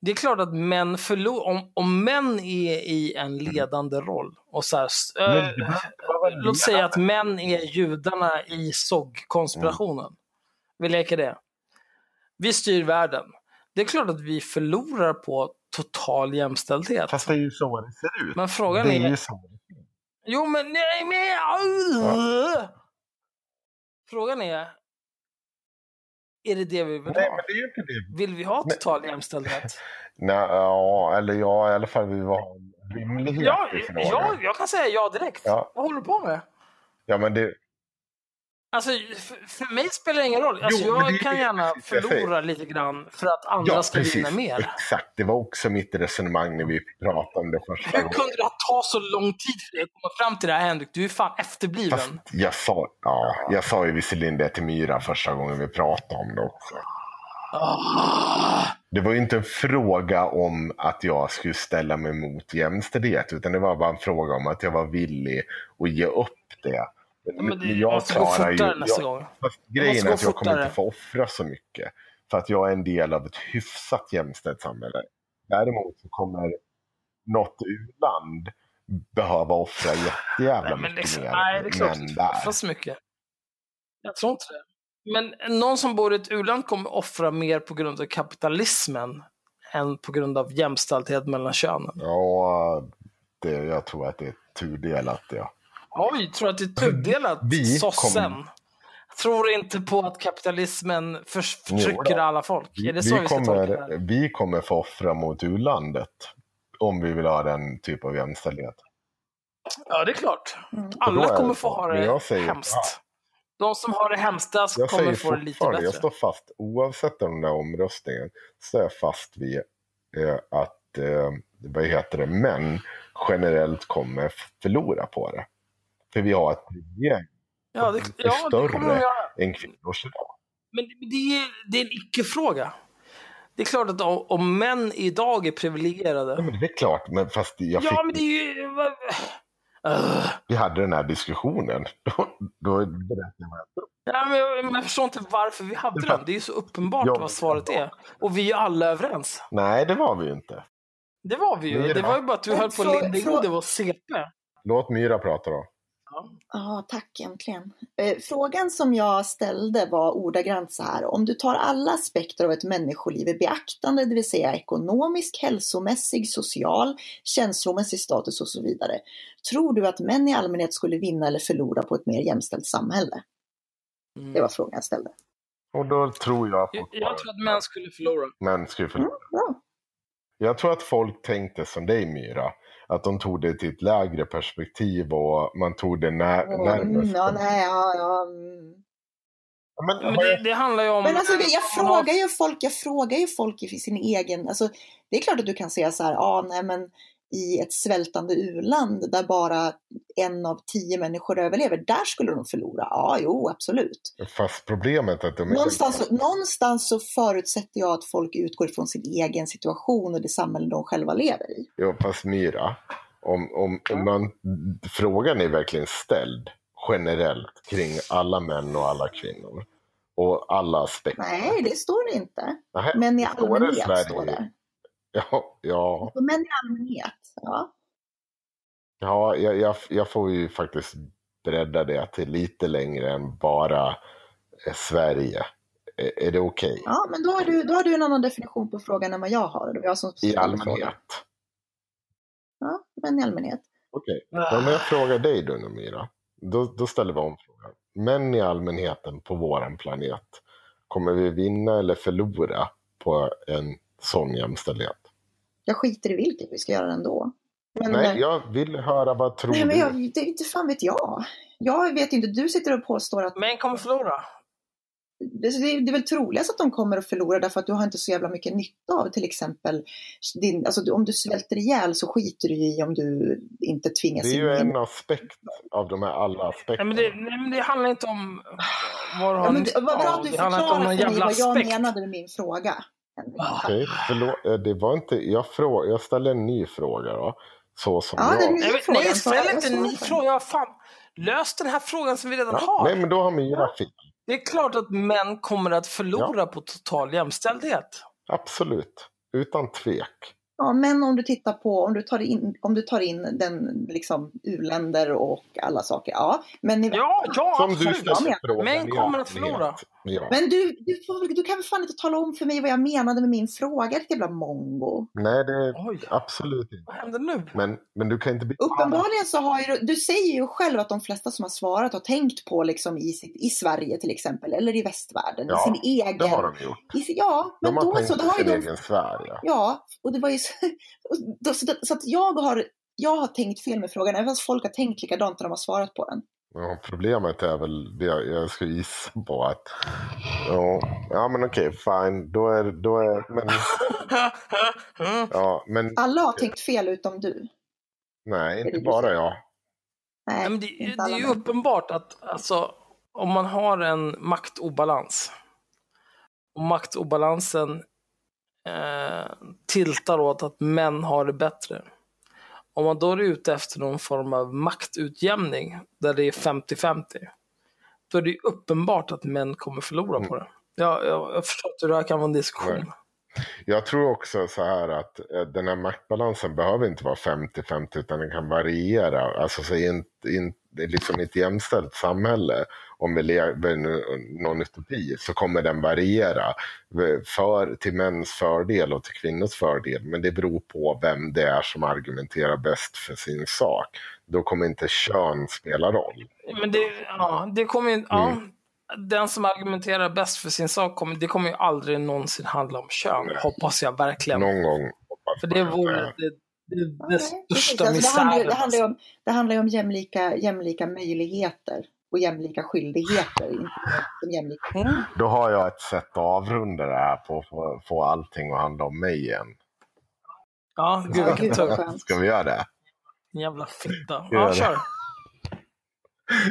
Det är klart att män förlorar, om, om män är i en ledande roll och så här, Men det vara låt säga att män är judarna i SOG-konspirationen. Mm. Vi leker det. Vi styr världen. Det är klart att vi förlorar på total jämställdhet. Fast det är ju så det ser ut. Men frågan det är... är ju så. Jo men nej men... Frågan är... Är det det vi vill Nej, ha? men det är inte det. Vill vi ha total jämställdhet? Nej, ja, eller ja, i alla fall vi var en rimlighet Ja, i frågan. ja, jag kan säga ja direkt. Ja. Vad håller du på med? Ja, men det, Alltså, för, mig spelar det ingen roll. Alltså, Jo, jag kan gärna förlora lite grann för att andra ja, ska precis. vinna mer. Exakt, det var också mitt resonemang när vi pratade om det första Hur kunde det ta så lång tid för dig att komma fram till det här Henrik? Du är fan efterbliven. Fast jag sa, ja, jag sa ju visserligen det till Myra första gången vi pratade om det också. Ah. Det var ju inte en fråga om att jag skulle ställa mig mot jämställdhet, utan det var bara en fråga om att jag var villig att ge upp det. Men det jag klarar ju- nästa jag, gång. Grejen är att jag kommer inte få offra så mycket. För att jag är en del av ett hyfsat jämställt samhälle. Däremot så kommer något u-land behöva offra jättejävla mycket liksom, mer nej, det är klart inte där. offra så mycket. Jag tror inte det. Men någon som bor i ett u-land kommer offra mer på grund av kapitalismen än på grund av jämställdhet mellan könen. Ja, det, jag tror att det är tudelat. Ja. Oj, tror att det är tudelat, Vi sossen? kommer- Tror inte på att kapitalismen förtrycker Jo alla folk? Är det så Vi, vi, det? kommer, vi kommer få offra mot u-landet om vi vill ha den typ av jämställdhet. Ja, det är klart. Mm. Alla är kommer få ha det säger- hemskt. De som har det hemskast Jag kommer få det lite fortfarande, jag bättre. står fast, oavsett den där omröstningen, så är jag fast vid eh, att eh, vad heter det, män generellt kommer förlora på det. För vi har ett privilegium Ja, det, är ja, det större. göra. än kvinnors idag. Men det är, det är en icke-fråga. Det är klart att om, om män idag är Ja, privilegierade. men det är klart, men fast jag fick, Ja, men det är ju... vi hade den här diskussionen, då, då berättade jag vad jag. Ja, men jag, men jag förstår inte varför vi hade den. Det är ju så uppenbart Ja, vad svaret är. Och vi är ju alla överens. Nej, det var vi ju inte. Det var vi ju. Myra. Det var ju bara att du höll på att linda in det var CP. Låt Myra prata då. Ja, tack äntligen. Eh, Frågan som jag ställde var ordagrant så här. Om du tar alla aspekter av ett människoliv i beaktande, det vill säga ekonomisk, hälsomässig, social, känslomässig status och så vidare. Tror du att män i allmänhet skulle vinna eller förlora på ett mer jämställt samhälle? Mm. Det var frågan jag ställde. Och då tror jag Jag, fortfarande jag tror att män skulle förlora. män skulle förlora. Mm. Jag tror att folk tänkte som dig Myra. Att de tog det till ett lägre perspektiv och man tog det när, Mm, närmast. ja, nej, ja, ja, mm. Men, Men det, det handlar ju om... Men alltså, jag frågar ju folk, jag frågar ju folk i sin egen, alltså det är klart att du kan säga så här, ja ah, nej men i ett svältande u-land där bara en av tio människor överlever, där skulle de förlora. Ja, jo, absolut. Fast problemet är att de Någonstans, någonstans så förutsätter jag att folk utgår från sin egen situation och det samhälle de själva lever i. Ja, fast Myra. Om, om, om man, frågan är verkligen ställd generellt kring alla män och alla kvinnor. Och alla aspekter. Nej, det står det inte. Nähä, Men i allmänhet står det. Ja, ja, Men i allmänhet, ja. ja jag, jag, jag får ju faktiskt bredda det till lite längre än bara eh, Sverige. Är, är det okej? Ja, men då har, du, då har du en annan definition på frågan än vad jag har. Det var jag som I allmänhet? Ja, men i allmänhet. Okej, ja, men jag frågar dig då nu Mira. Då, då ställer vi om frågan. Män i allmänheten på våran planet, kommer vi vinna eller förlora på en sån jämställdhet? Jag skiter i vilket, vi ska göra det ändå. Men, Nej, jag vill höra vad tror nej, men du? jag, det, inte fan vet jag. Jag vet inte, du sitter och påstår att Män kommer förlora. det, det, det är väl troligast att de kommer att förlora därför att du har inte så jävla mycket nytta av till exempel din, alltså om du svälter ihjäl så skiter du i om du inte tvingas Det är in ju i en aspekt av de här alla Nej, aspekterna. men det, nej, men det handlar inte om vad du har Ja, men vad bra att du förklarar för mig vad jag aspekt. menade med min fråga. Okej, förlåt. eh, Det var inte, jag, frå, jag ställer en ny fråga då. Så som Ja, det är jag. Nej, fråga, nej ställ inte en ny fråga. Fan. Lös den här frågan som vi redan Ja, har. nej, men då har Myra fel. Det är klart att män kommer att förlora på total jämställdhet. Absolut. Utan tvek. Ja, men om du tittar på, om du tar in, om du tar in den, liksom, u-länder och alla saker, ja. Men, i- Ja, ja Som du absolut. ställer frågan. Män ja, kommer att förlora. Ja. men du, du, får, du kan väl fan inte tala om för mig vad jag menade med min fråga, ditt jävla mongo. Nej, det är Oj, absolut inte. vad händer nu? Men, men du kan inte. Uppenbarligen så har ju, du säger ju själv att de flesta som har svarat har tänkt på liksom i, sitt, i Sverige till exempel, eller i västvärlden, Ja, i sin egen... Det har de gjort. I, ja, men De har då tänkt så, då har sin de egen sfär, ja. Ja, och det var ju så, då, så, så att jag har, jag har tänkt fel med frågan, även fast folk har tänkt likadant när de har svarat på den. Ja, problemet är väl det jag skulle gissa på att... Ja, ja men okej, fine. Då är... Då är men, ja, men Alla har tänkt fel utom du. nej, inte bara jag. Nej, men det, inte det är ju uppenbart att alltså, om man har en maktobalans och maktobalansen eh, tiltar åt att män har det bättre. Om man då är ute efter någon form av maktutjämning där det är 50-50 då är det uppenbart att män kommer förlora på det. Jag, jag, jag förstår inte hur det här kan vara en diskussion. Jag tror också så här att eh, den här maktbalansen behöver inte vara 50-50 utan den kan variera. Alltså så i, en, i, en, liksom ett jämställt samhälle, om vi lever någon utopi, så kommer den variera för, till mäns fördel och till kvinnors fördel. Men det beror på vem det är som argumenterar bäst för sin sak. Då kommer inte kön spela roll. Men det, ja, det kommer ju, ja, Mm. den som argumenterar bäst för sin sak, kommer, det kommer ju aldrig någonsin handla om kön. Nej. Hoppas jag verkligen. Någon gång. För det vore det, det, precis. största Alltså, det, handlar, ju- misären. det, handlar ju om, det handlar ju om jämlika, jämlika möjligheter och jämlika skyldigheter. Inte om jämlika. Mm. Då har jag ett sätt att avrunda det här på att få, få allting att handla om mig igen. Ja, gud vad skönt. Ska vi göra det? Jävla fitta. Ja, kör.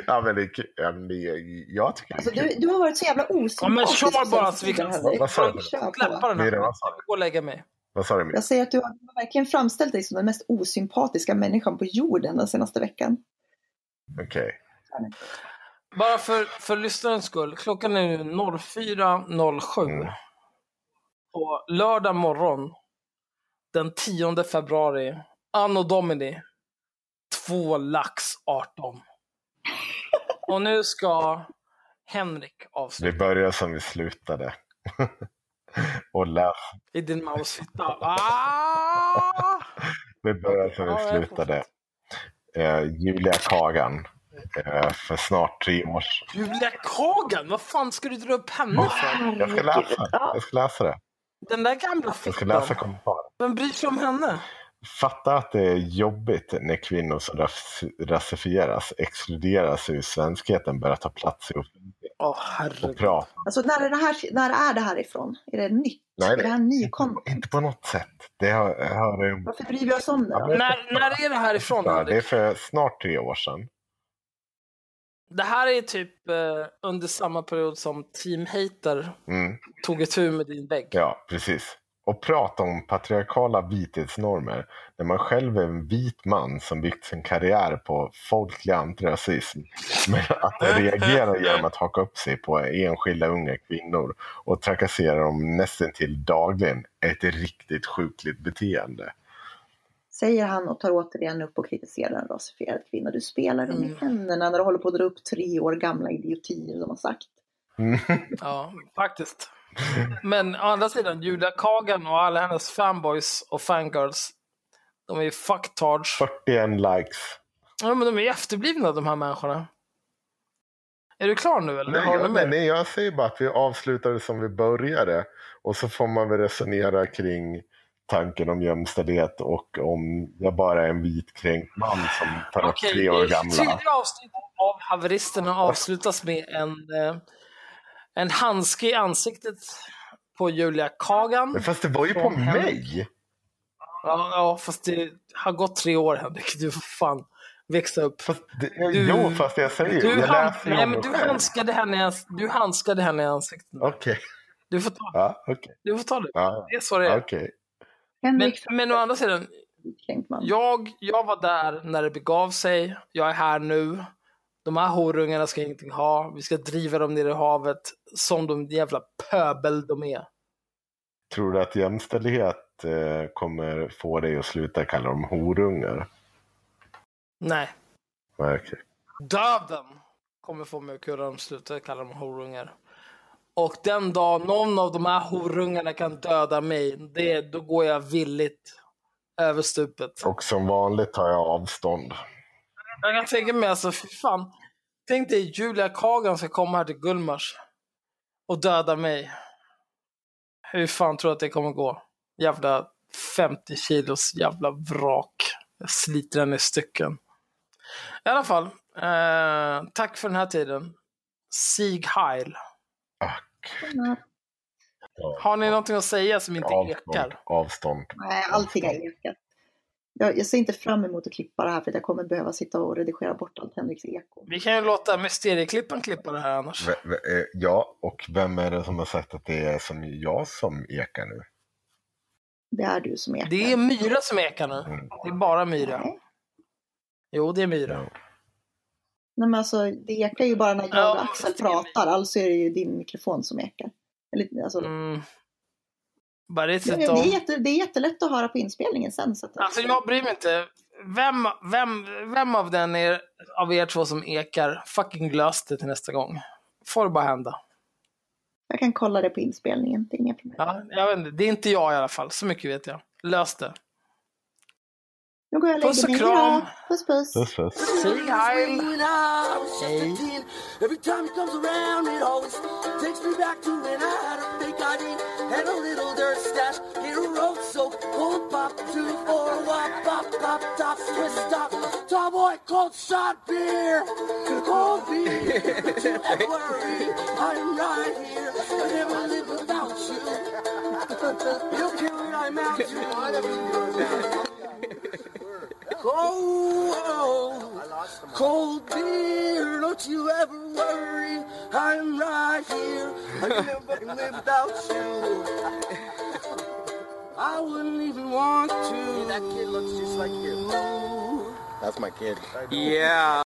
Ja, men det, ja, men det jag tycker Alltså, det är du, kul. du har varit så jävla Ja, men osympatisk. kör bara så vi kan du? Släppa den här. Jag du? vill gå och lägga mig. Vad sa du? Jag säger att du har, verkligen framställt dig som den mest osympatiska människan på jorden den senaste veckan. Okej. Bara för, för lyssnarens skull. Klockan är nu 04.07. Mm. På lördag morgon den 10 februari. Anno Domini. Två lax 18. Och nu ska Henrik Vi avsluta börjar som vi slutade. och i din mausfitta. Ah! Vi börjar Ja, jag slutade. Eh, Julia Kagan. Eh, för snart tre år sedan. Julia Kagan, vad fan ska du dra upp henne för? Jag ska läsa. Jag ska läsa det. Den där gamla Jag ska läsa fittan. kommentarer. Vem bryr sig om henne? Fatta att det är jobbigt när kvinnor som ras- rasifieras, exkluderas ur svenskheten, börjar ta plats i offentligheten Åh och herregud. Alltså när är det här, när är det här ifrån? Är det nytt? Nej, är det här ny content? Inte på något sätt. Det har, har, Varför bryr vi oss om det Ja, då? När, när är det här ifrån Ja, det är för snart tre år sedan. Det här är typ eh, under samma period som Team Hater Mm, tog ett tur med din vägg. ja, precis. Och prata om patriarkala vithetsnormer när man själv är en vit man som byggt sin karriär på folklig antirasism. Men att reagera genom att haka upp sig på enskilda unga kvinnor och trakassera dem nästan till dagligen är ett riktigt sjukligt beteende. Säger han och tar återigen upp och kritiserar en rasifierad kvinna. Du spelar dem i Mm. händerna när du håller på att dra upp tre år gamla idiotier de har sagt. Ja, faktiskt. Men å andra sidan, Julia Kagan och alla hennes fanboys och fangirls, de är ju fucktards. 41 likes. Ja, men de är efterblivna de här människorna. Är du klar nu eller? Nej, Har jag, mer? nej, jag säger bara att vi avslutade som vi började. Och så får man väl resonera kring tanken om jämställdhet och om jag bara är en vit kränkt man som tar upp Okej, tre år det gamla. tredje avsnittet av Haveristerna avslutas med en, eh, en handske i ansiktet på Julia Kagan. Men fast det var ju på Henrik. mig. Ja, ja, fast det har gått tre år Henrik. Du får fan växa upp. Fast det, Du- jo, fast jag säger Du, jag han, läser ju nej, men du, handskade henne, i ans- du handskade henne i ansiktet. Okej, Du får ta, ja, okej. du får ta det. Ja, Det är så det är. okej. Men, men å andra sidan. Jag, jag var där när det begav sig. Jag är här nu. De här horungarna ska ingenting ha. Vi ska driva dem ner i havet som de jävla pöbel de är. Tror du att jämställdhet eh, kommer få dig att sluta kalla dem horungar? Nej. Nej, okej. Döden kommer få mig att kunna sluta kalla dem horungar. Och den dag någon av de här horungarna kan döda mig, det, då går jag villigt över stupet. Och som vanligt tar jag avstånd. Jag kan tänka mig alltså, fy fan. Tänk dig Julia Kagan ska komma här till Gullmars och döda mig. Hur fan tror du att det kommer gå? Jävla 50 kilos jävla vrak. Jag sliter den i stycken. I alla fall, eh, tack för den här tiden. Sieg Heil. Ack. Ja. Har ni någonting att säga som inte Avstånd. ekar? Avstånd. Nej, allting har ekat. Jag, jag ser inte fram emot att klippa det här för att jag kommer behöva sitta och redigera bort allt Henriks eko. Vi kan ju låta Mysterieklippen klippa det här annars. V- v- eh, Ja, och vem är det som har sagt att det är som jag som ekar nu? Det är du som ekar. Det är Myra som ekar nu. Mm. Det är bara Myra. Nej. Jo, det är Myra. Ja. Nej, men alltså, det ekar ju bara när jag Ja, och Axel pratar, alltså är det ju din mikrofon som ekar. Eller, alltså, Mm. Bara det, sätt det, är jätte, det är jättelätt att höra på inspelningen sen. Så att, Alltså jag bryr mig inte. Vem, vem, vem av den er, av er två som ekar, fucking lös det till nästa gång. Får det bara hända. Jag kan kolla det på inspelningen, det är inga problem. Ja, jag vet inte. Det är inte jag i alla fall, så mycket vet jag. Lös det. Nu går jag och Puss lägger och mig. kram. Hejdå. Puss puss. Puss, puss. Sieg Heil! When I was just every time he comes around, it always takes me back to when I had a fake ID and a little dirt stash. Get a road soap, pull pop, two, four, wop, pop, pop, top, twist, stop. Tall boy, cold shot beer, cold beer. Don't you ever worry, I'm right here. I never live without you. You'll kill it, I'm out to. Oh, cold cold beer, don't you ever worry. I'm right here. I never live without you. I wouldn't even want to. that kid looks just like you. That's my kid. Yeah.